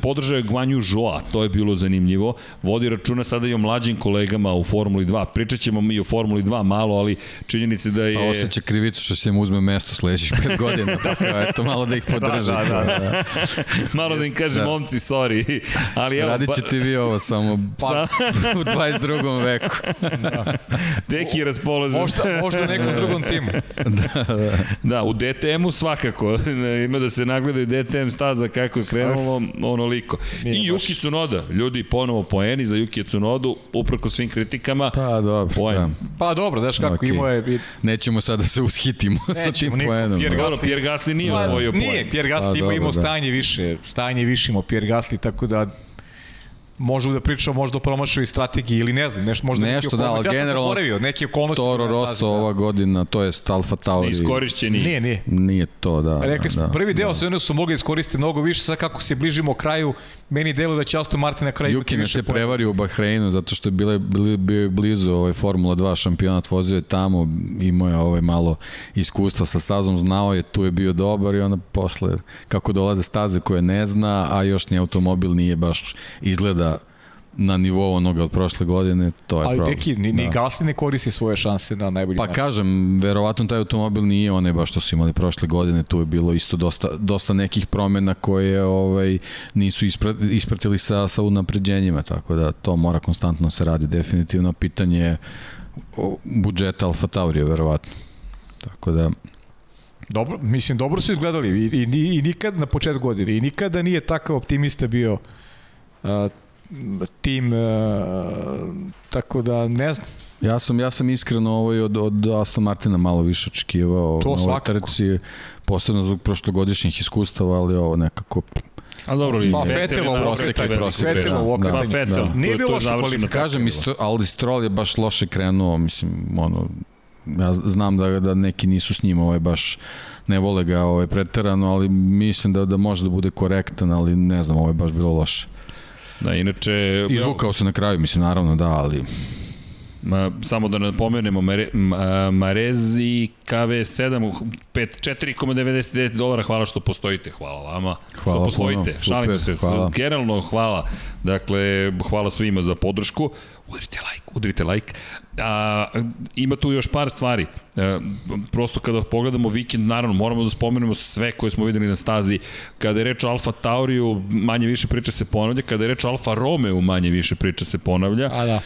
Podržao je Guanju Joa, to je bilo zanimljivo. Vodi računa sada i o mlađim kolegama u Formuli 2. Pričat ćemo mi o Formuli 2 malo, ali činjenici da A je... osjeća krivicu što se im uzme mesto sledećih pet [laughs] godina. Tako, eto, malo da ih [laughs] podrži. Da, da, da. da. [laughs] malo da im kaže, Da. momci, sorry. Ali evo, Radit ćete vi ovo samo pa, u 22. veku. Deki je raspoložen. Možda, možda u nekom [laughs] drugom timu. Da, u DTM-u svakako. [laughs] Ima da se nagledaju DTM staza kako je krenulo onoliko. Nije I baš. Yuki Tsunoda. Ljudi, ponovo poeni za Yuki Tsunodu, uprako svim kritikama. Pa dobro. Poen. Da. Pa dobro, znaš kako Okej. imao je... Nećemo sad da se ushitimo sa tim niko. poenom. Pierre da. Dobro, Pierre Gasly nije Pa, osvojio poen. Nije, Pierre Gasly Pa, ima dobro, imao da. stanje više, stanje više imao Pierre Gasly, tako da možemo da pričamo možda o promašaju strategiji ili ne znam, nešto možda Nešto, da, ali ja sam generalno zaboravio, neki okolnosti. Toro Rosso da. ova godina, to je Alfa Tauri. Iskorišćeni. Nije, nije. Nije to, da. Rekli smo, da, prvi deo da. se one su mogli iskoristiti mnogo više, sad kako se bližimo kraju, meni delo da će Aston Martin na kraju imati Juki nas više je poena. prevario u Bahreinu zato što je bile, bili, bio je blizu ovaj Formula 2 šampionat, vozio je tamo, imao je ovaj malo iskustva sa stazom, znao je, tu je bio dobar i onda posle, kako dolaze staze koje ne zna, a još ni automobil nije baš izgleda na nivou onoga od prošle godine, to je Ali problem. Deki, ni, ni Da. Gasly ne koristi svoje šanse na najbolji Pa način. kažem, verovatno taj automobil nije onaj baš što su imali prošle godine, tu je bilo isto dosta, dosta nekih promena koje ovaj nisu ispra, ispratili sa, sa unapređenjima, tako da to mora konstantno se radi definitivno. Pitanje budžeta Alfa Taurija, verovatno. Tako da, Dobro, mislim, dobro su izgledali i, i, i nikad na početku godine i nikada nije takav optimista bio uh, tim, uh, tako da ne znam. Ja sam, ja sam iskreno ovaj od, od Aston Martina malo više očekivao To na ovoj trci, posebno zbog prošlogodišnjih iskustava, ali ovo nekako A dobro, li, Pa, prosek taj je prosek, grešak. Vettelov da, okretanje. Pa Vettel, da. Nije bilo to je loša završeno kvalifikacija. Kažem, isto, ali Stroll je baš loše krenuo, mislim, ono, ja znam da, da neki nisu s njim ovaj, baš ne vole ga ovaj, preterano, ali mislim da, da može da bude korektan, ali ne znam, ovo je baš bilo loše. Da, inače... Izvukao se na kraju, mislim, naravno da, ali Ma, samo da napomenemo, Mare, Marezi KV7, 4,99 dolara, hvala što postojite, hvala vama. Hvala što postojite, puno, šalimo super, se, hvala. generalno hvala. Dakle, hvala svima za podršku. Udrite like, udrite like. A, ima tu još par stvari. E, prosto kada pogledamo vikend, naravno moramo da spomenemo sve koje smo videli na stazi. Kada je reč o Alfa Tauriju, manje više priča se ponavlja. Kada je reč o Alfa Romeo, manje više priča se ponavlja. A da.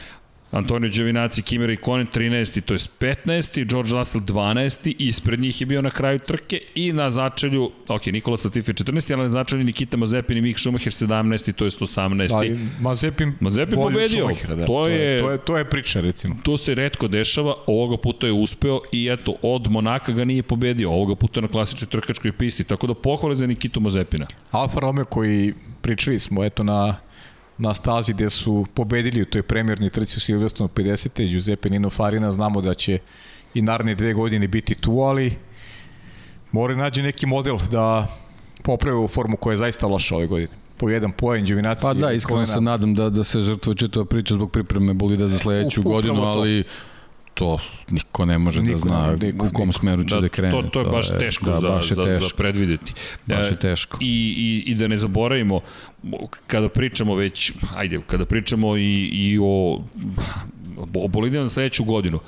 Antonio Giovinazzi, Kimera i Konen 13. to je 15. George Russell 12. Ispred njih je bio na kraju trke i na začelju, ok, Nikola Latifi 14. ali na začelju Nikita Mazepin i Mick Schumacher 17. to je 118. Ali Mazepin, Mazepin pobedio. Schumachera, Da. To je- to je to je priča recimo. To se redko dešava, ovoga puta je uspeo i eto, od Monaka ga nije pobedio, ovoga puta na klasičnoj trkačkoj pisti, tako da pohvale za Nikitu Mazepina. Alfa Romeo koji pričali smo eto na na stazi gde su pobedili u toj premjernoj trci u Silverstonu 50. Giuseppe Nino Farina, znamo da će i naredne dve godine biti tu, ali mora nađe neki model da poprave u formu koja je zaista loša ove godine. Po jedan poen, Giovinazzi... Pa da, iskreno se nadam da, da se žrtvuje čitava priča zbog pripreme bolida za sledeću Upravo godinu, ali to niko ne može Niko da zna niko, u kom niko. smeru će da, Da, krene. to, to je baš teško da, za, baš je za, teško. za predvideti. Baš E, je teško. I, i, I da ne zaboravimo, kada pričamo već, ajde, kada pričamo i, i o, o bolidima za sledeću godinu,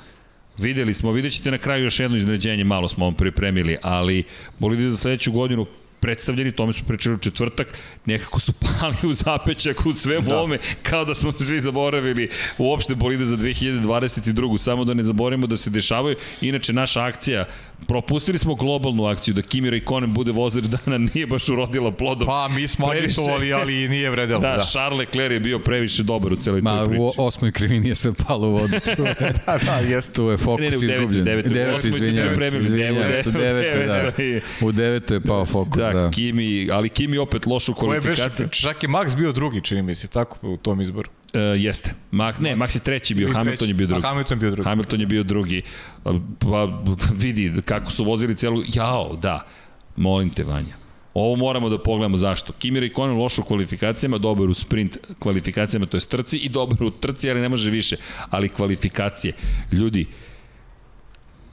Videli smo, vidjet ćete na kraju još jedno iznenađenje, malo smo vam pripremili, ali bolidi za sledeću godinu predstavljeni, tome smo pričali u četvrtak, nekako su [laughs] pali u zapećak u sve da. ovome, kao da smo svi zaboravili uopšte bolide za 2022. Samo da ne zaboravimo da se dešavaju. Inače, naša akcija, propustili smo globalnu akciju, da Kimi Raikkonen bude vozač dana, nije baš urodila plodom. Pa mi smo Previše. agitovali, ali nije vredelo. Da, Da, Charles Leclerc je bio previše dobar u celoj Ma, toj priči. u osmoj krivini je sve palo u vodu. [laughs] Da, da jeste. tu je fokus Ne, ne, u devetoj, izgubljen. devetoj. U Devet, osmoj su izvinjavam se. pripremili, Izvinjavam devetoj, se, u devetoj, da. devetoj. U devetoj je pao fokus, Da, da. Kimi, ali Kimi opet lošu Ko je beše, kvalifikaciju. čak je Max bio drugi, čini mi se, tako u tom izboru. E, jeste. Max, ne, Max je treći bio, Hamilton treći. je bio drugi. A Hamilton je bio drugi. Hamilton je bio drugi. Pa [laughs] vidi kako su vozili celu... Jao, da. Molim te, Vanja. Ovo moramo da pogledamo zašto. Kimi Raikkonen loš u kvalifikacijama, dobar u sprint kvalifikacijama, to je trci i dobar u trci, ali ne može više. Ali kvalifikacije. Ljudi,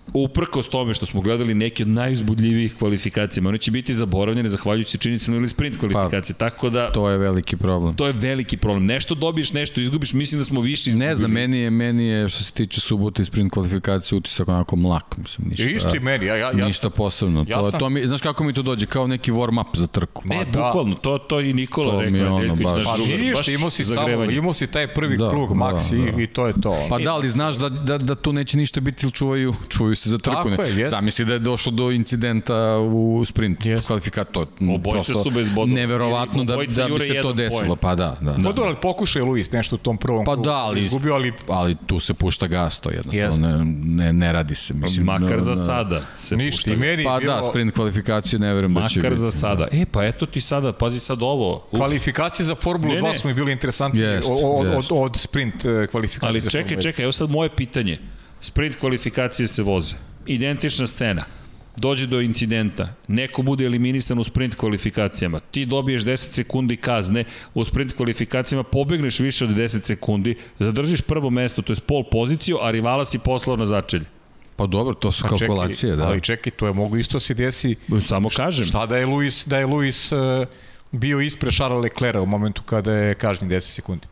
uprkos tome što smo gledali neke od najuzbudljivijih kvalifikacija, one će biti zaboravljene zahvaljujući činjenicama ili sprint kvalifikacije, pa, tako da To je veliki problem. to je veliki problem. Nešto dobiješ, nešto izgubiš, mislim da smo više izgubili. Ne znam, meni je, meni je što se tiče subote i sprint kvalifikacije utisak onako mlak, mislim, ništa. Isto i meni, ja, ja, ja ništa posebno. ja to, sam- to mi, znaš kako mi to dođe? Kao neki warm up za trku. Ne, da. bukvalno, to, to i Nikola To rekao. mi je ono Nedeljković, baš- Pa drugar, baš imao si samo, imao si taj prvi Da, krug, da, Max, da. i, i to je to. Pa da, ali znaš da, da, da tu neće ništa biti ili čuvaju, čuvaju se za trku. Tako ne. je, jest. Zamisli da je došlo do incidenta u sprint Jest. kvalifikat. To prosto su bez bodova. neverovatno da, da bi se to desilo. poen. Pa da, da. Pa dobro, ali pokušaj Luis nešto u tom prvom Pa krugu. da, ali- Izgubio, ali ali tu se pušta gas, to Jest. jednostavno ne, ne, ne radi se. Mislim, Makar za sada se ništa. pušta. Meni Pa je bilo da, sprint kvalifikacije ne verujem da će Makar za sada. E, pa eto ti sada, pazi sad ovo. Kvalifikacije za Formulu Ne, 2 ne. su mi bili interesantnije Jest, od, od, jest. od, sprint eh, kvalifikacije. ali čekaj, Formulu 1. čekaj, evo sad moje pitanje. Sprint kvalifikacije se voze. Identična scena. Dođe do incidenta, neko bude eliminisan u sprint kvalifikacijama, ti dobiješ 10 sekundi kazne, u sprint kvalifikacijama pobegneš više od 10 sekundi, zadržiš prvo mesto, to je pol poziciju, a rivala si poslao na začelje. Pa dobro, to su Pa čekaj, kalkulacije, da. Ali čekaj, to je mogu isto se desi. Samo kažem. Šta da je Luis, da je Luis uh, bio ispred Charles Leclerca u momentu kada je kažnjen 10 sekundi?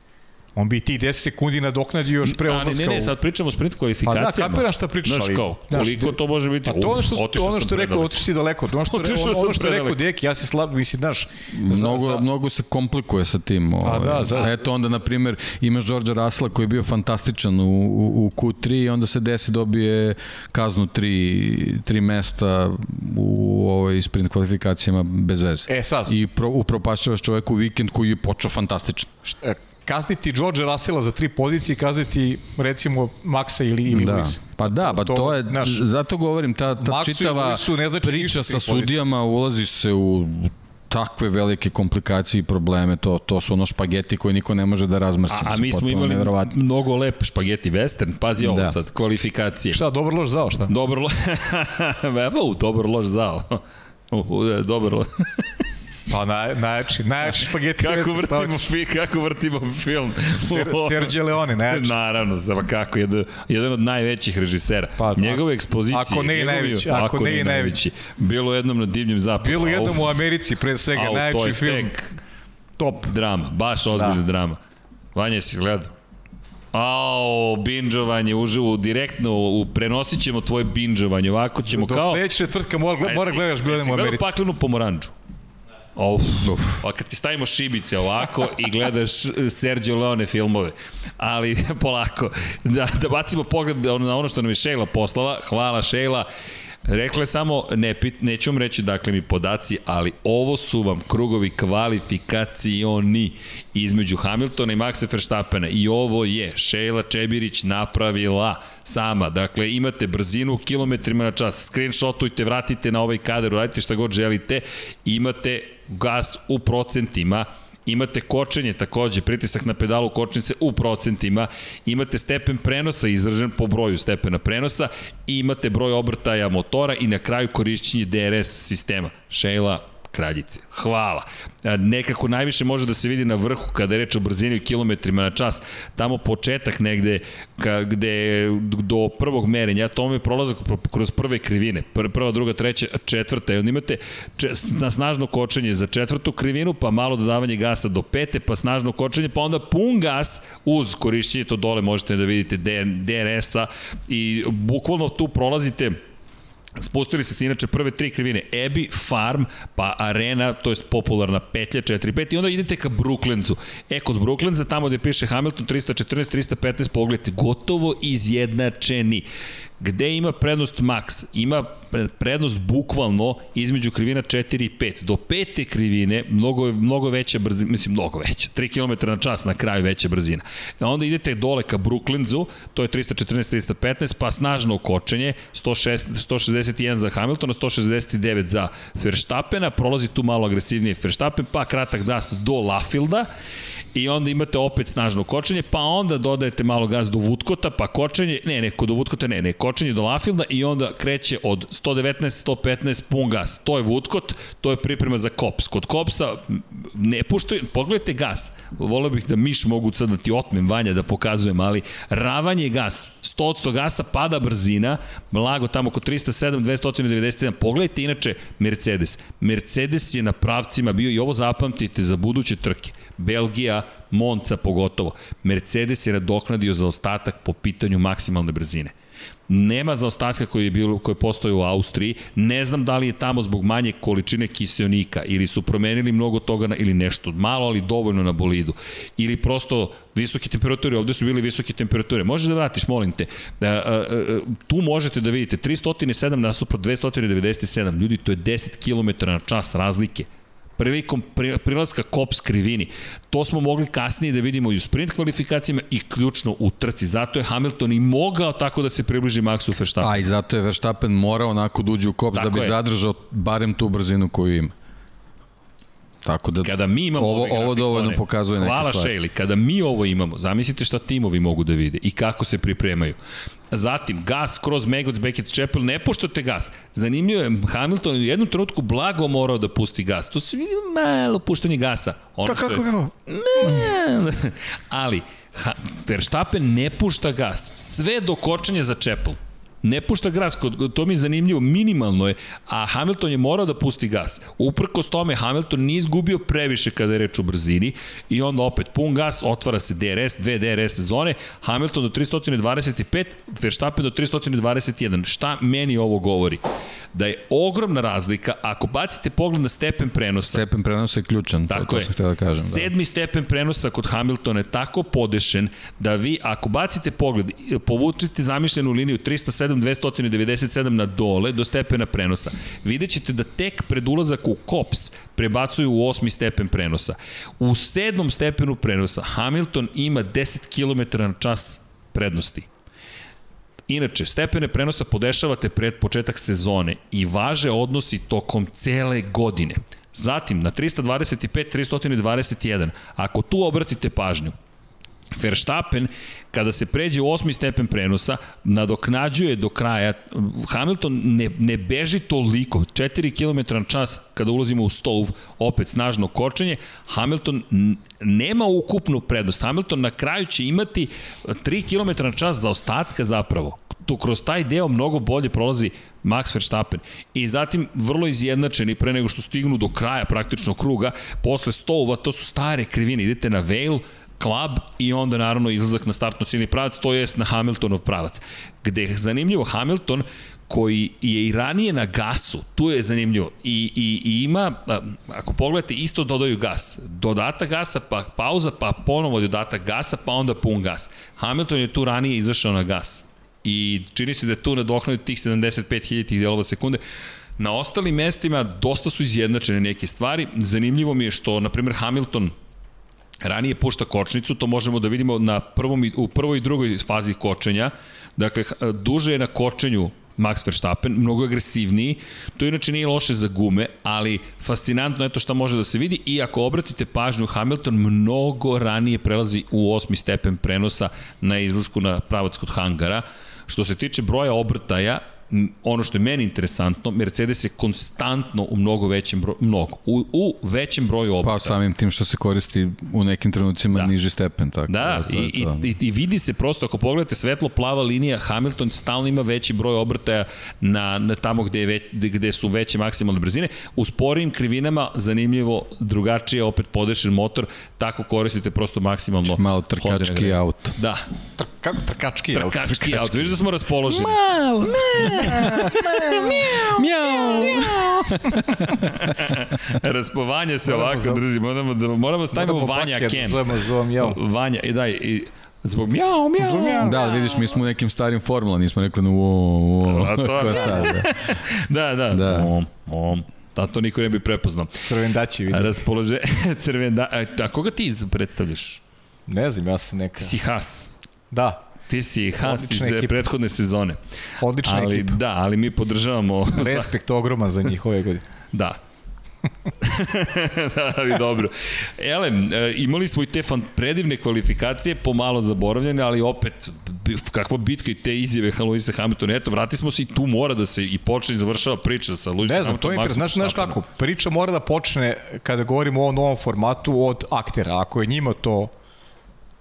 On bi tih 10 sekundi nadoknadio još pre Ali odlaska. ne, ne, u- sad pričamo o sprint Pa kvalifikacijama. da, kapiram šta pričaš, Znaš ali... kao, koliko to može biti? Pa to ono što, otišao ono što je rekao, otišao si daleko. Ono što, Otišao ono, što je rekao. Deki, ja se slab, mislim, znaš, Mnogo, za- mnogo se komplikuje sa tim. Ovaj. da, za- Eto onda, na primjer, imaš Đorđa Rasla koji je bio fantastičan u, u, u Q3 i onda se desi dobije kaznu tri, tri mesta u ovoj sprint kvalifikacijama bez veze. E, sad. I pro, upropašćavaš čoveku vikend koji je počeo fantastičan. e, kazniti George Russella za tri pozicije, kazniti recimo Maxa ili, ili Da. Luisa. Pa da, pa to, To, je, znaš, zato govorim, ta, ta Maxu i čitava Luisu ne znači priča sa pozicije. sudijama ulazi se u takve velike komplikacije i probleme, to, to su ono špageti koje niko ne može da razmrsi. A, a mi smo imali neverovatno. mnogo lep špageti western, pazi ovo Da. sad, kvalifikacije. Šta, dobro loš zao, šta? Dobro, lo... [laughs] Evo, dobro loš zao. Dobro. lo- [laughs] Pa naj, najjači, najjači [laughs] špageti. kako vrtimo, fi, kako vrtimo film. Ser, [laughs] Sergio Leone, najjači. Naravno, za kako jedan, jedan od najvećih režisera. Pa, Njegove ekspozicije. ako ne i najveći, ako ne i najveći. Bilo jednom na divljem zapadu. Bilo jednom u Americi, pre svega, a, to najjači film. Top. drama, baš ozbiljna Da. drama. Vanja, si gledao? Ao, binđovanje, uživo, direktno, u, prenosit ćemo tvoje binđovanje, ovako ćemo Do kao... sledeće četvrtka mora, mora gledaš bilo jednom u Americi. paklenu pomoranđu? Uf, Uf. pa kad ti stavimo šibice ovako i gledaš Sergio Leone filmove, ali [laughs] polako, da, da bacimo pogled na ono što nam je Sheila poslala, hvala Sheila, Rekla je samo, ne, pit, neću vam reći dakle mi podaci, ali ovo su vam krugovi kvalifikacioni između Hamiltona i Maxa Verstappena i ovo je Sheila Čebirić napravila sama. Dakle, imate brzinu u kilometrima na čas, screenshotujte, vratite na ovaj kadar, uradite šta god želite, imate gas u procentima, Imate kočenje takođe, pritisak na pedalu kočnice u procentima, imate stepen prenosa izražen po broju stepena prenosa. I imate broj obrtaja motora i na kraju korišćenje DRS sistema. Sheila, kraljice. Hvala. A, Nekako najviše može da se vidi na vrhu kada je reč o brzini u kilometrima na čas. Tamo početak negde ka, gde do prvog merenja, ja tome je prolazak pro- kroz prve krivine. Pr, prva, druga, treća, četvrta. I onda imate na snažno kočenje za četvrtu krivinu, pa malo dodavanje gasa do pete, pa snažno kočenje, pa onda pun gas uz korišćenje, to dole možete da vidite DRS-a i bukvalno tu prolazite Spustili se inače prve tri krivine, Ebi, Farm, pa Arena, to jest popularna petlja 4-5 i onda idete ka Brooklencu. E, kod Brooklenca, tamo gde piše Hamilton 314, 315, pogledajte, gotovo izjednačeni. Gde ima prednost Max? Ima prednost bukvalno između krivina 4 i 5. Do pete krivine mnogo, mnogo veća brzina, mislim mnogo veća, 3 km na čas na kraju veća brzina. A onda idete dole ka Brooklencu, to je 314, 315, pa snažno kočenje, 106, 161 za Hamiltona, 169 za Verstappena, prolazi tu malo agresivnije Verstappen, pa kratak das do Lafielda i onda imate opet snažno kočenje, pa onda dodajete malo gas do Vutkota, pa kočenje, ne, ne, kod Vutkota ne, ne, kočenje do Lafielda i onda kreće od 119, 115, pun gas. To je Vutkot, to je priprema za Kops. Kod Kopsa ne puštaju, pogledajte gas, volio bih da miš mogu sad da ti otmem vanja da pokazujem, ali ravanje gas, 100% gasa, pada brzina, blago tamo kod 307, 291, pogledajte inače Mercedes. Mercedes je na pravcima bio i ovo zapamtite za buduće trke. Belgija, Monca pogotovo. Mercedes je nadoknadio za ostatak po pitanju maksimalne brzine. Nema zaostatka koji je bilo koji postoji u Austriji. Ne znam da li je tamo zbog manje količine kiseonika ili su promenili mnogo toga na, ili nešto malo, ali dovoljno na bolidu. Ili prosto visoke temperature, ovde su bili visoke temperature. Možeš da vratiš, molim te. Da, tu možete da vidite 307 nasuprot 297. Ljudi, to je 10 km na čas razlike prilikom pri- prilaska Kops krivini. To smo mogli kasnije da vidimo i u sprint kvalifikacijama i ključno u trci. Zato je Hamilton i mogao tako da se približi Maxu Verstappen. A i zato je Verstappen morao onako da uđe u kops Tako da bi je. zadržao barem tu brzinu koju ima. Tako da Kada mi imamo ovo, ovo dovoljno pokazuje neke Hvala stvari. Šejli, kada mi ovo imamo, zamislite šta timovi mogu da vide i kako se pripremaju. Zatim, gas kroz Megots, Beckett, Chapel, ne puštate gas. Zanimljivo je, Hamilton u jednom trenutku blago morao da pusti gas. To se vidi malo puštanje gasa. Ono Kako, što je- kako, kako? Malo. [laughs] Ali, ha, Verstappen ne pušta gas. Sve do kočenja za Čepel. Ne pušta gas, to mi je zanimljivo, minimalno je, a Hamilton je morao da pusti gas. Uprkos tome, Hamilton nije izgubio previše kada je reč o brzini i onda opet pun gas, otvara se DRS, dve DRS zone, Hamilton do 325, Verstappen do 321. Šta meni ovo govori? Da je ogromna razlika, ako bacite pogled na stepen prenosa, Stepen prenosa je ključan, Tako to, je. to sam htio da kažem. Sedmi da. stepen prenosa kod Hamiltona je tako podešen da vi, ako bacite pogled, povučite zamišljenu liniju 307-297 na dole do stepena prenosa, vidjet ćete da tek pred ulazak u kops prebacuju u osmi stepen prenosa. U sedmom stepenu prenosa Hamilton ima 10 km na čas prednosti. Inače, stepene prenosa podešavate pred početak sezone i važe odnosi tokom cele godine. Zatim, na 325, 321, ako tu obratite pažnju, Verstappen, kada se pređe u osmi stepen prenosa, nadoknađuje do kraja, Hamilton ne, ne beži toliko, 4 km na čas kada ulazimo u stov, opet snažno kočenje, Hamilton nema ukupnu prednost. Hamilton na kraju će imati 3 km na čas za ostatka zapravo. Tu kroz taj deo mnogo bolje prolazi Max Verstappen. I zatim vrlo izjednačeni pre nego što stignu do kraja praktično kruga, posle stova, to su stare krivine, idete na Vale, klub i onda naravno izlazak na startno ciljni pravac, to jest na Hamiltonov pravac. Gde je zanimljivo Hamilton koji je i ranije na gasu, tu je zanimljivo, i, i, i ima, ako pogledate, isto dodaju gas. Dodatak gasa, pa pauza, pa ponovo dodatak gasa, pa onda pun gas. Hamilton je tu ranije izašao na gas i čini se da je tu nadoknao tih 75.000 delova sekunde. Na ostalim mestima dosta su izjednačene neke stvari. Zanimljivo mi je što, na primjer, Hamilton ranije pušta kočnicu, to možemo da vidimo na prvom, u prvoj i drugoj fazi kočenja. Dakle, duže je na kočenju Max Verstappen, mnogo agresivniji. To inače nije loše za gume, ali fascinantno je to šta može da se vidi i ako obratite pažnju, Hamilton mnogo ranije prelazi u osmi stepen prenosa na izlasku na pravac kod hangara. Što se tiče broja obrtaja, ono što je meni interesantno, Mercedes je konstantno u mnogo većem broju, mnogo, u, u većem broju obrtaja. Pa samim tim što se koristi u nekim trenucima da. niži stepen. Tako, da, to i, to. i, i, vidi se prosto, ako pogledate svetlo-plava linija, Hamilton stalno ima veći broj obrtaja na, na tamo gde, je već, gde su veće maksimalne brzine. U sporijim krivinama, zanimljivo, drugačije opet podešen motor, tako koristite prosto maksimalno. Malo trkački auto. Da. Tr, kako trkački auto? Trkački auto, vidiš da smo raspoloženi. Malo, malo. Mjau. Raspovanje se moramo ovako drži. Moramo da moramo stavimo Vanja Ken. Zovemo, zovem ja. Vanja, i daj, i Zbog mjau, mjau. Da, vidiš, mi smo u nekim starim formula, nismo rekli na uo, uo, A to, ko sad. Da. da, da. Da. Mom, mom. Da, to niko ne bi prepoznao. Crvendaći vidim. Raspolože... [laughs] Crvenda... A koga ti predstavljaš? Ne znam, ja sam neka... Si Has. Da. Ti si Odlična iz ekipa. prethodne sezone. Odlična ali, ekipa. Da, ali mi podržavamo... [laughs] Respekt ogroman za njih ove godine. Da. [laughs] da, ali dobro. Ele, e, imali smo i te fan, predivne kvalifikacije, pomalo zaboravljene, ali opet, kakva bitka i te izjave Luisa Hamiltona. Eto, vrati smo se i tu mora da se i počne i završava priča sa Luisom Ne znam, to je Hamiltonom. interesantno. Znaš, znaš kako, priča mora da počne kada govorimo o ovom novom formatu od aktera. Ako je njima to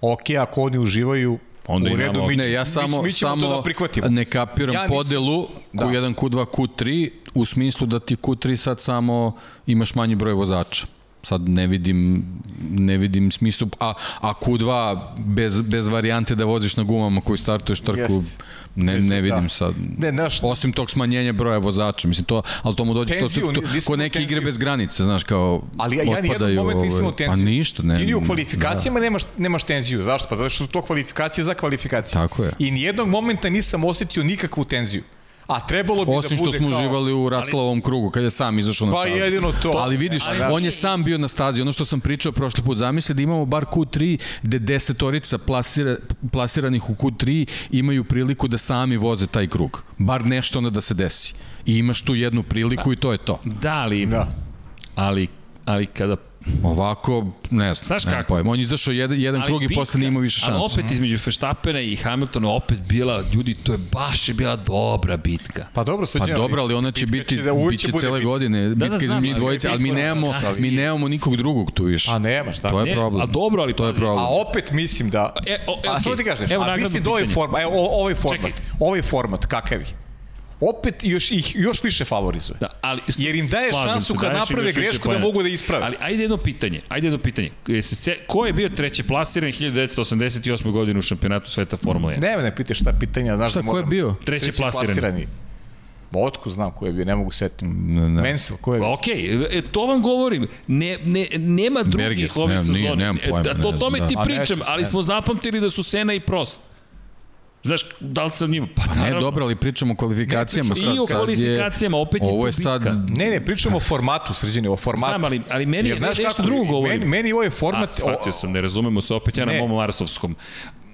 ok, ako oni uživaju, Onda u redu, mi, Ne, ja mi- samo, mi ćemo samo to da prihvatimo. ne kapiram Ja ja nisam- podelu Da. Q1, Q2, Q3 u smislu da ti Q3 sad samo imaš manji broj vozača. Sad ne vidim, ne vidim smislu, a, a Q2 bez, bez varijante da voziš na gumama koji startuješ trku, Jest. ne, ne vidim da. sad. Ne, znaš, Osim tog smanjenja broja vozača, mislim to, ali to mu dođe, Tenziju, to, to, nismo to kod neke tenziju. igre bez granice, znaš, kao Ali ja, ja nijednog otpadaju, momenta nisam ovaj, imao tenziju. Pa ništa, ne. Ti ni u kvalifikacijama nemaš, nemaš tenziju. Zašto? Pa zato što su to kvalifikacije za kvalifikacije. Tako je. I nijednog momenta nisam osetio nikakvu tenziju. A trebalo bi Osim da što bude smo kao... uživali u Raslovom krugu, kad je sam izašao na Pa stazu. jedino to. Ali vidiš, Ali, da. on je sam bio na stazi. Ono što sam pričao prošli put, zamisli da imamo bar Q3 gde desetorica plasira, plasiranih u Q3 imaju priliku da sami voze taj krug. Bar nešto onda da se desi. I imaš tu jednu priliku i to je to. Da, ali, Da. ali, ali kada Ovako, ne znam, Znaš kako? pojma. On je izašao jedan, jedan Ali krug i posle nije imao više šanse. Ali opet između Verstappena i Hamiltona opet bila, ljudi, to je baš je bila dobra bitka. Pa dobro, Pa srđan, dobro, ali ona će biti, da biće cele bitka. godine, da, bitka znam, između njih ali dvojice, ali mi nemamo, ali- mi nemamo nikog drugog tu više. A nema, šta? To je Ne, problem. a dobro, ali to je problem. A opet mislim da... E, o, e, a ti kažeš, Evo a mislim da ovaj pitanje. format, evo ovaj format, ovaj format kakav je, opet još ih još više favorizuje. Da, ali Jer im daje šansu se, kad naprave grešku da mogu da isprave. Ali ajde jedno pitanje, ajde jedno pitanje. Je se se, ko je bio treći plasiran 1988. godine u šampionatu sveta Formule 1? Ne, ne pitaš šta pitanja, znaš Šta, da ko je moram- bio? Treći plasirani. Otko znam ko je bio, ne mogu setiti. Ne, ne. Ko je bio? Ok, e, to vam govorim. Ne, ne, nema drugih Berger, ovih nemam, sezona. nemam E, pojma, da, to ne tome ti da. Pričam, ali ne smo zapamtili da su Sena i Prost. Znaš, da li sam njima? Pa Ne, naravno. dobro, ali pričamo o kvalifikacijama. Ne, pričamo i o sad je- kvalifikacijama, opet je Ovo to je sad. Ne, ne, pričamo o formatu, srđane, o formatu. Znam, ali, ali meni je Jer znaš nešto kako, drugo govorim. Meni, meni ovaj A, format... shvatio sam, ne razumemo se opet ja na Ne. mom Marsovskom.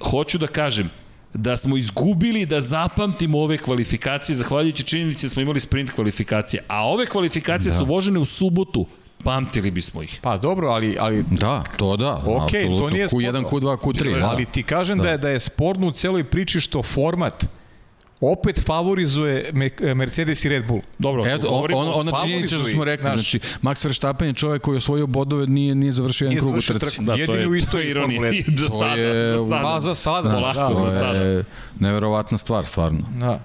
Hoću da kažem, da smo izgubili da zapamtimo ove kvalifikacije zahvaljujući činjenici da smo imali sprint kvalifikacije, a ove kvalifikacije da. su vožene u subotu, pamtili bismo ih. Pa dobro, ali, ali da, to da, Ok, to apsolutno. nije Q1, sporno. Q2, Q3. Da. Ali ti kažem da. da je da je sporno u celoj priči što format opet favorizuje Me- Mercedes i Red Bull. Dobro, Eto, on, govorimo on, o ona činjenica što smo rekli, znaš. znači Max Verstappen je čovjek koji je osvojio bodove, nije, nije završio jedan krug u trci. trku. Da, Jedini je, u to je istoriji ironija. Formule [laughs] I do sada, je- za sada. Pa za sada, Znaš, da, to za to sada. je neverovatna stvar, stvarno. Da.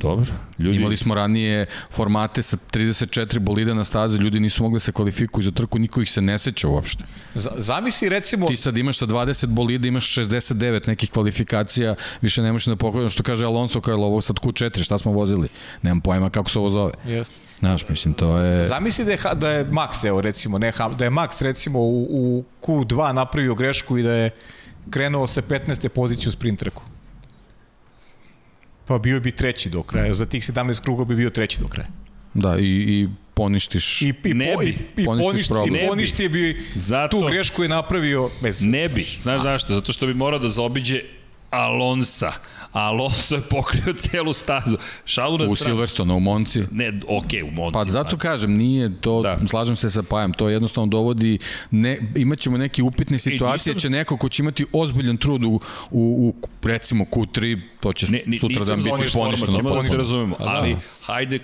Dobro, ljudi. Imali smo ranije formate sa 34 bolida na stazi, ljudi nisu mogli da se kvalifikuju za trku, niko ih se ne seća uopšte. Z- Zamisli recimo... Ti sad imaš sa 20 bolida, imaš 69 nekih kvalifikacija, više ne možeš da pokojno, što kaže Alonso, kao je ovo sad Q4, šta smo vozili? Nemam pojma kako se ovo zove. Jeste. Znaš, mislim, to je... Zamisli da je, da je Max, evo recimo, ne, da je Max recimo u, u Q2 napravio grešku i da je krenuo sa 15. poziciju u sprint trku. Pa bio bi treći do kraja. Za tih 17 kruga bi bio treći do kraja. Da, i, i poništiš... I, i, Ne po, bi. i, i Poništiš poništi, problem. i Ne bi. poništi bi Zato- tu grešku je napravio bez... Ne bi, znaš zašto? Zato što bi morao da zaobiđe Alonsa. Alonso je pokrio [laughs] celu stazu. Šalu na U stranu. Silverstone, u Monci. Ne, okej, u Monti. Pa zato kažem, nije to, Da. slažem se sa Pajam, to jednostavno dovodi, ne, imaćemo neke upitne situacije, nisam- će neko ko će imati ozbiljan trud u, u, u recimo Q3, to će Ne, ni, sutra dan biti poništeno. format, da se razumemo, Pa da. ali hajde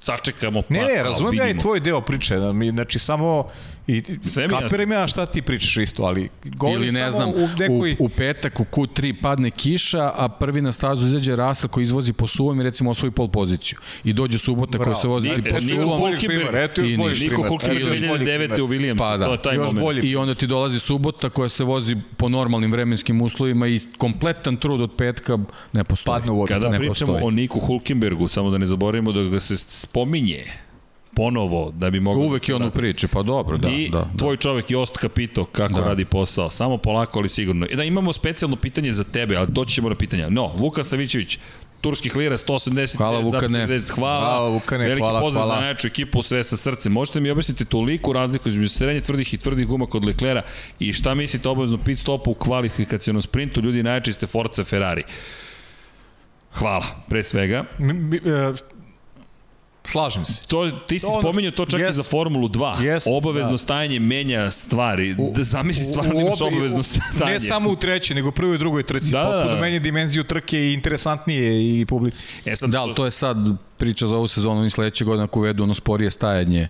sačekamo pa Ne, ne, kao razumem ja i tvoj deo priče. da mi- Znači, samo... I, Sve mi je kapiram ja šta ti pričaš isto, ali govorim Ili ne samo znam, u nekoj... u, u petak u Q3 padne kiša, a prvi na stazu izađe Rasa koji izvozi po suvom i recimo osvoji pol poziciju. I dođe subota koja se vozi Ni- po suvom eto još I boljeg ništa. Niko. Hulkenberg Eto još boljeg 2009. primera. u Williamsu, Pa da. to je taj Još moment. bolji. I onda ti dolazi subota koja se vozi po normalnim vremenskim uslovima i kompletan trud od petka ne postoji. Padne u vodu. Kada ne pričamo postoji. o Niku Hulkenbergu, samo da ne zaboravimo da ga se spominje ponovo da bi mogao Uvek da je on u priči, pa dobro, da, I da, da. tvoj čovek Jost Kapito kako da. Radi posao. Samo polako, ali sigurno. I da imamo specijalno pitanje za tebe, ali doći ćemo na pitanja. No, Vukan Savićević, turskih lira 180 Hvala, Vukane. 50, hvala. Bravo, Vukane, Veliki hvala, pozdrav hvala. za najjaču ekipu sve sa srcem. Možete mi objasniti toliku razliku između srednje tvrdih i tvrdih guma kod Leklera i šta mislite o obavezno pit stopu u kvalifikacionom sprintu? Ljudi, najjači ste Forza Ferrari. Hvala, pre svega. Mi- mi- e, Slažem se. To, ti si To spominjao to čak Jest. i za Formulu 2. Jest, obavezno da. stajanje menja stvari. da zamisli stvarno da imaš obe- obavezno u- stajanje. Ne samo u trećoj, nego u prvoj i drugoj trci. Da, Da, da, da. Menja dimenziju trke i interesantnije i publici. E sad, Da, ali to je sad priča za ovu sezonu i sledeće godine ako uvedu ono sporije stajanje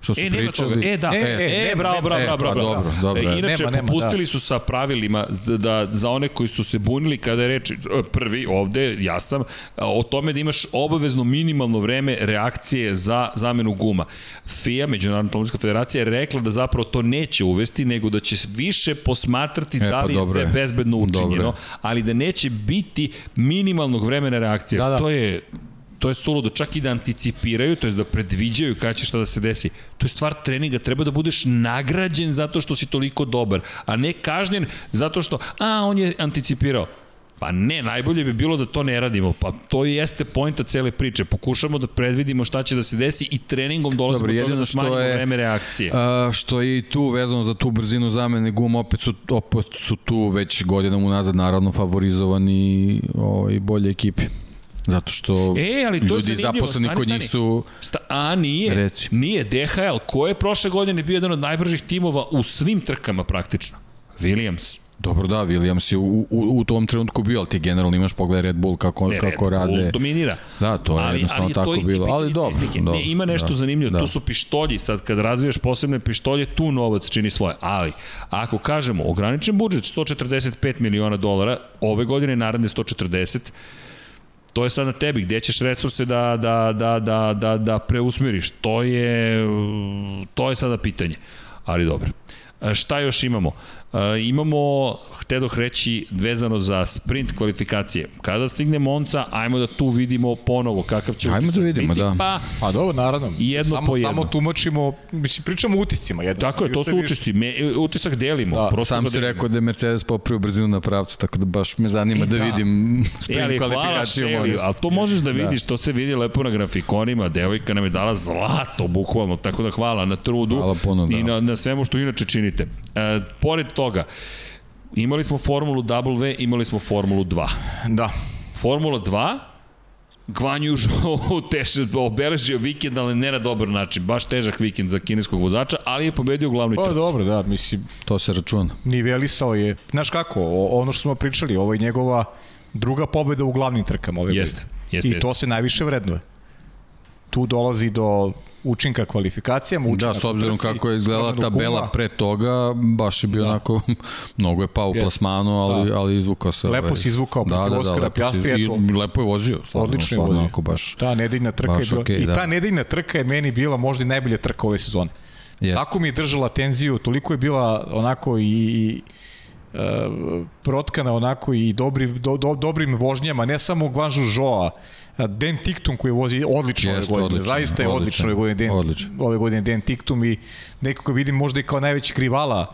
što su E, pričali. toga. E, da. E, e, e, nema, bravo, bravo, E, bravo, pa bravo. dobro, dobro, E, e. Inače, Nema, nema, popustili da. su sa pravilima da, da za one koji su se bunili kada je reč, e, prvi ovde, ja sam, o tome da imaš obavezno minimalno vreme reakcije za zamenu guma. FIA, Međunarodna automobilska federacija, je rekla da zapravo to neće uvesti, nego da će više posmatrati E, da pa li je dobro sve bezbedno Dobro učinjeno, je. ali da neće biti minimalnog vremena reakcije. Da, da. To je to je suludo, čak i da anticipiraju, to je da predviđaju kada će šta da se desi. To je stvar treninga, treba da budeš nagrađen zato što si toliko dobar, a ne kažnjen zato što, a, on je anticipirao. Pa ne, najbolje bi bilo da to ne radimo. Pa to i jeste pojnta cele priče. Pokušamo da predvidimo šta će da se desi i treningom dolazimo Dobro, do toga da smanjimo je- vreme reakcije. A, što je i tu vezano za tu brzinu zamene guma, opet su, opet su tu već godinom unazad naravno favorizovani ovaj, bolje ekipe. Zato što E, ali to je ljudi zaposleni kod njih su... Sta, a nije, Reci. nije DHL. Ko je prošle godine bio jedan od najbržih timova u svim trkama praktično? Williams. Dobro da, Williams je u, u, u tom trenutku bio, ali ti generalno imaš pogled Red Bull kako, Ne, kako Red Bull rade. dominira. Da, to je jednostavno to tako i bilo. Ali dobro, tehnike. dobro, Ne, ima nešto da, zanimljivo. da. Tu su pištolji. Sad kad razvijaš posebne pištolje, tu novac čini svoje. Ali, ako kažemo, ograničen budžet 145 miliona dolara, ove godine naredne 140, to je sad na tebi, gde ćeš resurse da, da, da, da, da, da preusmeriš, to je, to je sada pitanje. Ali dobro. E, Šta još imamo? E, imamo, htedoh reći, vezano za sprint kvalifikacije. Kada stigne Monca, ajmo da tu vidimo ponovo kakav će Ajmo da vidimo, biti, da. Pa, Pa dobro, naravno. Jedno samo, po jedno. Samo tumačimo, mislim, pričamo o utiscima. Jedno. tako je, to su utisci. Me, utisak delimo. Da, prosto Sam ga si delimo. rekao da je Mercedes popravio brzinu na pravcu, tako da baš me zanima da, da. vidim E, sprint ali hvala kvalifikaciju. Šeli, Monza. ali to možeš da vidiš, to se vidi lepo na grafikonima, devojka nam je dala zlato, bukvalno, tako da hvala na trudu Hvala puno, da. i na, na svemu što inače činite. E, pored toga, imali smo Formulu W, imali smo Formulu 2. Da. Formula 2, Gvanju Zhou teže obeležio vikend, ali ne na dobar način. Baš težak vikend za kineskog vozača, ali je pobedio u glavnoj Pa trci. dobro, da, mislim, To se računa. nivelisao je. Znaš kako, ono što smo pričali, ovo je njegova druga pobeda u glavnim trkama ove Jeste, godine. jeste, I jeste. to se najviše vrednuje. Tu dolazi do učinka kvalifikacijama, učinka Da, s obzirom trci, kako je izgledala tabela pre toga, baš je bio da. onako, [laughs] mnogo je pao u Jeste. plasmanu, ali, Da. ali izvukao se. Lepo ovaj, si izvukao protiv Oskara lepo si- Piastrija, I eto. lepo je vozio, stvarno, Odlično je stvarno, vozio. onako baš. Ta nedeljna trka baš je bila, okej, i da. ta nedeljna trka je meni bila možda i najbolja trka ove sezone. Jest. Tako mi je držala tenziju, toliko je bila onako i, i protkana onako i dobri, do, do, dobrim vožnjama, ne samo Guanju Zhoa, Den Tiktum koji vozi odlično ove Jeste, godine, odlično, zaista je odlično, odlično, ove godine Den, odlično. ove godine Den Tiktum i nekoga vidim možda i kao najveći krivala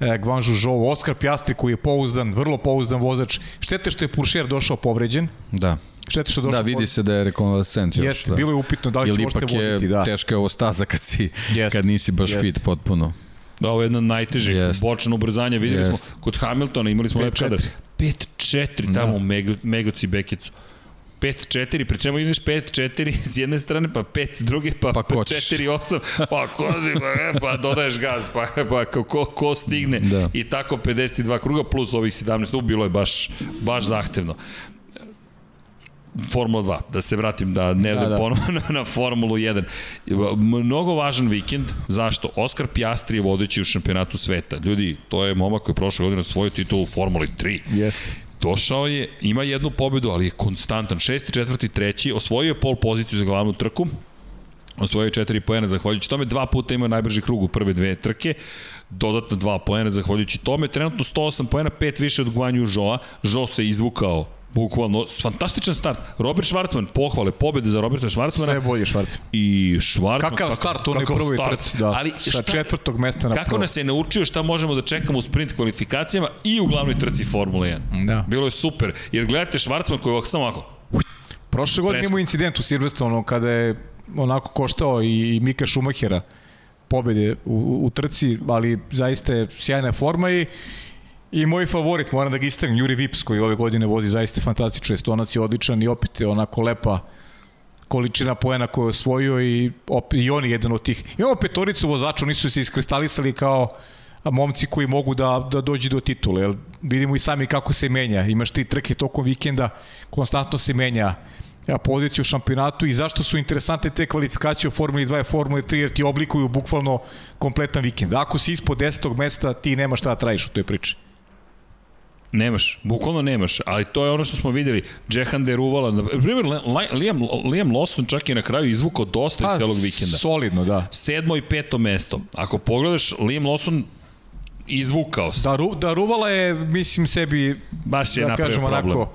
e, Guanju Zhou, Oskar Piastri koji je pouzdan, vrlo pouzdan vozač. Štete što je Puršer došao povređen, Da. štete što je Da, došao vidi se da je rekonvalescent još. Jeste, da. bilo je upitno da li će ipak možete voziti, da. teška je ovo staza kad, si, kad nisi baš jeste. fit potpuno. Da, ovo je jedna od najtežih. Jest. Bočno ubrzanje. Videli Jest. smo kod Hamiltona, imali smo lep 5-4. kadar. 5-4 tamo u Mego, Megoci Bekicu. 5-4, pri čemu ideš 5-4 [laughs] s jedne strane, pa 5 s druge, pa, Pa pa kočiš. 4-8, pa kozi, pa, e, pa dodaješ gaz, pa, pa ko, ko, ko stigne. Da. I tako 52 kruga plus ovih 17, u bilo je baš, baš zahtevno. Formula 2, da se vratim, da ne Da, da, ponovno [laughs] na, na Formulu 1. Mnogo važan vikend, zašto? Oskar Piastri je vodeći u šampionatu sveta. Ljudi, to je momak koji je prošle godine osvojio titulu u Formuli 3. Jeste. Došao je, ima jednu pobedu, ali je konstantan. Šesti, četvrti, treći, osvojio je pol poziciju za glavnu trku, osvojio je četiri poena zahvaljujući tome, dva puta imao najbrži krug u prve dve trke, dodatno dva poena zahvaljujući tome, trenutno 108 poena, pet više od Guanju Žoa, Žo se izvukao bukvalno, fantastičan start. Robert Schwarzman, pohvale, pobede za Roberta Schwarzmana Sve bolje Švarc. i Schwarzman. Kakav start u onoj kakav prvoj start. trci, da. Ali sa šta, četvrtog mesta na kako prvo. nas je naučio šta možemo da čekamo u sprint kvalifikacijama i u glavnoj trci Formule 1. Da. Bilo je super, jer gledate Schwarzman koji je ovako samo ovako, Prošle godine imao incident u Silverstonu kada je onako koštao i Mika Šumahera pobede u, u trci, ali zaista je sjajna forma i I moj favorit, moram da ga istaknem, Juri Vips koji ove godine vozi zaista fantastično, estonac je odličan i opet je onako lepa količina poena koju je osvojio i, opet, i on je jedan od tih. Imamo petoricu vozača, oni su se iskristalisali kao momci koji mogu da, da dođu do titule. Jer vidimo i sami kako se menja. Imaš ti trke tokom vikenda, konstantno se menja ja, poziciju u šampionatu i zašto su interesantne te kvalifikacije u Formuli 2 i Formuli 3 jer ti oblikuju bukvalno kompletan vikend. Ako si ispod 10. mesta ti nemaš šta da trajiš u toj priči. Nemaš, bukvalno nemaš, ali to je ono što smo videli. Jehan Deruvala, na primjer, Liam, Liam Lawson čak je na kraju izvukao dosta iz celog vikenda. Solidno, da. Sedmo i peto mesto. Ako pogledaš, Liam Lawson izvukao se. Da, Ru, da Ruvala je, mislim, sebi, Baš je da napravio kažem, problem. onako,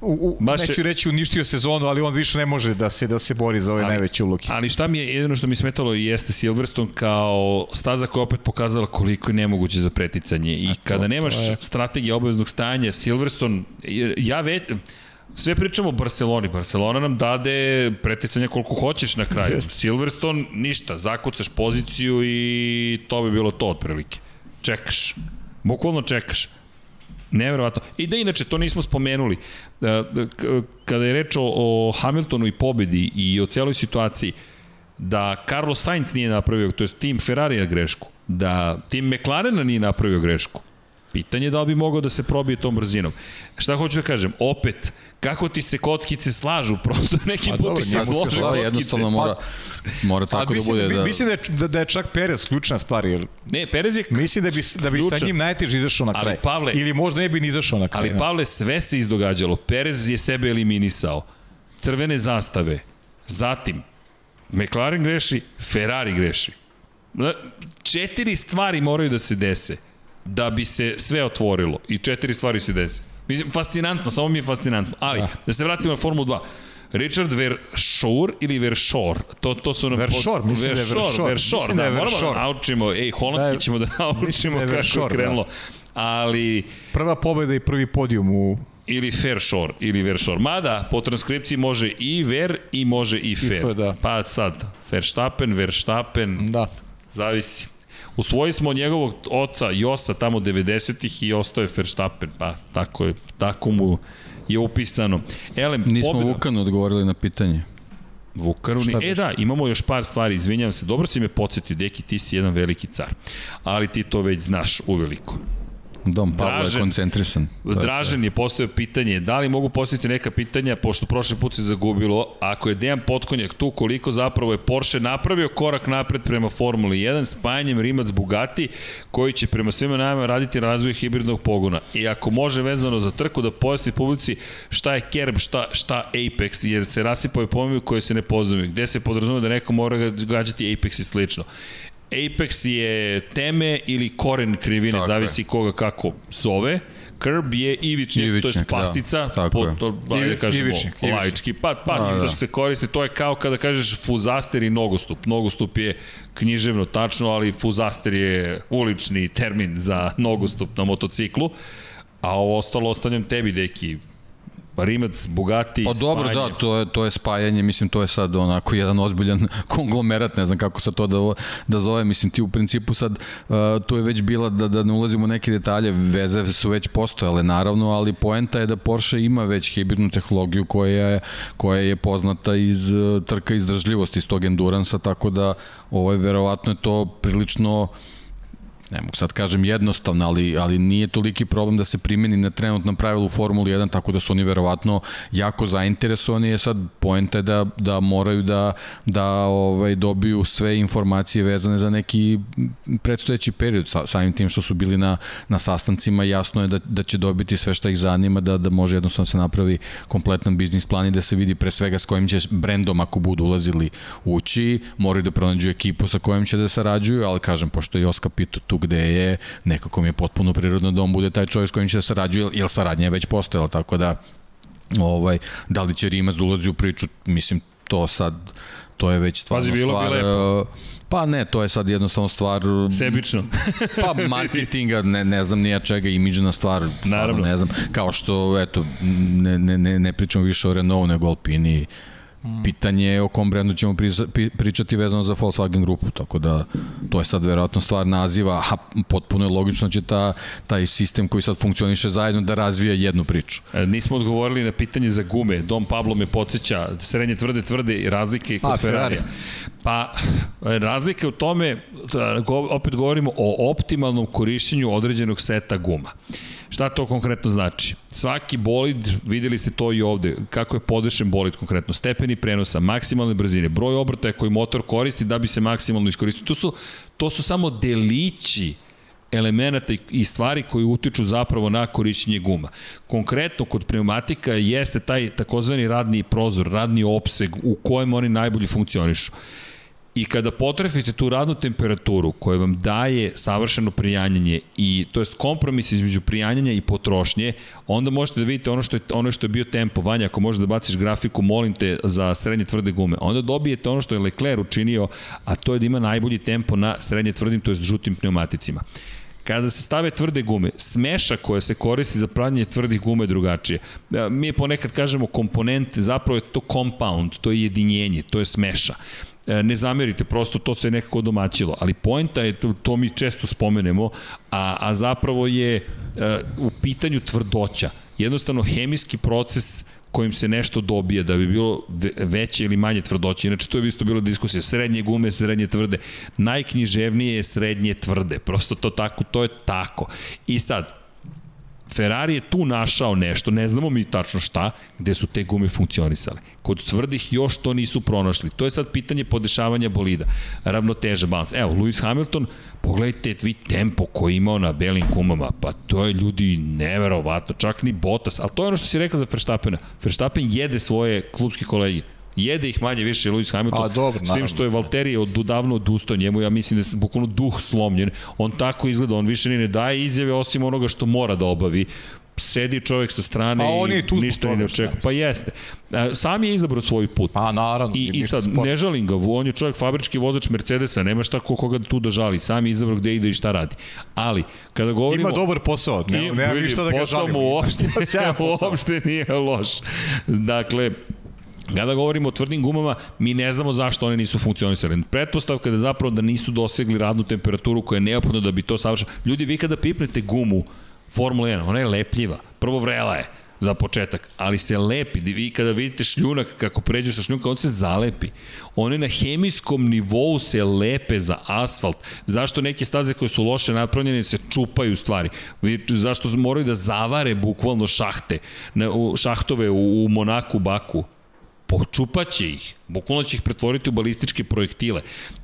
u, u, Baš neću reći uništio sezonu, ali on više ne može da se da se bori za ove Ali- najveće uloge. Ali šta mi je, jedino što mi smetalo jeste Silverstone kao staza koja je opet pokazala koliko je nemoguće za preticanje. I kada nemaš to je- strategije obaveznog stajanja, Silverstone, ja već, sve pričamo o Barceloni. Barcelona nam dade preticanja koliko hoćeš na kraju. Jeste. Silverstone, ništa, zakucaš poziciju i to bi bilo to otprilike. Čekaš. Bukvalno čekaš. Neverovatno. I da inače, to nismo spomenuli. E, kada je reč o, Hamiltonu i pobedi i o celoj situaciji, da Carlos Sainz nije napravio, to je tim Ferrarija grešku, da tim McLarena nije napravio grešku, Pitanje je da li bi mogao da se probije tom brzinom. Šta hoću da kažem? Opet, kako ti se kockice slažu, [laughs] prosto neki put ti se slože se kockice. Jednostavno mora, mora tako da bude. Da... Mislim da je, da, da je čak Perez ključna stvar. Jer ne, Perez je Mislim da bi, da bi sa njim najteže izašao na kraj. Ali Pavle, Ili možda ne bi ni izašao na kraj. Ali Pavle, sve se izdogađalo. Perez je sebe eliminisao. Crvene zastave. Zatim, McLaren greši, Ferrari greši. Četiri stvari moraju da se dese da bi se sve otvorilo i četiri stvari se desi. Fascinantno, samo mi je fascinantno. Ali, da, da se vratimo na Formulu 2. Richard Verschoor ili Verschoor? To, to su nam... Verschoor, mislim da je Verschoor. Verschoor, da, da moramo da naučimo, ej, holandski da, ćemo da naučimo da kako je da. krenulo. Da. Ali... Prva pobeda i prvi podijum u ili Fairshore ili Vershore. Mada po transkripciji može i Ver i može i Fair. I da. Pa sad, Verstappen, Verstappen, da. zavisi. Usvoji smo njegovog oca Josa tamo 90-ih i ostao je Verstappen, pa tako je, tako mu je upisano. Elem, Nismo pobjeda... Vukanu odgovorili na pitanje. Vukanu ni... E da, imamo još par stvari, izvinjavam se, dobro si me podsjetio, deki, ti si jedan veliki car, ali ti to već znaš uveliko. Dom Pavlo je koncentrisan. Dražen je postavio pitanje, da li mogu postaviti neka pitanja, pošto prošle put se zagubilo, ako je Dejan Potkonjak tu, koliko zapravo je Porsche napravio korak napred prema Formuli 1, spajanjem Rimac Bugatti, koji će prema svima najama raditi razvoj hibridnog pogona. I ako može vezano za trku da pojasni publici šta je Kerb, šta, šta Apex, jer se rasipaju pojmovi koje se ne poznaju, gde se podrazumuje da neko mora gađati Apex i slično. Apex je teme ili koren krivine, tako zavisi je. koga kako zove. Curb je ivičnik, ivičnik to je pasica, da, po, to, da, da kažemo, ivičnik, laički, pa, pasica da, da. se koristi, to je kao kada kažeš fuzaster i nogostup. Nogostup je književno tačno, ali fuzaster je ulični termin za nogostup na motociklu, a ovo ostalo ostavljam tebi, deki, Rimac, Bugatti, Pa dobro, da, spajanje. da, to je, to je spajanje, mislim, to je sad onako jedan ozbiljan [laughs] konglomerat, ne znam kako se to da, da zove, mislim, ti u principu sad, uh, to je već bila, da, da ne ulazimo u neke detalje, veze su već postojale, naravno, ali poenta je da Porsche ima već hibridnu tehnologiju koja je, koja je poznata iz uh, trka izdržljivosti, iz tog enduransa, tako da, ovaj, verovatno je to prilično uh, ne mogu sad kažem jednostavno, ali, ali nije toliki problem da se primeni na trenutnom pravilu u Formuli 1, tako da su oni verovatno jako zainteresovani, je sad poenta je da, da moraju da, da ovaj, dobiju sve informacije vezane za neki predstojeći period, sa, samim tim što su bili na, na sastancima, jasno je da, da će dobiti sve što ih zanima, da, da može jednostavno se napravi kompletan biznis plan i da se vidi pre svega s kojim će brendom ako budu ulazili ući, moraju da pronađu ekipu sa kojim će da sarađuju, ali kažem, pošto je Joska Pito tu gde je nekako mi je potpuno prirodno da on bude taj čovjek s kojim će da sarađuje, jer saradnja je već postojala, tako da ovaj, da li će Rimac da ulazi u priču, mislim, to sad, to je već stvarno Pazi, bilo stvar... Bi lepo. Pa ne, to je sad jednostavno stvar... Sebično. [laughs] pa marketinga, ne, ne znam nija čega, imidžna stvar, Naravno. ne znam. Kao što, eto, ne, ne, ne, ne pričamo više o Renault nego Alpini. Pitanje je o kom brendu ćemo pričati vezano za Volkswagen grupu, tako da to je sad verovatno stvar naziva, a potpuno je logično da će ta, taj sistem koji sad funkcioniše zajedno da razvija jednu priču. E, nismo odgovorili na pitanje za gume. Dom Pablo me podsjeća, srednje tvrde tvrde i razlike kod a, Ferrarija. Pa, razlika u tome, da, opet govorimo o optimalnom korišćenju određenog seta guma. Šta to konkretno znači? Svaki bolid, videli ste to i ovde, kako je podešen bolid konkretno, stepeni prenosa, maksimalne brzine, broj obrtaja koji motor koristi da bi se maksimalno iskoristio. To su, to su samo delići elemenata i stvari koji utiču zapravo na korišćenje guma. Konkretno kod pneumatika jeste taj takozvani radni prozor, radni opseg u kojem oni najbolje funkcionišu. I kada potrefite tu radnu temperaturu koja vam daje savršeno prijanjanje i to jest kompromis između prijanjanja i potrošnje, onda možete da vidite ono što je ono što je bio tempo. Vanja, ako možeš da baciš grafiku, molim te za srednje tvrde gume. Onda dobijete ono što je Leclerc učinio, a to je da ima najbolji tempo na srednje tvrdim, to jest žutim pneumaticima. Kada se stave tvrde gume, smeša koja se koristi za pravljanje tvrdih gume je drugačije. E, mi ponekad kažemo komponente, zapravo je to compound, to je jedinjenje, to je smeša ne zamerite, prosto to se nekako domaćilo, ali poenta je, to, to mi često spomenemo, a, a zapravo je e, u pitanju tvrdoća. Jednostavno, hemijski proces kojim se nešto dobije da bi bilo veće ili manje tvrdoće. Inače, to je isto bilo diskusija. Srednje gume, srednje tvrde. Najknjiževnije je srednje tvrde. Prosto to tako, to je tako. I sad, Ferrari je tu našao nešto, ne znamo mi tačno šta, gde su te gume funkcionisale. Kod tvrdih još to nisu pronašli. To je sad pitanje podešavanja bolida. Ravnoteža, balans. Evo, Lewis Hamilton, pogledajte vi tempo koji imao na belim gumama, pa to je ljudi neverovatno, čak ni Bottas, ali to je ono što si rekao za Verstappena. Verstappen jede svoje klubske kolege Jede ih manje više Lewis Hamilton. A, dobro, S tim što je Valtteri od davno odustao njemu, ja mislim da je bukvalno duh slomljen. On tako izgleda, on više ni ne daje izjave osim onoga što mora da obavi sedi čovjek sa strane pa on je i ništa ni ne očekuje. Pa jeste. Sam je izabrao svoj put. Pa naravno. I, i sad, sport. ne žalim ga, on je čovjek fabrički vozač Mercedesa, nema šta ko koga tu da žali. Sam je izabrao gde ide i šta radi. Ali, kada govorimo... Ima dobar posao, ne, nema ništa da ga žalim. Posao mu uopšte, [laughs] [laughs] uopšte nije loš. Dakle, Kada govorimo o tvrdim gumama, mi ne znamo zašto one nisu funkcionisale. Pretpostavka je da zapravo da nisu dosegli radnu temperaturu koja je neophodna da bi to savršeno. Ljudi, vi kada pipnete gumu Formula 1, ona je lepljiva. Prvo vrela je za početak, ali se lepi. Vi kada vidite šljunak kako pređu sa šljunka, on se zalepi. One na hemijskom nivou se lepe za asfalt. Zašto neke staze koje su loše napravljene se čupaju stvari? Zašto moraju da zavare bukvalno šahte, šahtove u Monaku, Baku? Počupaće ih, bukvalno će ih pretvoriti u balističke projektile.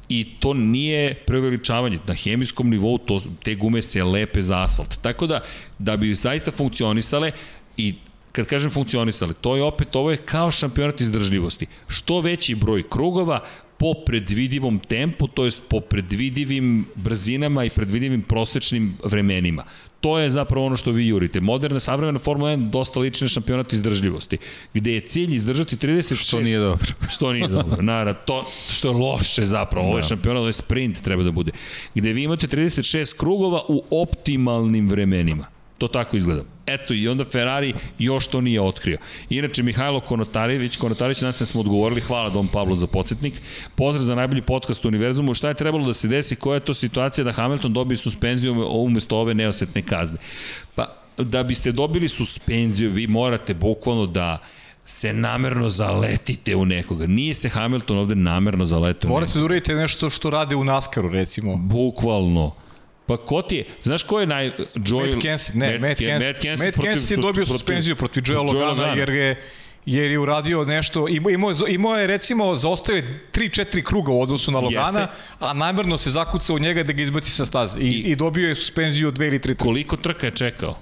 I to nije preveličavanje. Na hemijskom nivou to, te gume se lepe za asfalt. Tako da, da bi zaista funkcionisale i kad kažem funkcionisale, to je opet, ovo je kao šampionat izdržljivosti. Što veći broj krugova, po predvidivom tempu, to jest po predvidivim brzinama i predvidivim prosečnim vremenima. To je zapravo ono što vi jurite. Moderna, savremena Formula 1 dosta liči na šampionat izdržljivosti, gde je cilj izdržati 36... [laughs] Što nije dobro. što nije dobro, naravno. To što je loše zapravo. Ovo je da. šampionat, ovo je sprint treba da bude. Gde vi imate 36 krugova u optimalnim vremenima. To tako izgleda. Eto, i onda Ferrari još to nije otkrio. Inače, Mihajlo Konotarević, Konotarević, nas smo odgovorili, hvala Dom Pavlo za podsjetnik. Pozdrav za najbolji podcast u univerzumu. Šta je trebalo da se desi? Koja je to situacija da Hamilton dobije suspenziju umesto ove neosetne kazne? Pa, da biste dobili suspenziju, vi morate bukvalno da se namerno zaletite u nekoga. Nije se Hamilton ovde namerno zaletio Morate da uradite nešto što rade u Naskaru, recimo. Bukvalno. Pa ko ti je? Znaš ko je naj... Joel... Matt Kenseth, ne, Matt, Kenseth. Matt Kenseth, Matt Kenseth je dobio suspenziju protiv Joel Logana, jer je jer je uradio nešto, imao, imao, imao je recimo, zaostao je 3-4 kruga u odnosu na Logana, Jeste. a namerno se zakucao u njega da ga izbaci sa staze i, i, i dobio je suspenziju od 2 ili 3 trke. Koliko trka je čekao?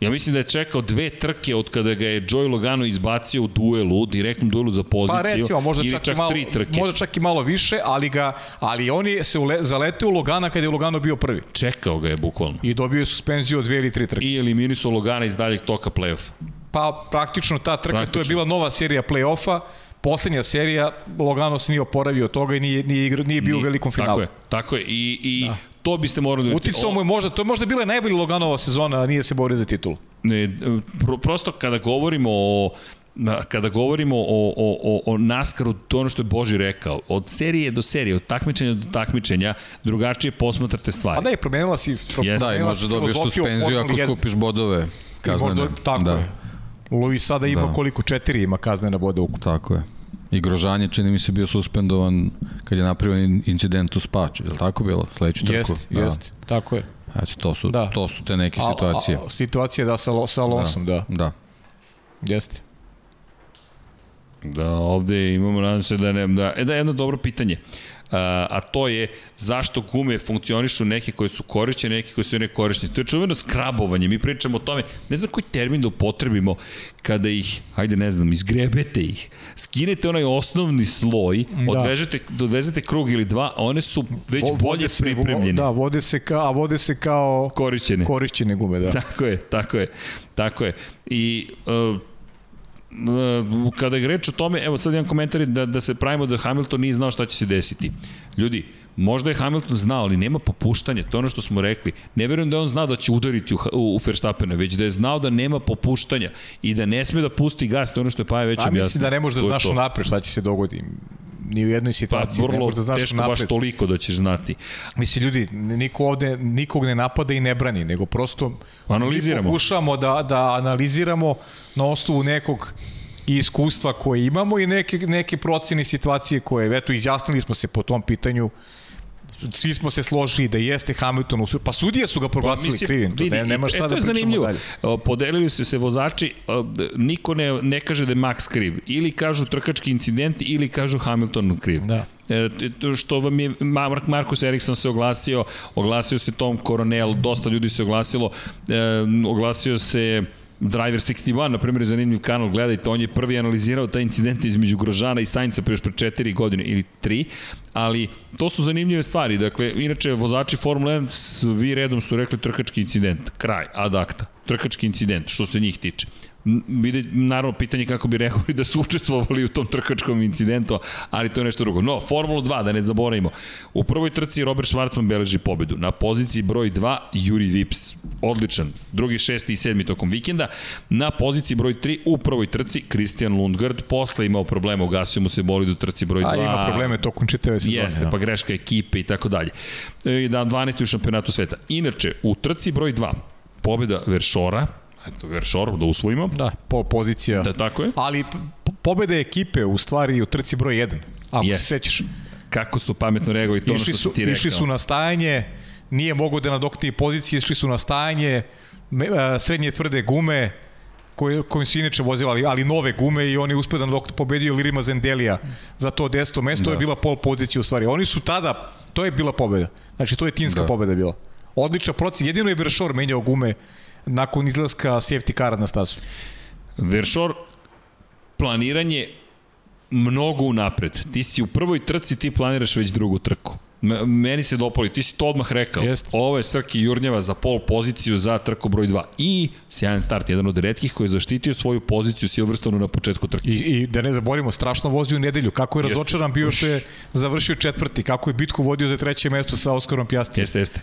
Ja mislim da je čekao dve trke od kada ga je Joey Logano izbacio u duelu, direktnom duelu za poziciju. Pa recimo, možda čak, čak malo, tri trke. Možda čak i malo više, ali ga ali oni se ule, zaleteo u Logana kada je Logano bio prvi. Čekao ga je bukvalno. I dobio je suspenziju od dve ili tri trke. I eliminisao Logana iz daljeg toka play-off. Pa praktično ta trka, praktično. to je bila nova serija play-offa poslednja serija, Logano se nije oporavio od toga i nije, nije, igra, nije bio nije, u velikom finalu. Tako je, tako je. I, i da. To biste morali Uticao mu je možda, to je možda bila najbolja Loganova sezona, a nije se borio za titulu. Ne, pro, prosto kada govorimo o kada govorimo o, o, o, o naskaru, to ono što je Boži rekao, od serije do serije, od takmičenja do takmičenja, drugačije posmatrate stvari. A da je, promenila si, promenila da, i može dobiješ suspenziju ako skupiš bodove kaznene. Možda, tako da. je. Luis sada ima da. koliko? Četiri ima kaznena boda ukupno. Tako je. I Grožanje čini mi se bio suspendovan kad je napravio incident u Spaču, je li tako bilo? Sledeću trku. Jest, da. jest, tako je. Eto, to su, da. to su te neke situacije. A, a, situacije da sa, sa Alonsom, da. Da. da. Jeste. Da, ovde imamo, nadam se da ne, da, e da, jedno dobro pitanje. Uh, a to je zašto gume funkcionišu neke koje su korišćene, neke koje su ne korišćene. To je čuveno skrabovanje, mi pričamo o tome, ne znam koji termin da upotrebimo kada ih, hajde ne znam, izgrebete ih, skinete onaj osnovni sloj, da. odvežete, odvezete krug ili dva, a one su već Vo, bolje se, pripremljene. Da, vode se kao, a vode se kao korišćene. Korišćene gume, da. Tako je, tako je, tako je. I uh, kada je reč o tome, evo sad jedan komentar da, da se pravimo da Hamilton nije znao šta će se desiti. Ljudi, Možda je Hamilton znao, ali nema popuštanja, to je ono što smo rekli. Ne verujem da je on znao da će udariti u, u, u Verstappena, već da je znao da nema popuštanja i da ne sme da pusti gas, to je ono što je Paja već objasnio. mislim da ne možeš da znaš unapred šta će se dogoditi ni u jednoj Pa situaciji. ne vrlo da znaš teško unapred. baš toliko da ćeš znati. Mislim, ljudi, niko ovde nikog ne napada i ne brani, nego prosto Analiziramo. mi pokušamo da, da analiziramo na osnovu nekog iskustva koje imamo i neke, neke procene i situacije koje, eto, izjasnili smo se po tom pitanju, svi smo se složili da jeste Hamilton, u pa sudije su ga proglasili mislim, krivim, to vidi, ne, nema i- šta e, da pričamo zanimljivo. dalje. Podelili su se vozači, niko ne, ne kaže da je Max kriv. Ili kažu trkački incident, ili kažu Hamilton kriv. Da. E, što vam je Mark Markus Eriksson se oglasio, oglasio se Tom Coronel, dosta ljudi se oglasilo, e, oglasio se Driver 61, na primjer, je zanimljiv kanal, gledajte, on je prvi analizirao taj incident između Grožana i Sainca pre još pre 4 godine ili 3, ali to su zanimljive stvari. Dakle, inače, vozači Formule 1 svi redom su rekli trkački incident, kraj, ad acta, trkački incident, što se njih tiče. Vide, naravno, pitanje kako bi rekli [laughs] da su učestvovali u tom trkačkom incidentu, ali to je nešto drugo. No, Formula 2, da ne zaboravimo. U prvoj trci Robert Schwarzman beleži pobedu. Na poziciji broj 2 Juri Vips. Odličan. Drugi, šesti i sedmi tokom vikenda. Na poziciji broj 3 u prvoj trci Christian Lundgaard. Posle imao problema, ugasio mu se bolid u trci broj 2. A ima probleme tokom čitave sezone. Jeste, da. pa greška ekipe i tako dalje. I da 12. u šampionatu sveta. Inače, u trci broj 2, pobjeda Veršora, eto, Veršor, da usvojimo, Da, po pozicija. da tako je, Ali p- pobede ekipe u stvari u trci broj 1. Ako Jeste. se sećaš. kako su pametno reagovali, to ono Išli što su, ti rekao. išli su na stajanje, nije mogo da nadokti pozicije, išli su na stajanje, a, srednje tvrde gume, koje, koje su inače vozila, ali, ali nove gume i oni uspio da pobedio Lirima Zendelija za to deseto mesto, da. je bila pol pozicija u stvari. Oni su tada, to je bila pobeda. Znači, to je timska da. Da. pobeda bila. Odlična procena, jedino je Veršor menjao gume nakon izlaska safety kara na stazu. Veršor, planiranje mnogo unapred. Ti si u prvoj trci, ti planiraš već drugu trku. Meni se dopali, ti si to odmah rekao. Jest. Ovo je Srki Jurnjeva za pol poziciju za trku broj 2. I sjajan start, jedan od redkih koji je zaštitio svoju poziciju Silverstonu na početku trke. I, I da ne zaboravimo, strašno vozi u nedelju. Kako je Jeste. razočaran bio što je završio četvrti, kako je bitku vodio za treće mesto sa Oskarom Pjastri. Jeste, jeste.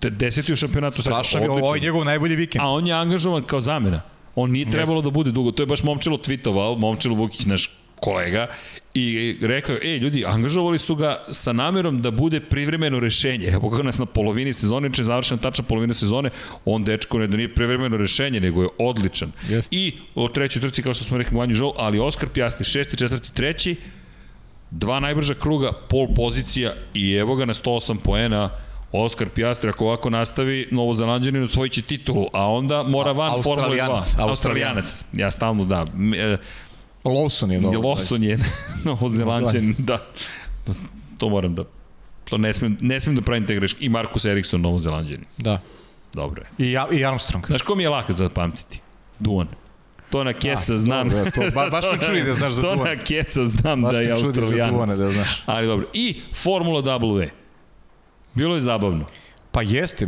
Te- Deseti u šampionatu. Strašan je, ovo je njegov najbolji vikend. A on je angažovan kao zamena. On nije trebalo da bude dugo. To je baš Momčilo tweetovao, Momčilo Vukić, naš kolega, i rekao, ej ljudi, angažovali su ga sa namerom da bude privremeno rešenje. Evo kako nas na polovini sezone, če je završena tačna polovina sezone, on dečko ne da nije privremeno rešenje, nego je odličan. Jeste. I o trećoj trci, kao što smo rekli, Guanju Zhou, ali Oskar Pjastri, šesti, četvrti, treći, dva najbrža kruga, pol pozicija i evo ga na 108 poena, Oskar Pjastri, ako ovako nastavi, Novozelanđanin osvojit će titulu, a onda mora van Formule 2. Australijanac, Australijanac. Ja stalno da. E, Lawson je dobro. Lawson je [laughs] Novozelanđanin, da. To moram da to ne smem, ne smem da pravim te greške. I Markus Eriksson, Novozelanđanin. Da. Dobro je. I, i Armstrong. Znaš ko mi je lako za pamtiti? Duan. To na keca Da, znam. dobro, to, ba, baš me čuli da [laughs] znaš za to Duan. na keca znam Baš da je me čudi za Duana Australijanac. da znaš. Ali dobro. I Formula W. Bilo je zabavno. Pa jeste,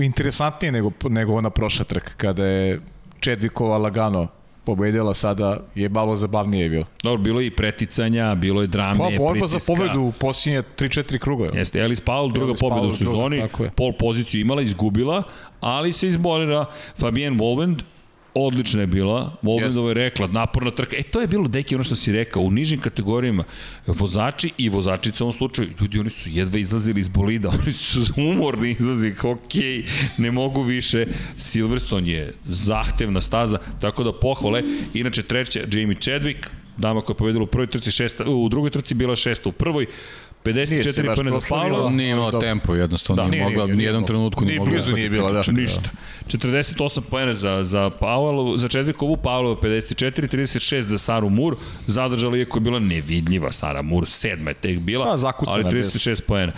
interesantnije nego, nego ona prošla trka, kada je Čedvikova lagano pobedila, sada je malo zabavnije bilo. Dobro, bilo je i preticanja, bilo je drame, Pa borba za pritiska. pobedu u posljednje 3-4 kruga. Jeste, Alice Paul, druga Alice pobeda Paul, u sezoni, druga, pol poziciju imala, izgubila, ali se izborila. Fabienne Wolvend, odlična je bila. Wolvendova je rekla, naporna trka. E, to je bilo, deki, ono što si rekao, u nižim kategorijama vozači i vozačice u ovom slučaju, ljudi, oni su jedva izlazili iz bolida, [laughs] oni su umorni izlazi, ok, ne mogu više. Silverstone je zahtevna staza, tako da pohvale. Inače, treća, Jamie Chadwick, dama koja je pobedila u prvoj trci, šesta, u drugoj trci bila šesta u prvoj, 54 baš pojene za. Paula, Nije imao tempo, jednostavno Da, nije, nije, mogla, nije, nije trenutku nije Ni mogla. blizu nije bila, da. Ništa. 48 poena za, za Paolo, za Čedvikovu, Paolo 54, 36 za Saru Mur, zadržala iako je bila nevidljiva Sara Mur, sedma je tek bila, A, ali bez- 36 poena.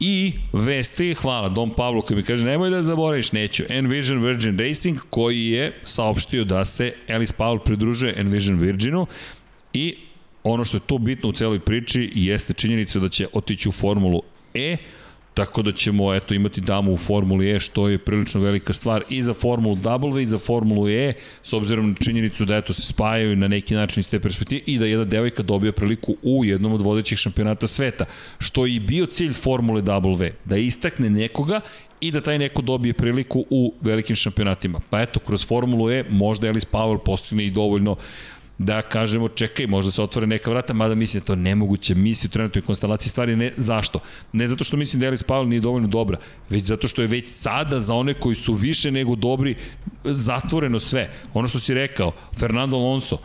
I vesti, hvala Dom Pavlo koji mi kaže nemoj da zaboraviš, neću. Envision Virgin Racing koji je saopštio da se Alice Paul pridružuje Envision Virginu i ono što je tu bitno u celoj priči jeste činjenica da će otići u Formulu E, Tako da ćemo eto imati damu u Formuli E, što je prilično velika stvar i za Formulu W i za Formulu E, s obzirom na činjenicu da eto se spajaju na neki način iz te perspektive i da jedna devojka dobija priliku u jednom od vodećih šampionata sveta, što je i bio cilj Formule W, da istakne nekoga i da taj neko dobije priliku u velikim šampionatima. Pa eto, kroz Formulu E možda Alice Powell postigne i dovoljno da kažemo čekaj, možda se otvore neka vrata, mada mislim da to nemoguće, misli u trenutnoj konstelaciji stvari, ne, zašto? Ne zato što mislim da Alice Powell nije dovoljno dobra, već zato što je već sada za one koji su više nego dobri zatvoreno sve. Ono što si rekao, Fernando Alonso,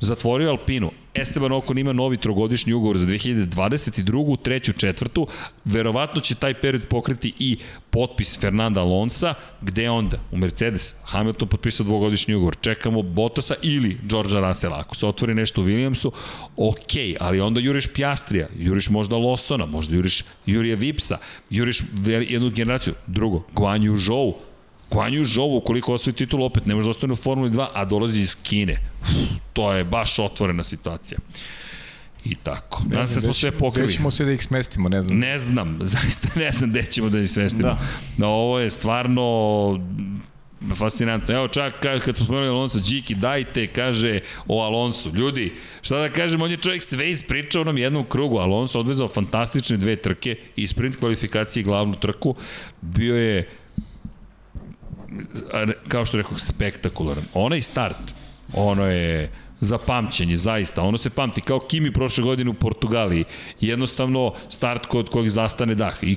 zatvorio Alpinu. Esteban Ocon ima novi trogodišnji ugovor za 2022. treću, četvrtu. Verovatno će taj period pokriti i potpis Fernanda Alonsa. Gde onda? U Mercedes. Hamilton potpisao dvogodišnji ugovor. Čekamo Bottasa ili Georgea Russella. Ako se otvori nešto u Williamsu, ok, ali onda juriš Pjastrija, juriš možda Lawsona, možda juriš Jurija Vipsa, juriš jednu generaciju. Drugo, Guan Yu Zhou, Guanju Žovu, ukoliko osvoji titul, opet ne može da ostane u Formuli 2, a dolazi iz Kine. To je baš otvorena situacija. I tako. Nadam se da smo sve pokrili. Gde ćemo se da ih smestimo, ne znam. Ne znam, [laughs] zaista ne znam gde ćemo da ih smestimo. Da. No, ovo je stvarno fascinantno. Evo čak kad smo spomenuli Alonso, Điki, dajte, kaže o Alonso. Ljudi, šta da kažem, on je čovjek sve ispričao onom jednom krugu. Alonso odvezao fantastične dve trke i sprint kvalifikacije i glavnu trku. Bio je kao što rekao, spektakularan. Onaj start, ono je za pamćenje, zaista. Ono se pamti kao Kimi prošle godine u Portugaliji. Jednostavno start kod kojeg zastane dah. I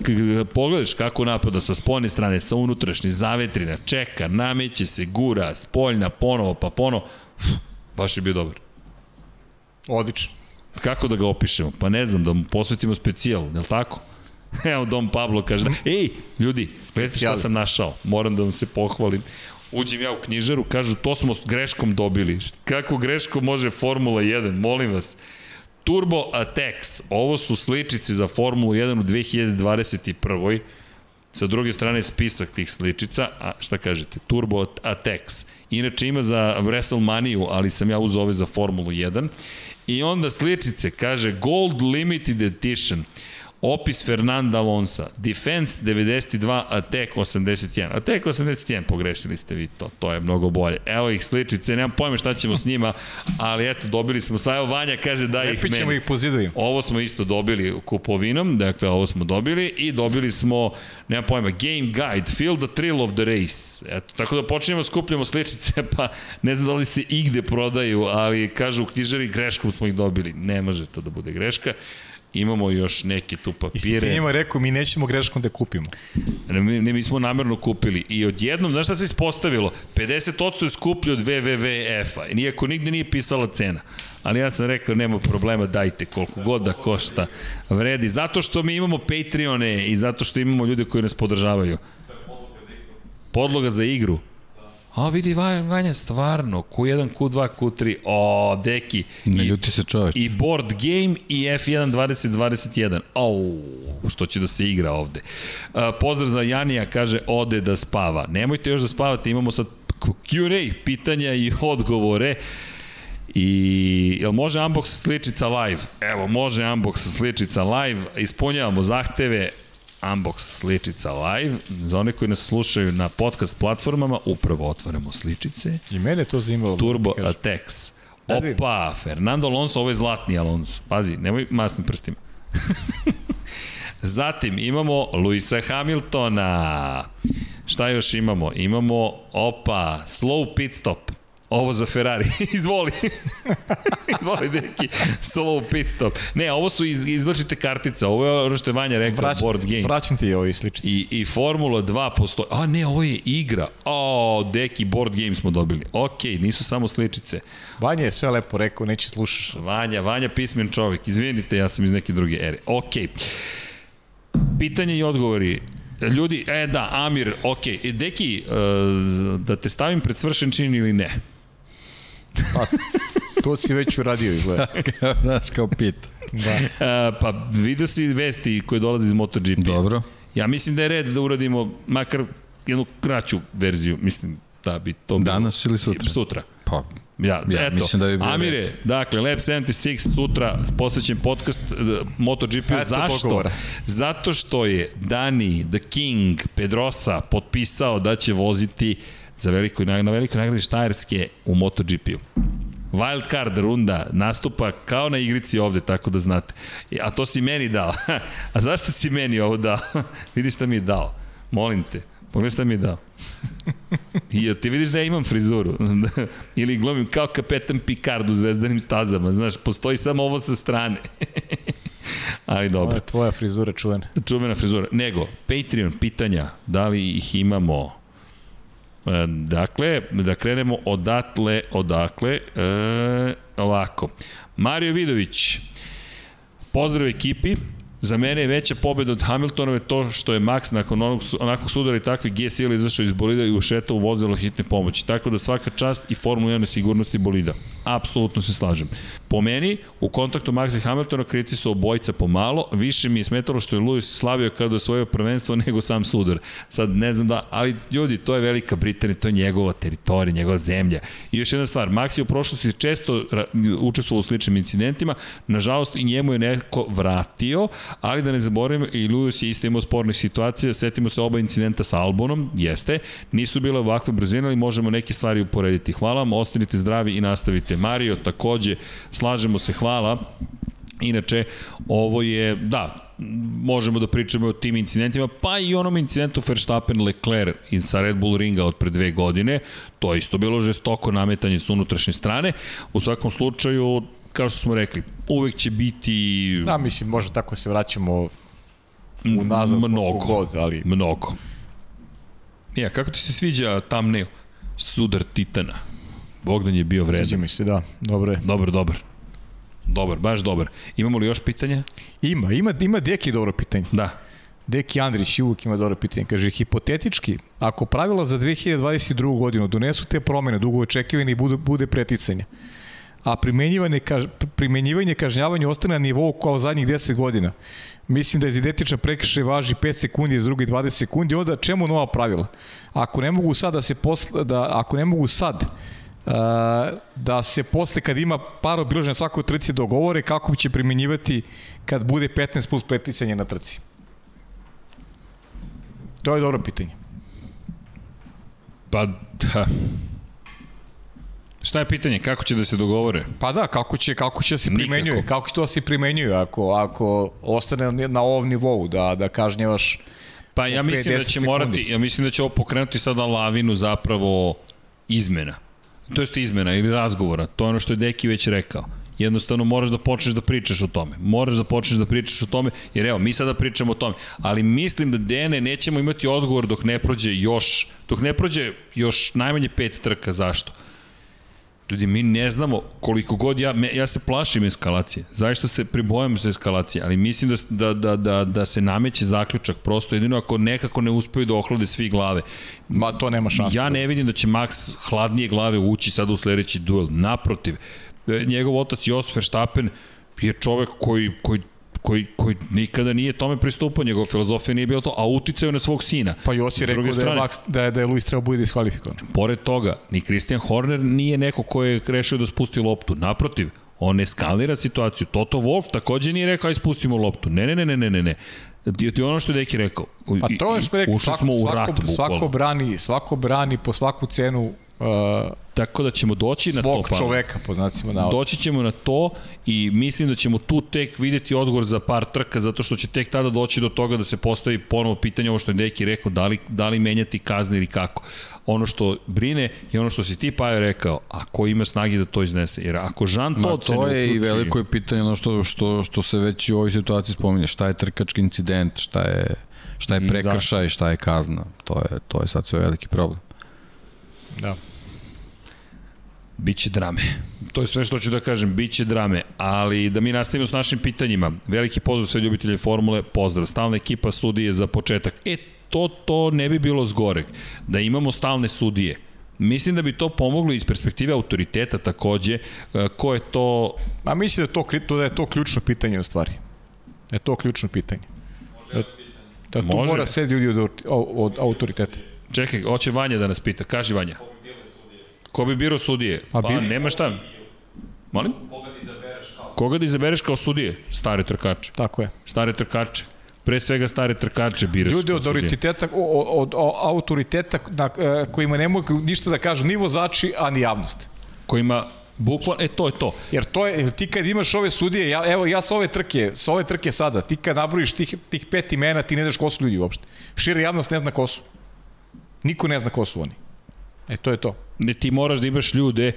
pogledaš kako napada sa spolne strane, sa unutrašnje, zavetrina, čeka, nameće se, gura, spoljna, ponovo, pa ponovo. Uf, baš je bio dobar. Odlično. Kako da ga opišemo? Pa ne znam, da mu posvetimo specijal, je li tako? [laughs] Evo Dom Pablo kaže, ej, ljudi, gledajte šta sam našao, moram da vam se pohvalim. Uđem ja u knjižaru, kažu, to smo s greškom dobili. Kako greško može Formula 1, molim vas. Turbo Atex, ovo su sličice za Formulu 1 u 2021. Sa druge strane spisak tih sličica, a šta kažete, Turbo Atex. Inače ima za WrestleManiju, ali sam ja uzao ove za Formulu 1. I onda sličice, kaže Gold Limited Edition. Opis Fernanda Alonsa. Defense 92, Attack 81. Attack 81, pogrešili ste vi to. To je mnogo bolje. Evo ih sličice, nemam pojma šta ćemo s njima, ali eto, dobili smo sva. Evo Vanja kaže da ih meni. ćemo ih po Ovo smo isto dobili kupovinom, dakle ovo smo dobili i dobili smo, nemam pojma, Game Guide, Feel the Thrill of the Race. Eto, tako da počnemo da skupljamo sličice, [laughs] pa ne znam da li se igde prodaju, ali kažu u knjižari greškom smo ih dobili. Ne može to da bude greška. Imamo još neke tu papire. I si ti njima rekao, mi nećemo greškom da kupimo. Ne, ne, mi smo namerno kupili. I odjednom, znaš šta se ispostavilo? 50% je skuplji od WWF-a. Nijako nigde nije pisala cena. Ali ja sam rekao, nema problema, dajte koliko god da košta. Vredi. Zato što mi imamo Patreone i zato što imamo ljude koji nas podržavaju. Podloga za igru. A vidi Vanja, stvarno, Q1, Q2, Q3, o, deki. Ne ljuti se čoveč. I board game i F1 2021. Au, što će da se igra ovde. Uh, pozdrav za Janija, kaže, ode da spava. Nemojte još da spavate, imamo sad Q&A, pitanja i odgovore. I jel može unbox sličica live? Evo, može unbox sličica live. Ispunjavamo zahteve, Unbox sličica live. Za one koji nas slušaju na podcast platformama, upravo otvaramo sličice. I mene to zanimalo. Turbo da Atex. Opa, Fernando Alonso, ovo je zlatni Alonso. Pazi, nemoj masnim prstima. [laughs] Zatim imamo Luisa Hamiltona. Šta još imamo? Imamo, opa, slow pit stop. Ovo za Ferrari. [laughs] Izvoli. [laughs] Izvoli, deki. Slow pit stop. Ne, ovo su iz, izvlačite kartice. Ovo je ono što je Vanja rekao, Vraćam, board game. Vraćam ti ovi sličice. I, I Formula 2 postoji. A ne, ovo je igra. O, deki, board game smo dobili. Ok, nisu samo sličice. Vanja je sve lepo rekao, neće slušaš. Vanja, Vanja pismen čovjek. Izvinite, ja sam iz neke druge ere. Ok. Pitanje i odgovori. Ljudi, e da, Amir, ok. E, deki, uh, da te stavim pred svršen čin ili ne? Pa, to si već uradio izgleda. [laughs] Znaš, kao pit. Da. A, pa vidio si vesti koje dolaze iz MotoGP. Dobro. Ja mislim da je red da uradimo makar jednu kraću verziju, mislim, da bi to bilo. Danas ili sutra? Sutra. Pa, Ja, Ja eto, mislim da bi bio Amire, red. dakle, Lab 76 sutra posvećen podcast uh, MotoGP. Eto Zašto? dogovora. Zato što je Dani, The King, Pedrosa potpisao da će voziti za veliko, na velikoj nagradi Štajerske u MotoGP-u. Wildcard runda nastupa kao na igrici ovde, tako da znate. I- A to si meni dao. [laughs] A zašto si meni ovo dao? [laughs] Vidi šta mi je dao. Molim te. Pogledaj šta mi je dao. [laughs] I ti vidiš da ja imam frizuru? Ili glumim kao kapetan Picard u zvezdanim stazama. Znaš, postoji samo ovo sa strane. Ali Ovo dobro, je tvoja frizura čuvena. čuvena frizura. Nego, Patreon pitanja, da li ih imamo? E, Dakle, da krenemo odatle, odakle, e, ovako. Mario Vidović, pozdrav ekipi, Za mene je veća pobeda od Hamiltonove to što je Max nakon onog, onakvog sudara i takvih G sila izašao iz bolida i ušetao u vozilo hitne pomoći. Tako da svaka čast i Formula 1 na sigurnosti bolida. Apsolutno se slažem. Po meni, u kontaktu Maxa i Hamiltona krici su obojica pomalo. Više mi je smetalo što je Lewis slavio kada osvojio prvenstvo nego sam sudar. Sad ne znam da, ali ljudi, to je Velika Britanija, to je njegova teritorija, njegova zemlja. I još jedna stvar, Max je u prošlosti često učestvovao u sličnim incidentima, nažalost i njemu je neko vratio, ali da ne zaboravimo, i Lewis je isto imao spornih situacija, setimo se oba incidenta sa Albonom, jeste, nisu bile ovakve brzine, ali možemo neke stvari uporediti. Hvala vam, ostanite zdravi i nastavite. Mario, takođe, slažemo se, hvala. Inače, ovo je, da, možemo da pričamo o tim incidentima, pa i onom incidentu Verstappen-Leclerc sa Red Bull ringa od pre dve godine, to je isto bilo žestoko nametanje s unutrašnje strane. U svakom slučaju, kao što smo rekli, uvek će biti Da, mislim, može tako se vraćamo unazad mnogo, god, ali mnogo. Ja, kako ti se sviđa thumbnail? Sudar Titana. Bogdan je bio vredan. sviđa mi se, da, dobro je. Dobar, dobar. Dobar, baš dobar. Imamo li još pitanja? Ima, ima, ima Deki dobro pitanje. Da. Deki Andrić uvijek ima dobro pitanje. Kaže, hipotetički, ako pravila za 2022. godinu donesu te promene, dugo očekivane i bude, bude preticanja, a primenjivanje, kaž, primenjivanje kažnjavanja ostane na nivou kao zadnjih 10 godina, mislim da je identična prekršaj važi 5 sekundi, iz drugi 20 sekundi, onda čemu nova pravila? Ako ne mogu sad da se posle, da, ako ne mogu sad Uh, da se posle kad ima par obilaženja na svakoj trci dogovore kako će primenjivati kad bude 15 plus preticanje na trci. To je dobro pitanje. Pa, ha. Šta je pitanje? Kako će da se dogovore? Pa da, kako će, kako će da se Nikako. primenjuje, kako će to da se primenjuje ako, ako ostane na ovom nivou, da, da kažnjevaš Pa ja mislim da 10 će sekundi. morati, ja mislim da će ovo pokrenuti sada lavinu zapravo izmena. To jest izmena ili razgovora. To je ono što je Deki već rekao. Jednostavno moraš da počneš da pričaš o tome. Moraš da počneš da pričaš o tome, jer evo, mi sada pričamo o tome. Ali mislim da Dene nećemo imati odgovor dok ne prođe još, dok ne prođe još najmanje pet trka. Zašto? Ljudi, mi ne znamo koliko god ja, me, ja se plašim eskalacije. Zaista se pribojam se eskalacije, ali mislim da, da, da, da, da se nameće zaključak prosto jedino ako nekako ne uspeju da ohlade svi glave. Ma to nema šanse. Ja ne vidim da će Max hladnije glave ući sada u sledeći duel. Naprotiv, e, njegov otac Jos Verstappen je čovek koji, koji koji, koji nikada nije tome pristupao, njegova filozofija nije bila to, a uticaju na svog sina. Pa Jos je S druge rekao da je, Max, da je, da je Luis trebao bude diskvalifikovan. Pored toga, ni Christian Horner nije neko ko je rešio da spusti loptu. Naprotiv, on eskalira situaciju. Toto Wolf takođe nije rekao aj spustimo loptu. Ne, ne, ne, ne, ne, ne, ne. Ti ti ono što je Deki rekao. Pa to je što je rekao, svako, smo u svako, rat, bukvalno. svako, brani, svako brani po svaku cenu uh, Tako da ćemo doći na to. svog Pavle. čoveka, po znacima navoda. Doći ćemo na to i mislim da ćemo tu tek videti odgovor za par trka, zato što će tek tada doći do toga da se postavi ponovo pitanje ovo što je Deki rekao, da li, da li menjati kazne ili kako. Ono što brine je ono što si ti Pajo rekao, a ko ima snage da to iznese. Jer ako Žan Ma Todt se to je i veliko je pitanje ono što, što, što se već i u ovoj situaciji spominje. Šta je trkački incident, šta je, šta je prekršaj, šta je kazna. To je, to je sad sve veliki problem. Da. Biće drame. To je sve što ću da kažem, biće drame, ali da mi nastavimo s našim pitanjima. Veliki pozdrav sve ljubitelje formule, pozdrav. Stalna ekipa sudije za početak. E, to, to ne bi bilo zgoreg. Da imamo stalne sudije. Mislim da bi to pomoglo iz perspektive autoriteta takođe, e, ko je to A mislim da je to, kri- da je to ključno pitanje u stvari. Da je to ključno pitanje. Da, da tu Može. mora sve ljudi od, od autoriteta. Čekaj, hoće Vanja da nas pita. Kaži Vanja. Ko bi birao sudije? Pa Pa, bi- nema šta. Molim? Koga da izabereš kao sudije? Stare trkače. Tako je. Stare trkače. Pre svega stare trkače biraš Ljudi kao od sudije. autoriteta, od, od autoriteta na, e, kojima ne mogu ništa da kažu ni vozači, a ni javnost. Kojima, bukvalno, e to je to. Jer to je, jer ti kad imaš ove sudije, ja, evo ja sa ove trke, sa ove trke sada, ti kad nabrojiš tih, tih pet imena, ti ne znaš ko su ljudi uopšte. Šira javnost ne zna ko su. Niko ne zna ko su oni. E, to je to. Ne, ti moraš da imaš ljude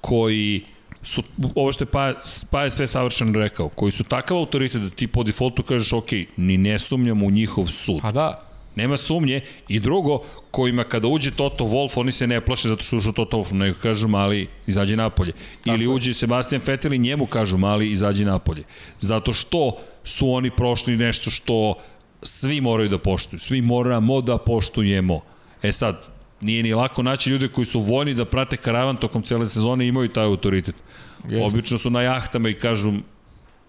koji su, ovo što je pa, pa je sve savršeno rekao, koji su takav autoritet da ti po defaultu kažeš ok, ni ne sumnjamo u njihov sud. Pa da, Nema sumnje. I drugo, kojima kada uđe Toto Wolf, oni se ne plaše zato što ušao Toto Wolf, nego kažu mali, izađi napolje. Ili uđe Sebastian Vettel i njemu kažu mali, izađi napolje. Zato što su oni prošli nešto što svi moraju da poštuju. Svi moramo da poštujemo. E sad, nije ni lako naći ljude koji su voljni da prate karavan tokom cele sezone i imaju taj autoritet. Jeste. Obično su na jahtama i kažu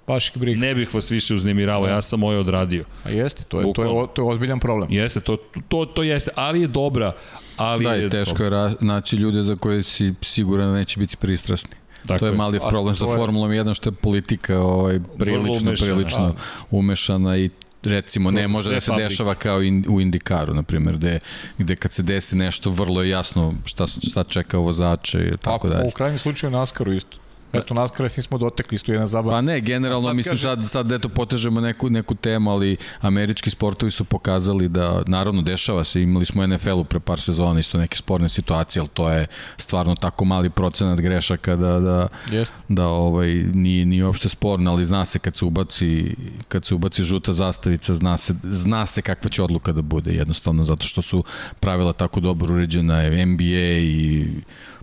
baš ih briga. ne bih vas više uznemiravao, ja sam moje odradio. A jeste, to je, to je, to je ozbiljan problem. Jeste, to, to, to jeste, ali je dobra. Ali Da, je teško je ra- naći ljude za koje si siguran da neće biti pristrasni. Tako to je mali problem sa Formulom 1 što je politika ovaj, prilično, umešana. prilično umešana i recimo ne može da se fabrike. dešava kao in, u Indikaru, na primjer, gde, gde kad se desi nešto vrlo je jasno šta, šta čeka vozače i tako A dalje. u krajnjem slučaju NASCAR-u isto. Eto, NASCAR-a nismo dotekli, isto jedna zabava. Pa ne, generalno, sad mislim, kaže- sad, sad eto potežemo neku, neku temu, ali američki sportovi su pokazali da, naravno, dešava se, imali smo NFL-u pre par sezona isto neke sporne situacije, ali to je stvarno tako mali procenat grešaka da, da, Jeste. da ovaj nije ni uopšte sporno, ali zna se kad se ubaci kad se ubaci žuta zastavica, zna se zna se kakva će odluka da bude, jednostavno zato što su pravila tako dobro uređena, NBA i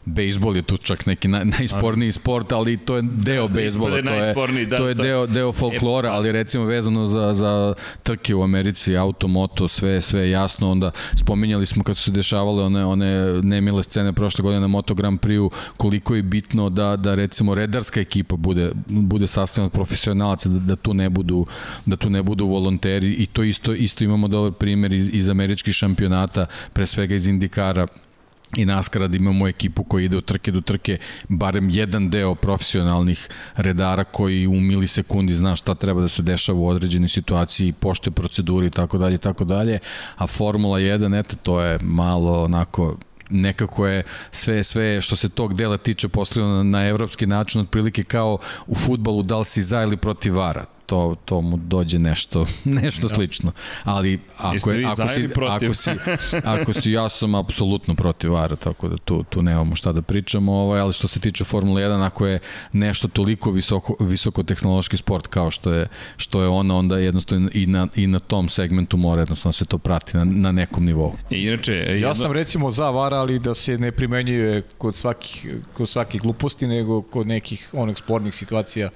bejsbol je tu čak neki naj, najsporniji sport, ali to je deo bejsbola, to je, da, to je deo, deo folklora, ali recimo vezano za, za trke u Americi, auto, moto, sve, sve jasno, onda spominjali smo kad su se dešavale one, one nemile scene prošle godine na Moto Grand Prix-u, koliko je bitno da, da recimo redarska ekipa bude, bude sastavljena od profesionalaca, da, da tu ne budu da tu ne budu volonteri i to isto isto imamo dobar primer iz, iz američkih šampionata, pre svega iz Indikara i naskara da imamo ekipu koja ide od trke do trke, barem jedan deo profesionalnih redara koji u milisekundi zna šta treba da se dešava u određenoj situaciji, pošte proceduri i tako dalje tako dalje, a Formula 1, eto, to je malo onako nekako je sve sve što se tog dela tiče postavljeno na, na evropski način otprilike kao u futbalu da li si za ili protiv vara to, to mu dođe nešto [laughs] nešto slično. Ali ako, je, ako, si, ako [laughs] si ako si ja sam apsolutno protiv vara tako da tu, tu nemamo šta da pričamo. Ovaj, ali što se tiče Formule 1 ako je nešto toliko visoko, visoko tehnološki sport kao što je, što je ona onda jednostavno i na, i na tom segmentu mora jednostavno se to prati na, na nekom nivou. I inače, Ja jedno- sam recimo za VAR, ali da se ne primenjuje kod svakih, kod svakih gluposti, nego kod nekih onih spornih situacija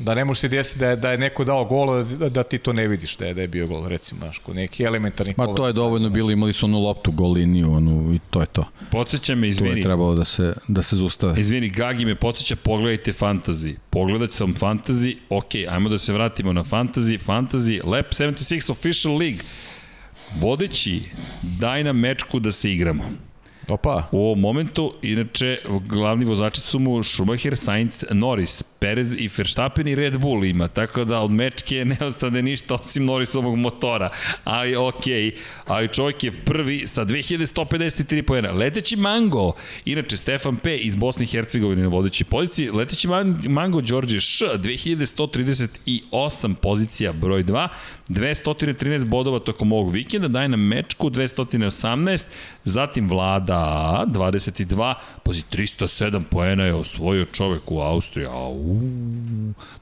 da ne može se desiti da je, da je neko dao gol da, da ti to ne vidiš da je, da je bio gol recimo znaš, kod nekih elementarnih Ma to je dovoljno bilo, imali su onu loptu, gol liniju, onu, i to je to. podsjeća me, Tu je izvini, trebalo da se, da se zustave. Izvini, Gagi me podsjeća, pogledajte fantasy. Pogledat sam fantasy, ok, ajmo da se vratimo na fantasy. Fantasy, Lab 76 Official League. Vodeći, daj nam mečku da se igramo. Opa, U ovom momentu, inače, glavni vozači su mu Schumacher, Sainz, Norris, Perez i Verstappen i Red Bull ima, tako da od mečke ne ostane ništa osim Norrisovog motora, ali okej, ali čovjek je prvi sa 2153 pojena. Leteći Mango, inače Stefan P. iz Bosne i Hercegovine na vodećoj poziciji, Leteći Man- Mango Đorđe Š. 2138 pozicija broj 2, 213 bodova tokom ovog vikenda, daje nam mečku 218, zatim Vlada 22, pazi 307 poena je osvojio čovek u Austriji, au,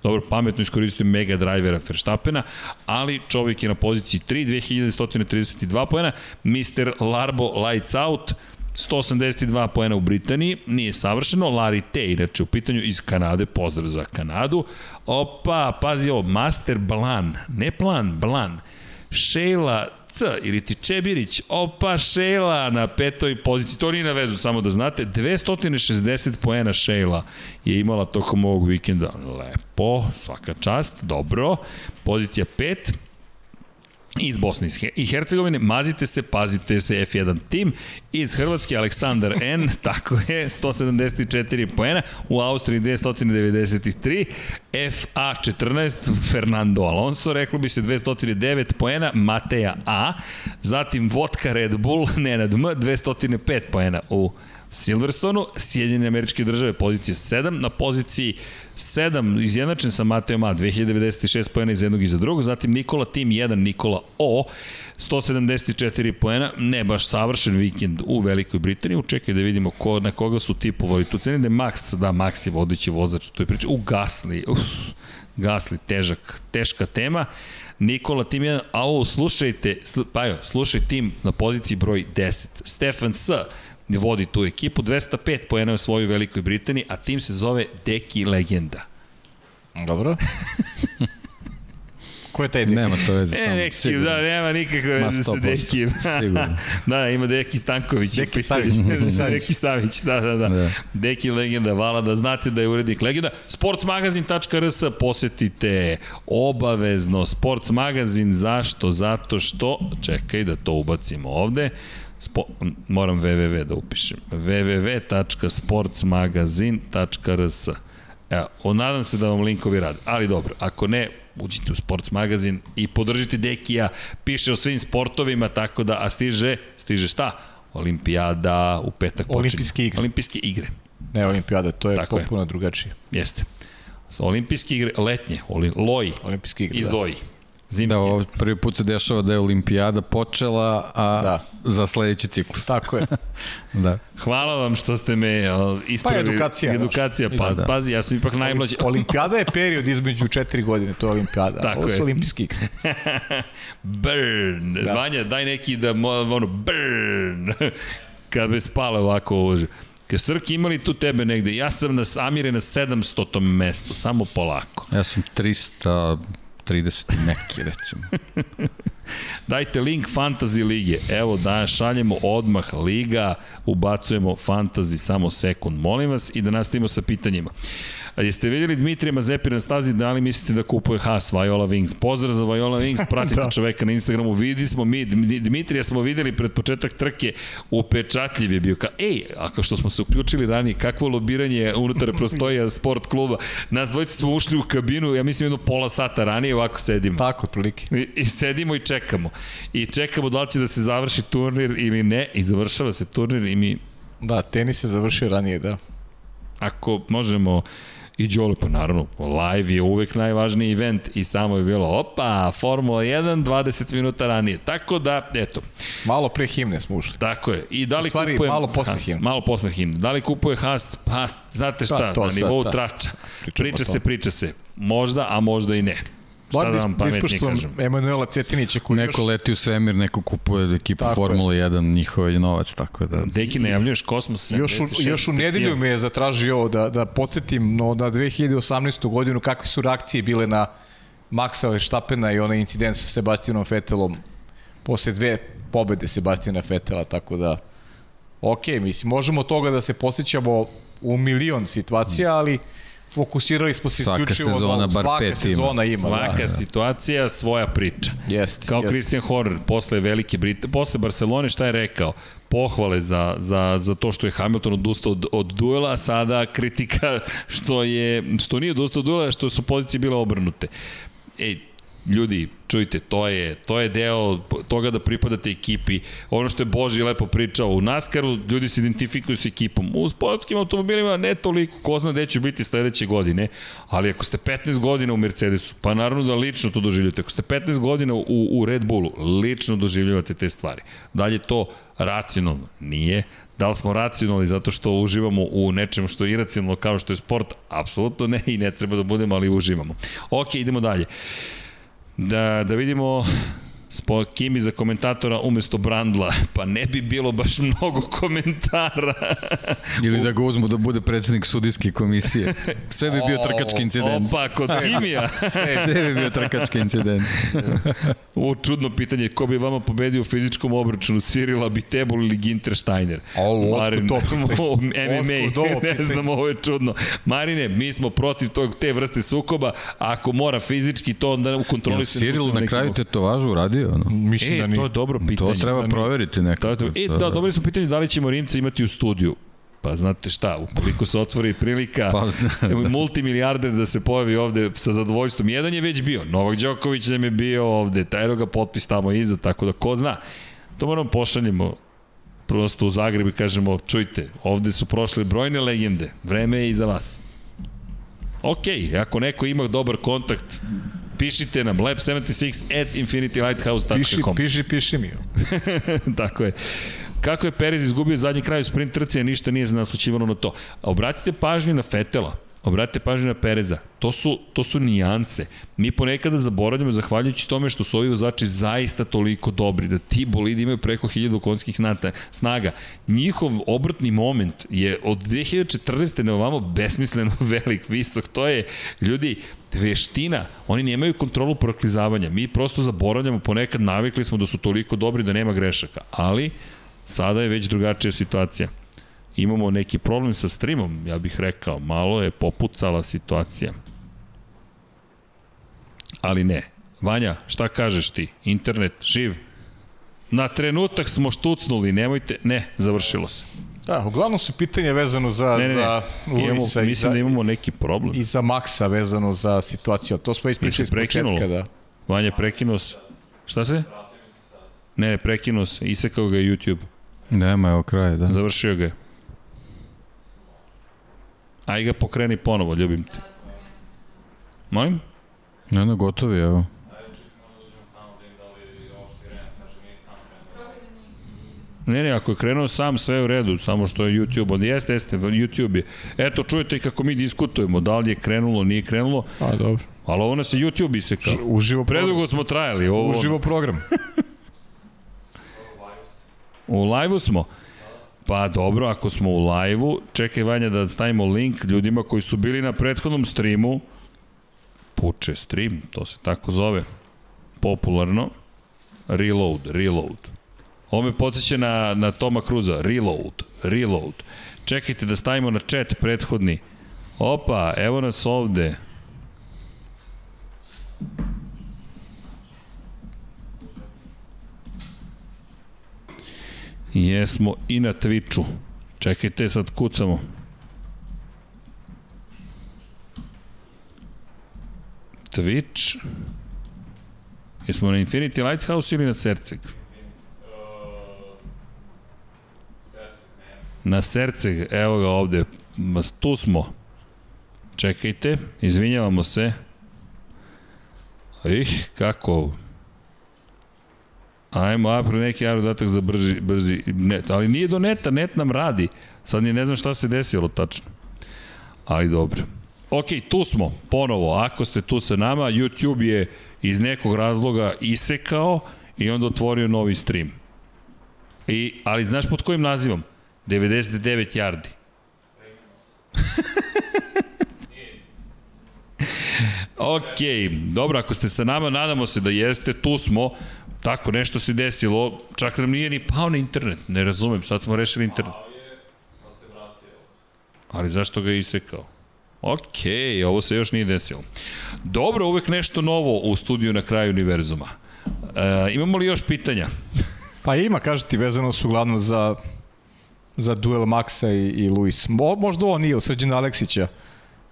dobro, pametno iskoristio mega drivera Verstappena, ali čovjek je na poziciji 3, 2132 poena, Mr. Larbo Lights Out, 182 poena u Britaniji, nije savršeno, Larry T, inače u pitanju iz Kanade, pozdrav za Kanadu. Opa, pazi ovo, Master Blan, ne plan, Blan. Sheila C ili ti Čebirić, opa Sheila na petoj poziciji, to nije na vezu, samo da znate, 260 poena Sheila je imala tokom ovog vikenda, lepo, svaka čast, dobro, pozicija 5, iz Bosne i Hercegovine. Mazite se, pazite se F1 tim. Iz Hrvatske Aleksandar N, [laughs] tako je, 174 poena. U Austriji 293. FA 14, Fernando Alonso, reklo bi se 209 poena. Mateja A. Zatim Vodka Red Bull, [laughs] Nenad M, 205 poena u Silverstonu, Sjedinjene američke države pozicije 7, na poziciji 7 izjednačen sa Mateom A, 2096 pojena iz jednog i za drugog, zatim Nikola Tim 1, Nikola O, 174 pojena, ne baš savršen vikend u Velikoj Britaniji, čekaj da vidimo ko, na koga su tipovali, tu ceni da je Max, da Max je vodeći vozač, to je priča, u Gasli, uf, Gasli, težak, teška tema, Nikola Tim 1, a ovo slušajte, sl, pa jo, slušaj tim na poziciji broj 10, Stefan S, vodi tu ekipu, 205 poena u svojoj Velikoj Britaniji, a tim se zove Deki Legenda. Dobro. [laughs] Ko je taj Deki? Nema to veze, E, samo neki, [laughs] sigurno. da, nema nikakve veze sa 100%, Dekijem. sigurno. da, ima Deki Stanković. Deki. Savić. [laughs] Deki Savić, da, da, da, Da. Deki Legenda, vala da znate da je urednik Legenda. Sportsmagazin.rs, posetite obavezno Sportsmagazin, zašto? Zato što, čekaj da to ubacimo ovde, Spo, moram www da upišem. www.sportsmagazin.rs Evo, o, nadam se da vam linkovi rade, ali dobro, ako ne, uđite u Sports magazin i podržite Dekija, piše o svim sportovima, tako da, a stiže, stiže šta? Olimpijada u petak počinje. Olimpijske igre. Olimpijske igre, Ne, olimpijada, to je Tako je. potpuno drugačije. jeste. Olimpijske igre, letnje, oli, loji Olimpijske igre, i da. zoji. Zimski. Da, ovo prvi put se dešava da je olimpijada počela, a da. za sledeći ciklus. Tako je. [laughs] da. Hvala vam što ste me e, ispravili. Pa edukacija. Edukacija, pa, da. pazi, ja sam ipak najmlađi. [laughs] olimpijada je period između četiri godine, to je olimpijada. Tako ovo su je. olimpijski igre. [laughs] burn. Da. Vanja, daj neki da, ono, burn. Kad me spale ovako ovo. Kaže, Srki, imali tu tebe negde? Ja sam na Amire na 700. mestu, samo polako. Ja sam 300 30 neki, recimo. [laughs] Dajte link Fantasy Lige. Evo da šaljemo odmah Liga, ubacujemo Fantasy samo sekund, molim vas, i da nastavimo sa pitanjima. Uh, jeste vidjeli Dmitrija Mazepira na stazi, da li mislite da kupuje Haas Viola Wings? Pozdrav za Viola Wings, [laughs] pratite da. čoveka na Instagramu, vidi smo mi, Dm- Dmitrija smo videli pred početak trke, upečatljiv je bio. Ka, ej, ako što smo se uključili ranije, kakvo lobiranje unutar prostoja [laughs] sport kluba, nas dvojice smo ušli u kabinu, ja mislim jedno pola sata ranije, ovako sedimo. Tako, otprilike. I, I sedimo i čekamo. I čekamo da li će da se završi turnir ili ne. I završava se turnir i mi, Da, tenis je završio ranije, da. ako možemo, i Đole, pa naravno, live je uvek najvažniji event i samo je bilo, opa, Formula 1, 20 minuta ranije. Tako da, eto, Malo pre himne smo ušli. tako je. I da li U stvari, kupuje malo posle Haas? himne. Malo posle himne. Da li kupuje Haas? Pa, znate šta, Pa, to na sad, nivou da. trača. Priča o se, priča se. Možda, a možda i ne. Šta Bar da vam da pametnije kažem? Emanuela Cetinića koji Neko još... leti u svemir, neko kupuje ekipu Tako je. Formula 1, njihov je novac, tako da... Deki, najavljuješ Kosmos 76 Još u, još u nedelju me je zatražio ovo da, da podsjetim no, na 2018. godinu kakve su reakcije bile na Maxa Verstappena i onaj incident sa Sebastianom Vettelom posle dve pobede Sebastiana Vettela, tako da ok, mislim, možemo toga da se posjećamo u milion situacija, ali fokusirali smo se Svaka isključivo sezona na bar svaka pet ima. sezona ima. Svaka da. situacija, svoja priča. Jeste, Kao jeste. Christian Horner, posle Velike Britanije, posle Barcelone, šta je rekao? Pohvale za, za, za to što je Hamilton odustao od, od duela, sada kritika što, je, što nije odustao od duela, što su pozicije bile obrnute. Ej, ljudi, čujte, to je, to je deo toga da pripadate ekipi. Ono što je Boži lepo pričao, u NASCAR-u ljudi se identifikuju s ekipom. U sportskim automobilima ne toliko, ko zna gde će biti sledeće godine, ali ako ste 15 godina u Mercedesu, pa naravno da lično to doživljate. Ako ste 15 godina u, u Red Bullu, lično doživljavate te stvari. Da li je to racionalno? Nije. Da li smo racionalni zato što uživamo u nečemu što je iracionalno kao što je sport? Apsolutno ne i ne treba da budemo, ali uživamo. Ok, idemo dalje. Da, da vidimo Spo Kimi za komentatora umesto Brandla, [laughs] pa ne bi bilo baš mnogo komentara. [laughs] Ili da ga uzmu da bude predsednik sudijske komisije. Sve bi bio trkački incident. Opa, kod [laughs] Kimija. Sve bi bio trkački incident. Ovo čudno pitanje, ko bi vama pobedio u fizičkom obračunu, Cyril Abitebol ili Ginter Steiner? Alo, Marin, otkud to pitanje? MMA, ne znam, ovo je čudno. Marine, mi smo protiv tog, te vrste sukoba, ako mora fizički to onda u kontroli Jel Cyril na kraju tetovažu uradio pogodio? No? Mislim E, da to nije. je dobro pitanje. To treba proveriti To je nekako. to. E, da, dobili smo pitanje da li ćemo Rimca imati u studiju. Pa znate šta, ukoliko se otvori prilika Pa, pa, [laughs] multimilijarder da se pojavi ovde sa zadovoljstvom. Jedan je već bio, Novak Đoković nam je bio ovde, tajno ga potpis tamo iza, tako da ko zna. To moramo pošaljemo prosto u Zagreb i kažemo, čujte, ovde su prošle brojne legende, vreme je i za vas. Ok, ako neko ima dobar kontakt, pišite nam lab76 at Piši, infinitylighthouse.com piši, piši mi. [laughs] Tako je. Kako je Perez izgubio zadnji kraj u sprint trci, a ništa nije naslučivano na to. Obratite pažnju na Fetela. Obratite pažnju na Pereza. To su, to su nijanse. Mi ponekada zaboravljamo, zahvaljujući tome što su ovi vozači zaista toliko dobri, da ti bolidi imaju preko 1000 konskih snata, snaga. Njihov obrtni moment je od 2014. na ovamo besmisleno [laughs] velik, visok. To je, ljudi, veština. Oni nemaju kontrolu proklizavanja. Mi prosto zaboravljamo, ponekad navikli smo da su toliko dobri da nema grešaka. Ali, sada je već drugačija situacija imamo neki problem sa streamom, ja bih rekao, malo je popucala situacija. Ali ne. Vanja, šta kažeš ti? Internet, živ? Na trenutak smo štucnuli, nemojte, ne, završilo se. Da, uglavnom su pitanje vezano za, Ne, ne, ne. za Imamo, Luisa mislim za, da imamo neki problem. i za Maxa vezano za situaciju. To smo ispričali prekinulo? početka. Da. Vanja, prekinuo se. Šta se? Ne, ne, prekinuo se, isekao ga YouTube. Nema, evo kraj, da. Završio ga je. Aj ga pokreni ponovo, ljubim te. Molim? Ne, ne, gotovi, evo. Ne, ne, ako je krenuo sam, sve je u redu, samo što je YouTube, onda jeste, jeste, YouTube je. Eto, čujete i kako mi diskutujemo, da li je krenulo, nije krenulo, A, dobro. ali ovo nas je YouTube isekao. Uživo program. Predugo smo trajali, ovo, Uživo program. u live-u smo. Pa dobro, ako smo u live-u, čekaj Vanja da stavimo link ljudima koji su bili na prethodnom streamu, puče stream, to se tako zove, popularno, reload, reload. Ovo me podsjeća na, na Toma Cruza, reload, reload. Čekajte da stavimo na chat prethodni. Opa, evo nas ovde. Jesmo i na Twitchu. Čekajte, sad kucamo. Twitch. Jesmo na Infinity Lighthouse ili na Serceg? Na Serceg, evo ga ovde. Tu smo. Čekajte, izvinjavamo se. Ih, kako? Ajmo, a pre neki aerodatak za brži, brzi net. Ali nije do neta, net nam radi. Sad ne znam šta se desilo tačno. Ali dobro. Ok, tu smo, ponovo. Ako ste tu sa nama, YouTube je iz nekog razloga isekao i onda otvorio novi stream. I, ali znaš pod kojim nazivom? 99 yardi. [laughs] ok, dobro, ako ste sa nama, nadamo se da jeste, tu smo, tako, nešto se desilo, čak nam nije ni pao na internet, ne razumem, sad smo rešili internet. Ali zašto ga je isekao? Ok, ovo se još nije desilo. Dobro, uvek nešto novo u studiju na kraju univerzuma. E, imamo li još pitanja? [laughs] Pa ima, kažu ti, vezano su uglavnom za, za duel Maxa i, i Luis. Mo, možda ovo nije, od Srđana Aleksića.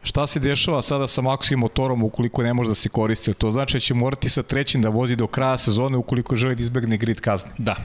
Šta se dešava sada sa Maxovim motorom ukoliko ne može da se koristi? To znači da će morati sa trećim da vozi do kraja sezone ukoliko želi da izbegne grid kazne. Da.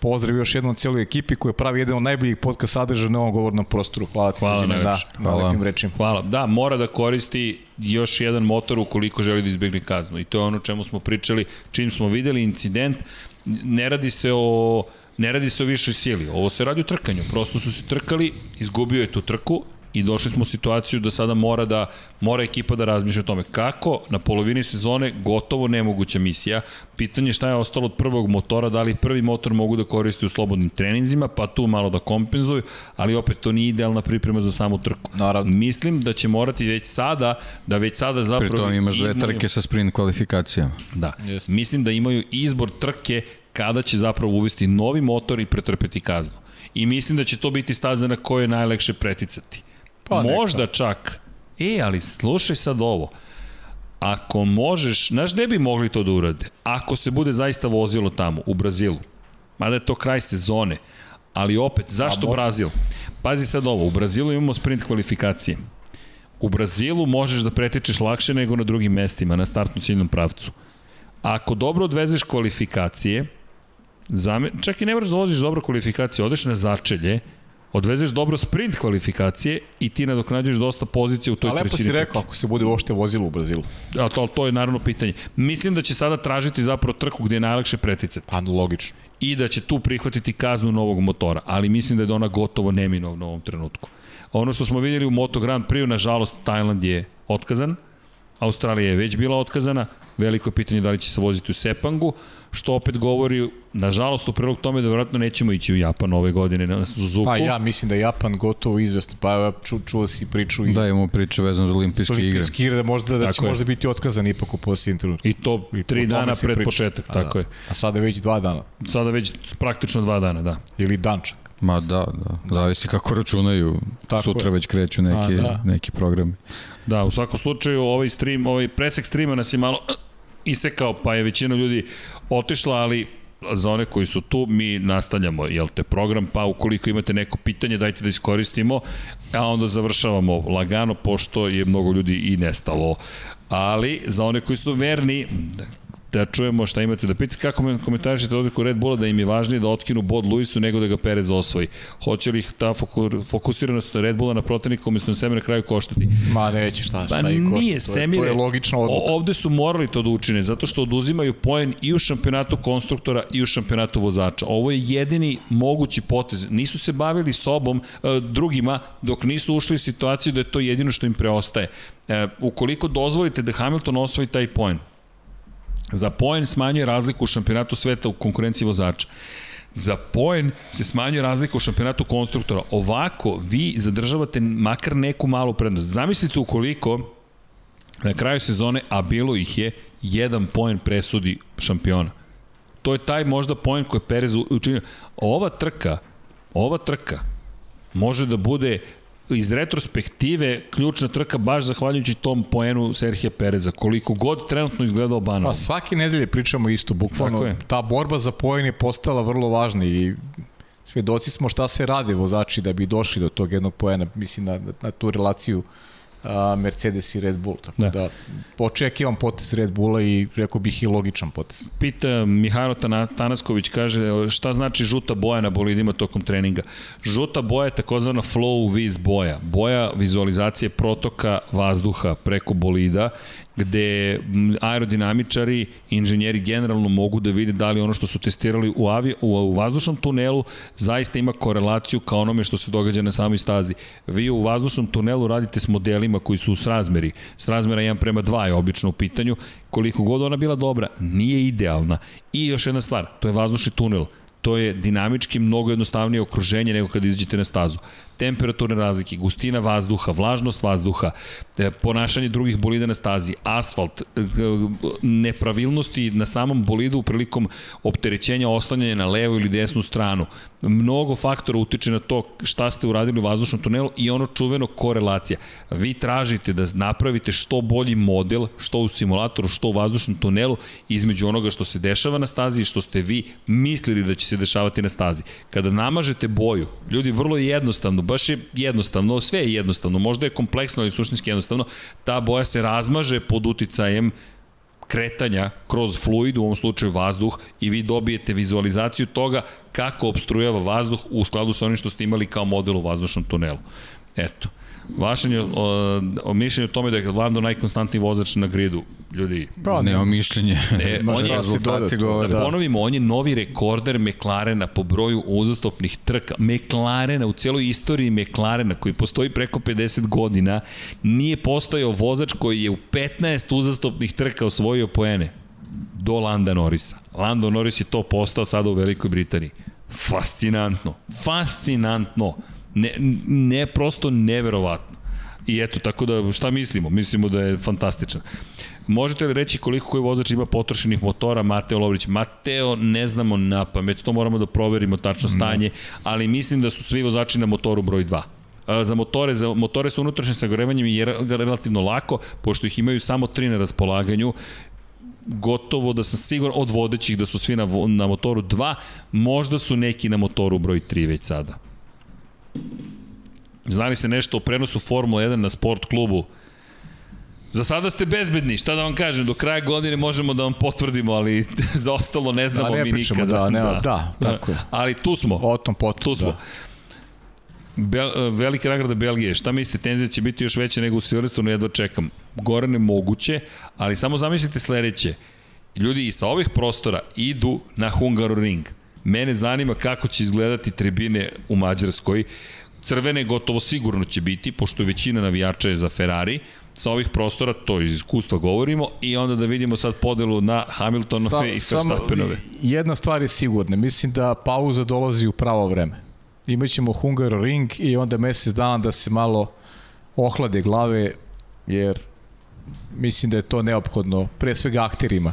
Pozdrav još jednom celoj ekipi koja pravi jedan od najboljih podcast sadržaja na ovom govornom prostoru. Hvala ti, Hvala Srđane, da, na Hvala. lepim rečima. Hvala. Da, mora da koristi još jedan motor ukoliko želi da izbegne kaznu. I to je ono čemu smo pričali, čim smo videli incident, ne radi se o ne radi se o višoj sili. Ovo se radi o trkanju. Prosto su se trkali, izgubio je tu trku i došli smo u situaciju da sada mora da mora ekipa da razmišlja o tome kako na polovini sezone gotovo nemoguća misija. Pitanje je šta je ostalo od prvog motora, da li prvi motor mogu da koriste u slobodnim treninzima, pa tu malo da kompenzuju, ali opet to nije idealna priprema za samu trku. Naravno. Mislim da će morati već sada, da već sada zapravo... Pri tom imaš dve trke sa sprint kvalifikacijama. Da. Jeste. Mislim da imaju izbor trke kada će zapravo uvesti novi motor i pretrpeti kaznu. I mislim da će to biti staza na kojoj je najlekše preticati. Pa neka. Možda čak. E, ali slušaj sad ovo. ako možeš, znaš gde bi mogli to da urade? Ako se bude zaista vozilo tamo, u Brazilu. Mada je to kraj sezone. Ali opet, zašto Brazil? Pazi sad ovo, u Brazilu imamo sprint kvalifikacije. U Brazilu možeš da pretečeš lakše nego na drugim mestima, na startnu ciljnom pravcu. Ako dobro odvezeš kvalifikacije, zame, čak i ne moraš da voziš dobro kvalifikacije, odeš na začelje, odvezeš dobro sprint kvalifikacije i ti nadoknađuješ dosta pozicije u toj A lepo trećini. si rekao, ako se bude uopšte vozilo u Brazilu. A to, to je naravno pitanje. Mislim da će sada tražiti zapravo trku gde je najlakše preticati Pa, logično. i da će tu prihvatiti kaznu novog motora, ali mislim da je ona gotovo neminovna u ovom trenutku. Ono što smo vidjeli u Moto Grand Prix, nažalost, Tajland je otkazan, Australija je već bila otkazana, veliko je pitanje da li će se voziti u Sepangu, što opet govori, nažalost, u prilog tome da vjerojatno nećemo ići u Japan ove godine na Suzuku. Pa ja mislim da je Japan gotovo izvesno. Pa evo, ču, čuo si priču i Da, imamo priče vezano za olimpijske igre. olimpijske igre da možda da će Tako je. možda biti otkazan ipak u posljednjem trenutku. I to I tri dana pred priča. početak, A, tako da. je. A sada je već dva dana. Sada već praktično dva dana, da. Ili dan čak. Ma da, da, zavisi kako računaju. Tako Sutra je. već kreću neki, A, da. neki programi. Da, u svakom slučaju ovaj stream, ovaj presek streama nas je malo [clears throat] isekao, pa je većina ljudi otišla, ali za one koji su tu, mi nastavljamo, jel te, program, pa ukoliko imate neko pitanje, dajte da iskoristimo, a onda završavamo lagano, pošto je mnogo ljudi i nestalo. Ali, za one koji su verni, da čujemo šta imate da pitate. Kako me komentarišete odliku Red Bulla da im je važnije da otkinu bod Luisu nego da ga Perez osvoji? Hoće li ta foku- fokusiranost Red Bulla na protivnika umjesto na na kraju koštati? Ma neće šta, šta Pa i košta. nije to, je, Semire. to je logična odluka. O, ovde su morali to da učine, zato što oduzimaju poen i u šampionatu konstruktora i u šampionatu vozača. Ovo je jedini mogući potez. Nisu se bavili sobom, e, drugima, dok nisu ušli u situaciju da je to jedino što im preostaje. E, ukoliko dozvolite da Hamilton osvoji taj poen, za poen smanjuje razliku u šampionatu sveta u konkurenciji vozača. Za poen se smanjuje razlika u šampionatu konstruktora. Ovako, vi zadržavate makar neku malu prednost. Zamislite ukoliko na kraju sezone, a bilo ih je, jedan poen presudi šampiona. To je taj možda poen koji je Perez učinio. Ova trka, ova trka može da bude iz retrospektive ključna trka baš zahvaljujući tom poenu Serhija Pereza, koliko god trenutno izgledao banalno. Pa svake nedelje pričamo isto, bukvalno je. ta borba za poen je postala vrlo važna i svedoci smo šta sve rade vozači da bi došli do tog jednog poena, mislim na, na tu relaciju a, Mercedes i Red Bull, tako Da. da, očekivam potez Red Bulla i rekao bih i logičan potez. Pita Mihajlo Tana- Tanasković, kaže šta znači žuta boja na bolidima tokom treninga. Žuta boja je takozvana flow vis boja. Boja vizualizacije protoka vazduha preko bolida gde aerodinamičari, inženjeri generalno mogu da vide da li ono što su testirali u, avi, u, u vazdušnom tunelu zaista ima korelaciju ka onome što se događa na samoj stazi. Vi u vazdušnom tunelu radite s modelima koji su u srazmeri. Srazmera 1 prema 2 je obično u pitanju. Koliko god ona bila dobra, nije idealna. I još jedna stvar, to je vazdušni tunel to je dinamički mnogo jednostavnije okruženje nego kad izađete na stazu. Temperaturne razlike, gustina vazduha, vlažnost vazduha, e, ponašanje drugih bolida na stazi, asfalt, e, nepravilnosti na samom bolidu prilikom opterećenja oslanjanja na levu ili desnu stranu. Mnogo faktora utiče na to šta ste uradili u vazdušnom tunelu i ono čuveno korelacija. Vi tražite da napravite što bolji model, što u simulatoru, što u vazdušnom tunelu, između onoga što se dešava na stazi i što ste vi mislili da će se dešavati na stazi. Kada namažete boju, ljudi, vrlo je jednostavno, baš je jednostavno, sve je jednostavno, možda je kompleksno, ali suštinski jednostavno, ta boja se razmaže pod uticajem kretanja kroz fluid, u ovom slučaju vazduh, i vi dobijete vizualizaciju toga kako obstrujava vazduh u skladu sa onim što ste imali kao model u vazdušnom tunelu. Eto. Vaše je, o, o mišljenje o tome da je Lando najkonstantniji vozač na gridu. Ljudi, Pa, Nema mišljenje. E, [laughs] Može on je, da rezultati govore. da da. ponovimo, on je novi rekorder McLarena po broju uzastopnih trka. McLarena, u celoj istoriji McLarena, koji postoji preko 50 godina, nije postojao vozač koji je u 15 uzastopnih trka osvojio poene do Landa Norrisa. Lando Norris je to postao sada u Velikoj Britaniji. Fascinantno. Fascinantno. Ne, ne prosto neverovatno. I eto, tako da, šta mislimo? Mislimo da je fantastičan. Možete li reći koliko koji vozač ima potrošenih motora Mateo Lovrić? Mateo ne znamo na pamet, to moramo da proverimo tačno stanje, ali mislim da su svi vozači na motoru broj 2. a, za motore, za motore sa unutrašnjim sagorevanjem je relativno lako, pošto ih imaju samo tri na raspolaganju gotovo da sam siguran od vodećih da su svi na, na motoru 2, možda su neki na motoru broj 3 već sada. Znali se nešto o prenosu Formula 1 na sport klubu? Za sada ste bezbedni, šta da vam kažem, do kraja godine možemo da vam potvrdimo, ali [laughs] za ostalo ne znamo da, ne mi pričamo, nikada. Da, nema, da, da, tako je. Ali tu smo. O tom potom, tu smo. Da. Bel, velike nagrade Belgije, šta mislite, tenzija će biti još veća nego u Silverstonu, jedva čekam. Gorane moguće, ali samo zamislite sledeće. Ljudi i sa ovih prostora idu na Hungaroring. Mene zanima kako će izgledati tribine u Mađarskoj. Crvene gotovo sigurno će biti, pošto većina navijača je za Ferrari, sa ovih prostora, to iz iskustva govorimo, i onda da vidimo sad podelu na Hamiltonove Sam, i Verstappenove. Jedna stvar je sigurna, mislim da pauza dolazi u pravo vreme. Imaćemo Hungaroring i onda mesec dana da se malo ohlade glave, jer mislim da je to neophodno, pre svega akterima.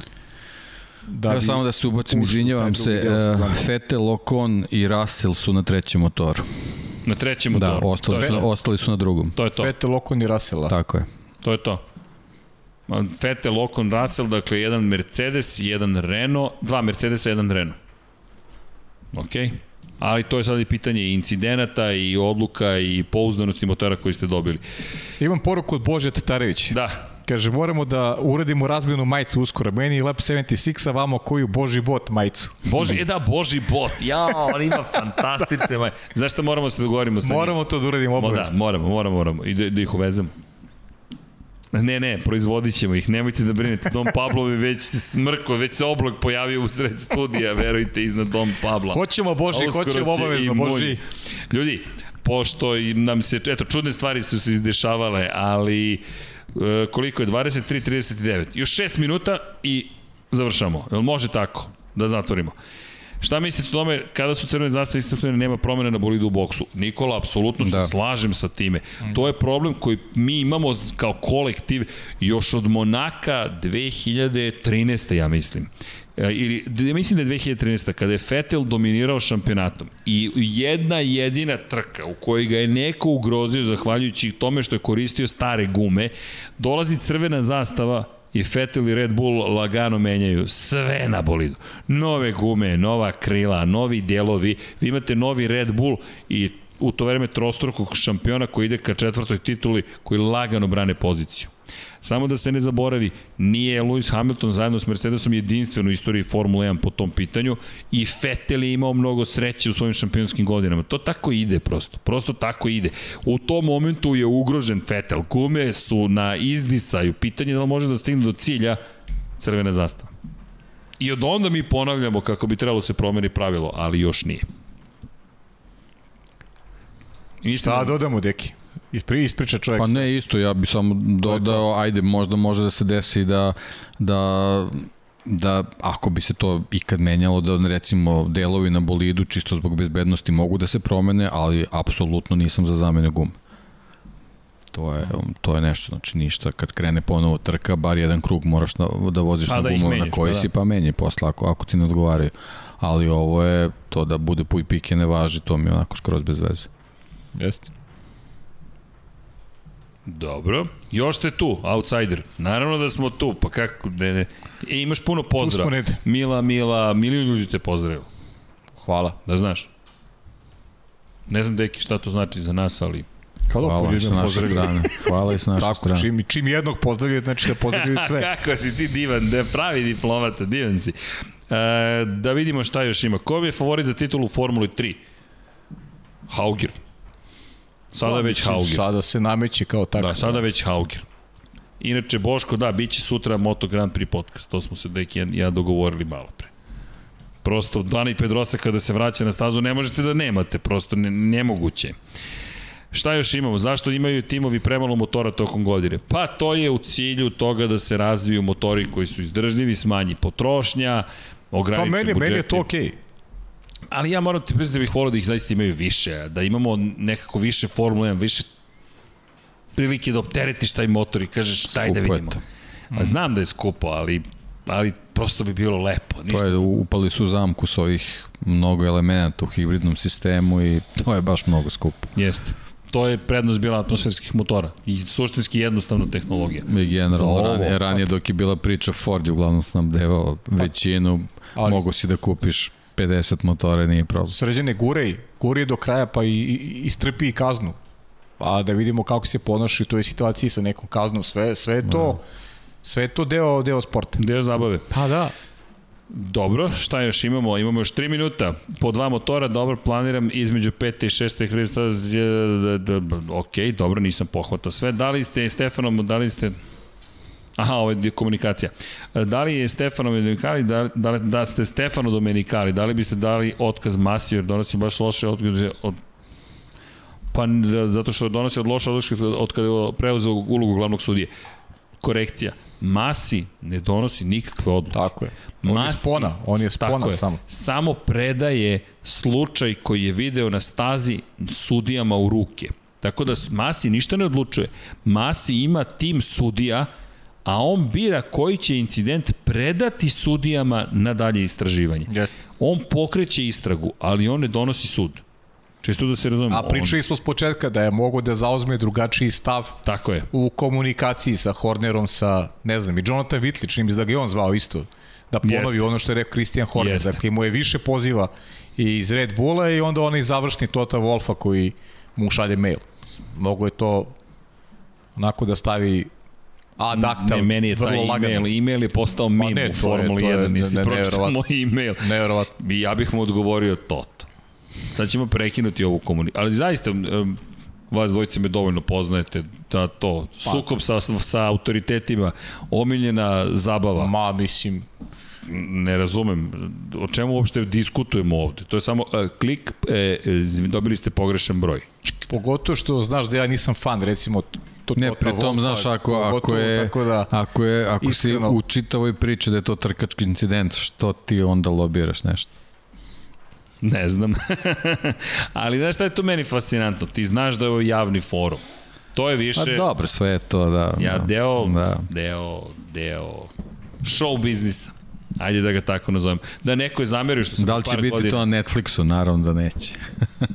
Da Evo samo da se ubacim, izvinjavam se, uh, Vettel, Ocon i Russell su na trećem motoru. Na trećem motoru. Da, ostali, su, ostali su na drugom. To je to. Vettel, Ocon i Russell. Tako je. To je to. Vettel, Ocon, Russell, dakle jedan Mercedes, jedan Renault, dva Mercedesa, jedan Renault. Okej. Okay ali to je sad i pitanje incidenata i odluka i pouzdanosti motora koji ste dobili. Imam poruku od Bože Tatarević. Da. Kaže, moramo da uradimo razmjenu majicu uskoro. Meni je Lab 76, a vamo koju Boži bot majicu. Boži, e da, Boži bot. Ja, on ima fantastične majice. Znaš šta moramo se dogovorimo sa Moramo njim? to da uradimo obavezno. Da, moramo, moramo, moramo. I da, da ih uvezemo. Ne, ne, proizvodit ćemo ih, nemojte da brinete. Dom Pablo je već se smrko, već se oblak pojavio u sred studija, verujte, iznad Dom Pabla. Hoćemo Boži, hoćemo obavezno, Boži. Ljudi, pošto nam se, eto, čudne stvari su se izdešavale, ali e, koliko je, 23.39. Još 6 minuta i završamo. Jel može tako da zatvorimo? Šta mislite o tome kada su crvene zastave istaknute nema promene na bolidu u boksu? Nikola, apsolutno da. se slažem sa time. To je problem koji mi imamo kao kolektiv još od Monaka 2013. ja mislim ili mislim da je 2013. kada je Vettel dominirao šampionatom i jedna jedina trka u kojoj ga je neko ugrozio zahvaljujući tome što je koristio stare gume, dolazi crvena zastava i Vettel i Red Bull lagano menjaju sve na bolidu. Nove gume, nova krila, novi delovi, vi imate novi Red Bull i u to vreme trostrukog šampiona koji ide ka četvrtoj tituli, koji lagano brane poziciju. Samo da se ne zaboravi, nije Lewis Hamilton zajedno s Mercedesom jedinstven u istoriji Formule 1 po tom pitanju i Vettel je imao mnogo sreće u svojim šampionskim godinama. To tako ide prosto. Prosto tako ide. U tom momentu je ugrožen Vettel. Gume su na izdisaju. Pitanje je da li može da stigne do cilja crvena zastava. I od onda mi ponavljamo kako bi trebalo da se promeni pravilo, ali još nije. Mislim, Šta da dodamo, deki? Ispri, ispriča čovjek. Pa ne isto, ja bih samo dodao, ajde, možda može da se desi da, da da ako bi se to ikad menjalo da recimo delovi na bolidu čisto zbog bezbednosti mogu da se promene, ali apsolutno nisam za zamene gume. To je, to je nešto, znači ništa, kad krene ponovo trka, bar jedan krug moraš da, da voziš pa, na da gumu na koji pa da. si, pa menje posle ako, ako ti ne odgovaraju. Ali ovo je, to da bude puj pike ne važi, to mi je onako skroz bez veze. Jeste. Dobro. Još ste tu, outsider. Naravno da smo tu, pa kako, ne, ne. E, imaš puno pozdrava. Mila, Mila, milion ljudi te pozdravio. Hvala. Da znaš. Ne znam, deki, šta to znači za nas, ali Hvala, Hvala sa naše strane. Hvala i sa naše Tako, strane. Čim, čim jednog pozdravio, znači da pozdravio [laughs] sve. Kako si ti divan, da pravi diplomata, divan si. E, da vidimo šta još ima. Ko je favorit za titulu u Formuli 3? Hauger. Sada je već Hauger. Sada se nameće kao tako. Da, sada već Hauger. Inače, Boško, da, bit će sutra Moto Grand Prix podcast. To smo se Deki ja, ja dogovorili malo pre. Prosto, Dani Pedrosa kada se vraća na stazu, ne možete da nemate, prosto ne, nemoguće. Šta još imamo? Zašto imaju timovi premalo motora tokom godine? Pa to je u cilju toga da se razviju motori koji su izdržljivi, smanji potrošnja, ograniče pa meni, budžeti. Meni je to okej. Okay. Ali ja moram ti priznati da bih volio da ih zaista imaju više, da imamo nekako više Formula 1, više prilike da opteretiš taj motor i kažeš daj da vidimo. A znam da je skupo, ali ali prosto bi bilo lepo. Ništa. To je, upali su zamku s ovih mnogo elemenata u hibridnom sistemu i to je baš mnogo skupo. Jeste. To je prednost bila atmosferskih motora i suštinski jednostavna tehnologija. I generalno, ovo, ranije, ranije dok je bila priča Ford je uglavnom snabdevao većinu, Ali- mogu si da kupiš 50 motora, nije problem. Sređene gurej, gurej do kraja pa i, i, i kaznu. Pa da vidimo kako se ponaša u toj situaciji sa nekom kaznom. Sve, sve to, sve je to deo, deo sporta. Deo zabave. Pa da. Dobro, šta još imamo? Imamo još 3 minuta, po dva motora, dobro, planiram između 5. i 6. hrista, ok, dobro, nisam pohvatao sve. Da li ste Stefanom, da li ste... Aha, ovo je komunikacija. Da li je Stefano Domenicali, da, da, da ste Stefano Domenicali, da li biste dali otkaz Masi, jer donosi baš loše otkaze od Pa da- zato što donosi od loša odlučka od kada je preuzeo ulogu glavnog sudije. Korekcija. Masi ne donosi nikakve odluke. Tako je. On je spona, on je spona tako samo. Samo predaje slučaj koji je video na stazi sudijama u ruke. Tako da Masi ništa ne odlučuje. Masi ima tim sudija, a on bira koji će incident predati sudijama na dalje istraživanje. Jeste. On pokreće istragu, ali on ne donosi sud. Čisto da se razumemo. A pričali smo s početka da je mogo da zauzme drugačiji stav On, tako je. u komunikaciji sa Hornerom, sa, ne znam, i Jonathan Whitley, čini mi da ga je on zvao isto, da ponovi Jeste. ono što je rekao Christian Horner, Jeste. dakle imao je više poziva i iz Red Bulla i onda onaj završni Tota Wolfa koji mu šalje mail. Mogu je to onako da stavi adakta ne, meni je taj vrlo lagano. e-mail, e-mail je postao mim ne, u to Formuli to je 1, ne- nisi ne- pročitao moj e-mail. Neverovatno. I ja bih mu odgovorio Toto. Sad ćemo prekinuti ovu komunikaciju. Ali zaista, em, vas dvojice me dovoljno poznajete da to, Pa. sukob sa, sa autoritetima, omiljena zabava, Ma, mislim, ne razumem o čemu uopšte diskutujemo ovde. To je samo uh, klik, e, dobili ste pogrešan broj. pogotovo što znaš da ja nisam fan, recimo, to, Ne, pri tom, Wolfa, znaš, ako, ako pogotovo je, Tako da, ako je, ako iskreno- si u čitavoj priči da je to trkački incident, što ti onda lobiraš nešto? Ne znam. [laughs] Ali znaš šta je to meni fascinantno? Ti znaš da je ovo javni forum. To je više... Pa dobro, sve je to, da. Ja, da. deo, Da. deo, deo show biznisa. Ajde da ga tako nazovem. Da neko je zamerio što sam Da li će biti godina. to na Netflixu? Naravno da neće.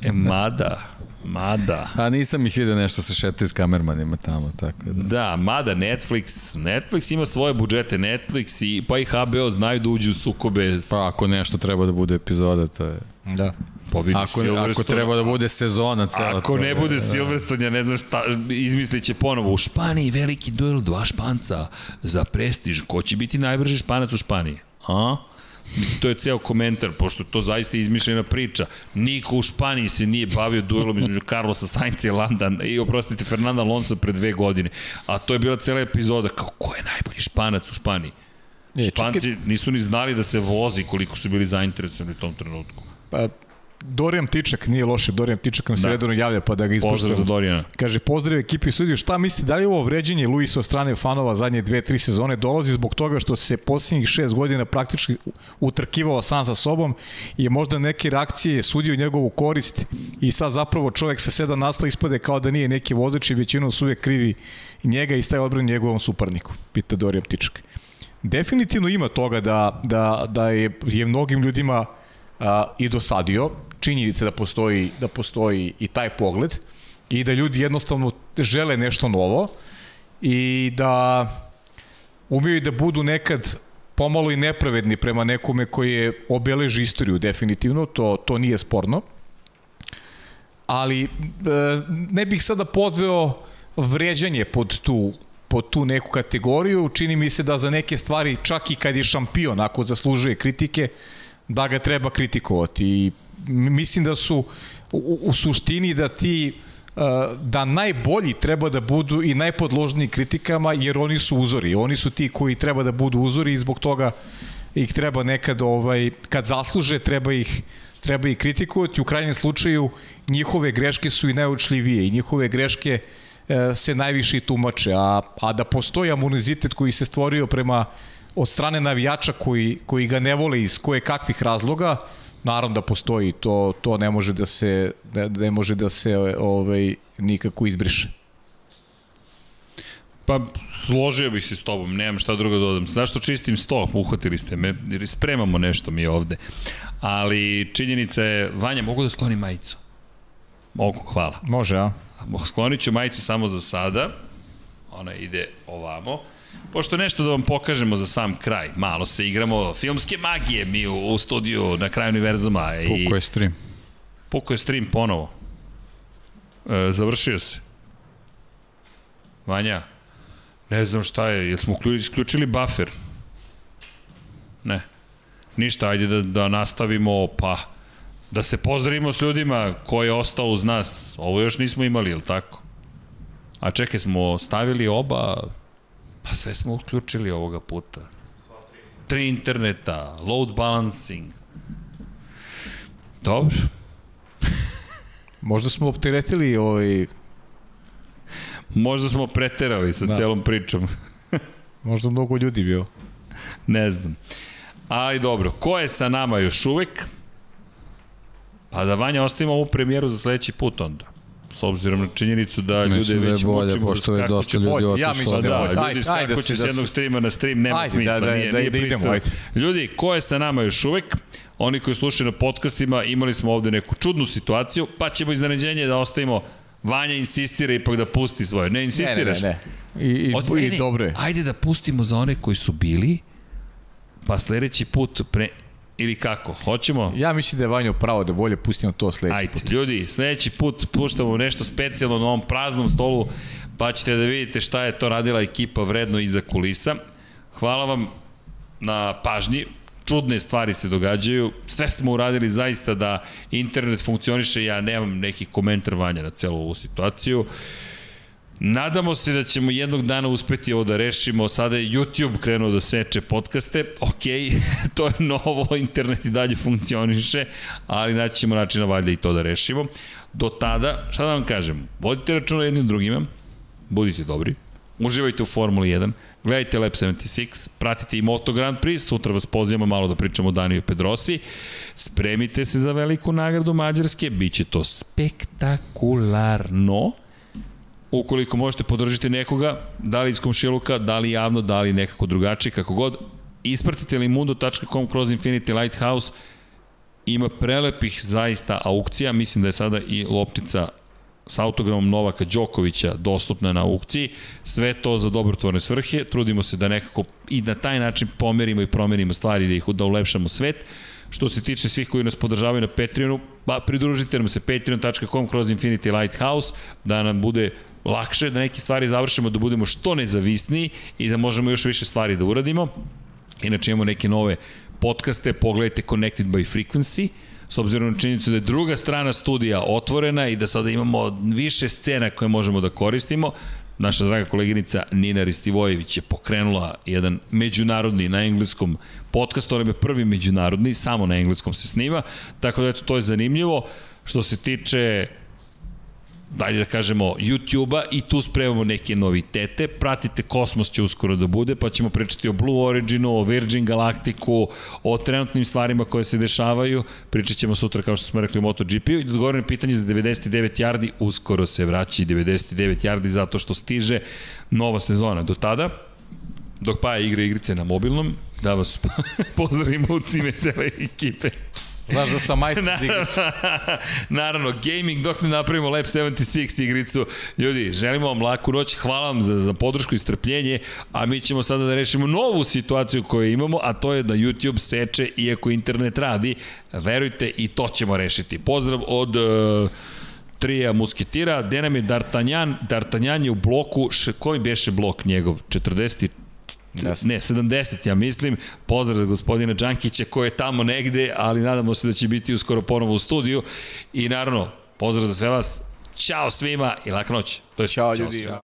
E, mada, mada. A nisam ih vidio nešto se šetaju s kamermanima tamo, tako da. Da, mada Netflix, Netflix ima svoje budžete, Netflix i pa i HBO znaju da uđu u sukobe. Pa, Pa ako nešto treba da bude epizoda, to je... da. pa vidi Ako, Silverstone- ako treba da bude sezona cela. Ako ne bude Silverstone, ja ne znam šta, izmislit će ponovo. U Španiji veliki duel dva španca za prestiž. Ko će biti najbrži španac u Španiji? A? To je ceo komentar, pošto to zaista izmišljena priča. Niko u Španiji se nije bavio duelom između Carlosa Sainca i Landa i oprostite Fernanda Alonso pre dve godine. A to je bila cela epizoda kao ko je najbolji španac u Španiji. E, Španci nisu ni znali da se vozi koliko su bili zainteresovani u tom trenutku. Pa, Dorijan Tičak, nije loše, Dorijan Tičak nam se Da. redovno javlja pa da ga Pozdrav ispoštujemo. za Dorijana. Kaže, pozdrav ekipi studiju, šta mislite, da li ovo vređenje Luisa od strane fanova zadnje dve, tri sezone dolazi zbog toga što se posljednjih šest godina praktički utrkivao sam sa sobom i možda neke reakcije sudio njegovu korist i sad zapravo čovjek sa sedam naslova ispade kao da nije neki vozač i većinom su uvijek krivi njega i staje odbran njegovom suparniku, pita Dorijan Tičak. Definitivno ima toga da, da, da je, je mnogim ljudima a, i dosadio, činjenice da postoji, da postoji i taj pogled i da ljudi jednostavno žele nešto novo i da umeju da budu nekad pomalo i nepravedni prema nekome koji je obeleži istoriju definitivno, to, to nije sporno. Ali e, ne bih sada podveo vređanje pod tu pod tu neku kategoriju, čini mi se da za neke stvari, čak i kad je šampion, ako zaslužuje kritike, da ga treba kritikovati. I mislim da su u, u suštini da ti da najbolji treba da budu i najpodložniji kritikama jer oni su uzori. Oni su ti koji treba da budu uzori i zbog toga ih treba nekad ovaj kad zasluže treba ih treba ih kritikovati u krajnjem slučaju njihove greške su i najučljivije i njihove greške e, se najviše tumače a, a da postoji amunizitet koji se stvorio prema od strane navijača koji, koji ga ne vole iz koje kakvih razloga naravno da postoji to to ne može da se ne, ne može da se ovaj nikako izbriše Pa složio bih se s tobom, nemam šta drugo da dodam. Zašto čistim sto? Uhvatili ste me, spremamo nešto mi ovde. Ali činjenica je, Vanja, mogu da sklonim majicu? Mogu, hvala. može a Sklonit ću majicu samo za sada. Ona ide ovamo. Pošto nešto da vam pokažemo za sam kraj. Malo se igramo filmske magije mi u, u studiju na kraju univerzuma. I... Puko je stream. Puko je stream ponovo. E, završio se. Vanja, ne znam šta je, jel smo isključili buffer? Ne. Ništa, ajde da, da nastavimo, pa da se pozdravimo s ljudima ko je ostao uz nas. Ovo još nismo imali, jel tako? A čekaj, smo stavili oba, pa sve smo uključili ovoga puta. Tri interneta, load balancing. Dobro. [laughs] Možda smo opteretili ovaj... Možda smo preterali sa da. celom pričom. [laughs] Možda mnogo ljudi bilo. Ne znam. Ali dobro, ko je sa nama još uvek? Pa da Vanja ostavimo ovu premijeru za sledeći put onda. S obzirom na činjenicu da ljude Mislim već da je bolje, pošto već dosta ljudi otišlo. Ja mislim da, da, da ljudi skakuće s jednog streama na stream, nema ajde, smisla, da, da, nije, da, nije da idemo, ajde. Ljudi, ko je sa nama još uvek? Oni koji slušaju na podcastima, imali smo ovde neku čudnu situaciju, pa ćemo iznenađenje da ostavimo Vanja insistira ipak da pusti svoje. Ne insistiraš? Ne, ne, ne. I, i, Od, i ne, ne, dobro je. Ajde da pustimo za one koji su bili, pa sledeći put pre, ili kako? Hoćemo? Ja mislim da je Vanjo pravo da bolje pustimo to sledeći Ajde, put. ljudi, sledeći put puštamo nešto specijalno na ovom praznom stolu, pa ćete da vidite šta je to radila ekipa vredno iza kulisa. Hvala vam na pažnji, čudne stvari se događaju, sve smo uradili zaista da internet funkcioniše, ja nemam neki komentar vanja na celu ovu situaciju. Nadamo se da ćemo jednog dana uspeti ovo da rešimo. Sada je YouTube krenuo da seče podcaste. Ok, [laughs] to je novo, internet i dalje funkcioniše, ali naći ćemo načina valjda i to da rešimo. Do tada, šta da vam kažem, vodite računa jednim drugima, budite dobri, uživajte u Formuli 1, gledajte Lab 76, pratite i Moto Grand Prix, sutra vas pozivamo malo da pričamo o Daniju Pedrosi, spremite se za veliku nagradu Mađarske, bit će to spektakularno, ukoliko možete podržiti nekoga, da li iz komšiluka, da li javno, da li nekako drugačije, kako god, ispratite limundo.com kroz Infinity Lighthouse, ima prelepih zaista aukcija, mislim da je sada i loptica sa autogramom Novaka Đokovića dostupna na aukciji, sve to za dobrotvorne svrhe, trudimo se da nekako i na taj način pomerimo i promenimo stvari, da ih da ulepšamo svet. Što se tiče svih koji nas podržavaju na Patreonu, pa pridružite nam se patreon.com kroz Infinity Lighthouse, da nam bude lakše, da neke stvari završimo, da budemo što nezavisniji i da možemo još više stvari da uradimo. Inače imamo neke nove podcaste, pogledajte Connected by Frequency, s obzirom na činjenicu da je druga strana studija otvorena i da sada imamo više scena koje možemo da koristimo, naša draga koleginica Nina Ristivojević je pokrenula jedan međunarodni na engleskom podcast, on je prvi međunarodni, samo na engleskom se snima, tako da eto, to je zanimljivo. Što se tiče dalje da kažemo, YouTube-a i tu spremamo neke novitete. Pratite, Kosmos će uskoro da bude, pa ćemo pričati o Blue Originu, o Virgin Galacticu, o trenutnim stvarima koje se dešavaju. Pričat ćemo sutra, kao što smo rekli, o MotoGP-u. I da odgovorim pitanje za 99 yardi, uskoro se vraća 99 yardi zato što stiže nova sezona. Do tada, dok Paja igra igrice na mobilnom, da vas [laughs] pozdravimo u cime cele ekipe. Znaš da sam majstor naravno, [laughs] naravno, gaming dok ne napravimo Lab 76 igricu. Ljudi, želimo vam laku noć, hvala vam za, za podršku i strpljenje, a mi ćemo sada da rešimo novu situaciju koju imamo, a to je da YouTube seče iako internet radi. Verujte, i to ćemo rešiti. Pozdrav od... Uh, trija musketira, gde nam je D'Artagnan, D'Artagnan je u bloku, š, koji beše blok njegov? 40 Ne, 70 ja mislim. Pozdrav za gospodina Đankića koji je tamo negde, ali nadamo se da će biti uskoro ponovo u studiju. I naravno, pozdrav za sve vas. Ćao svima i laka noć. To je Ćao ljudi. Ćao.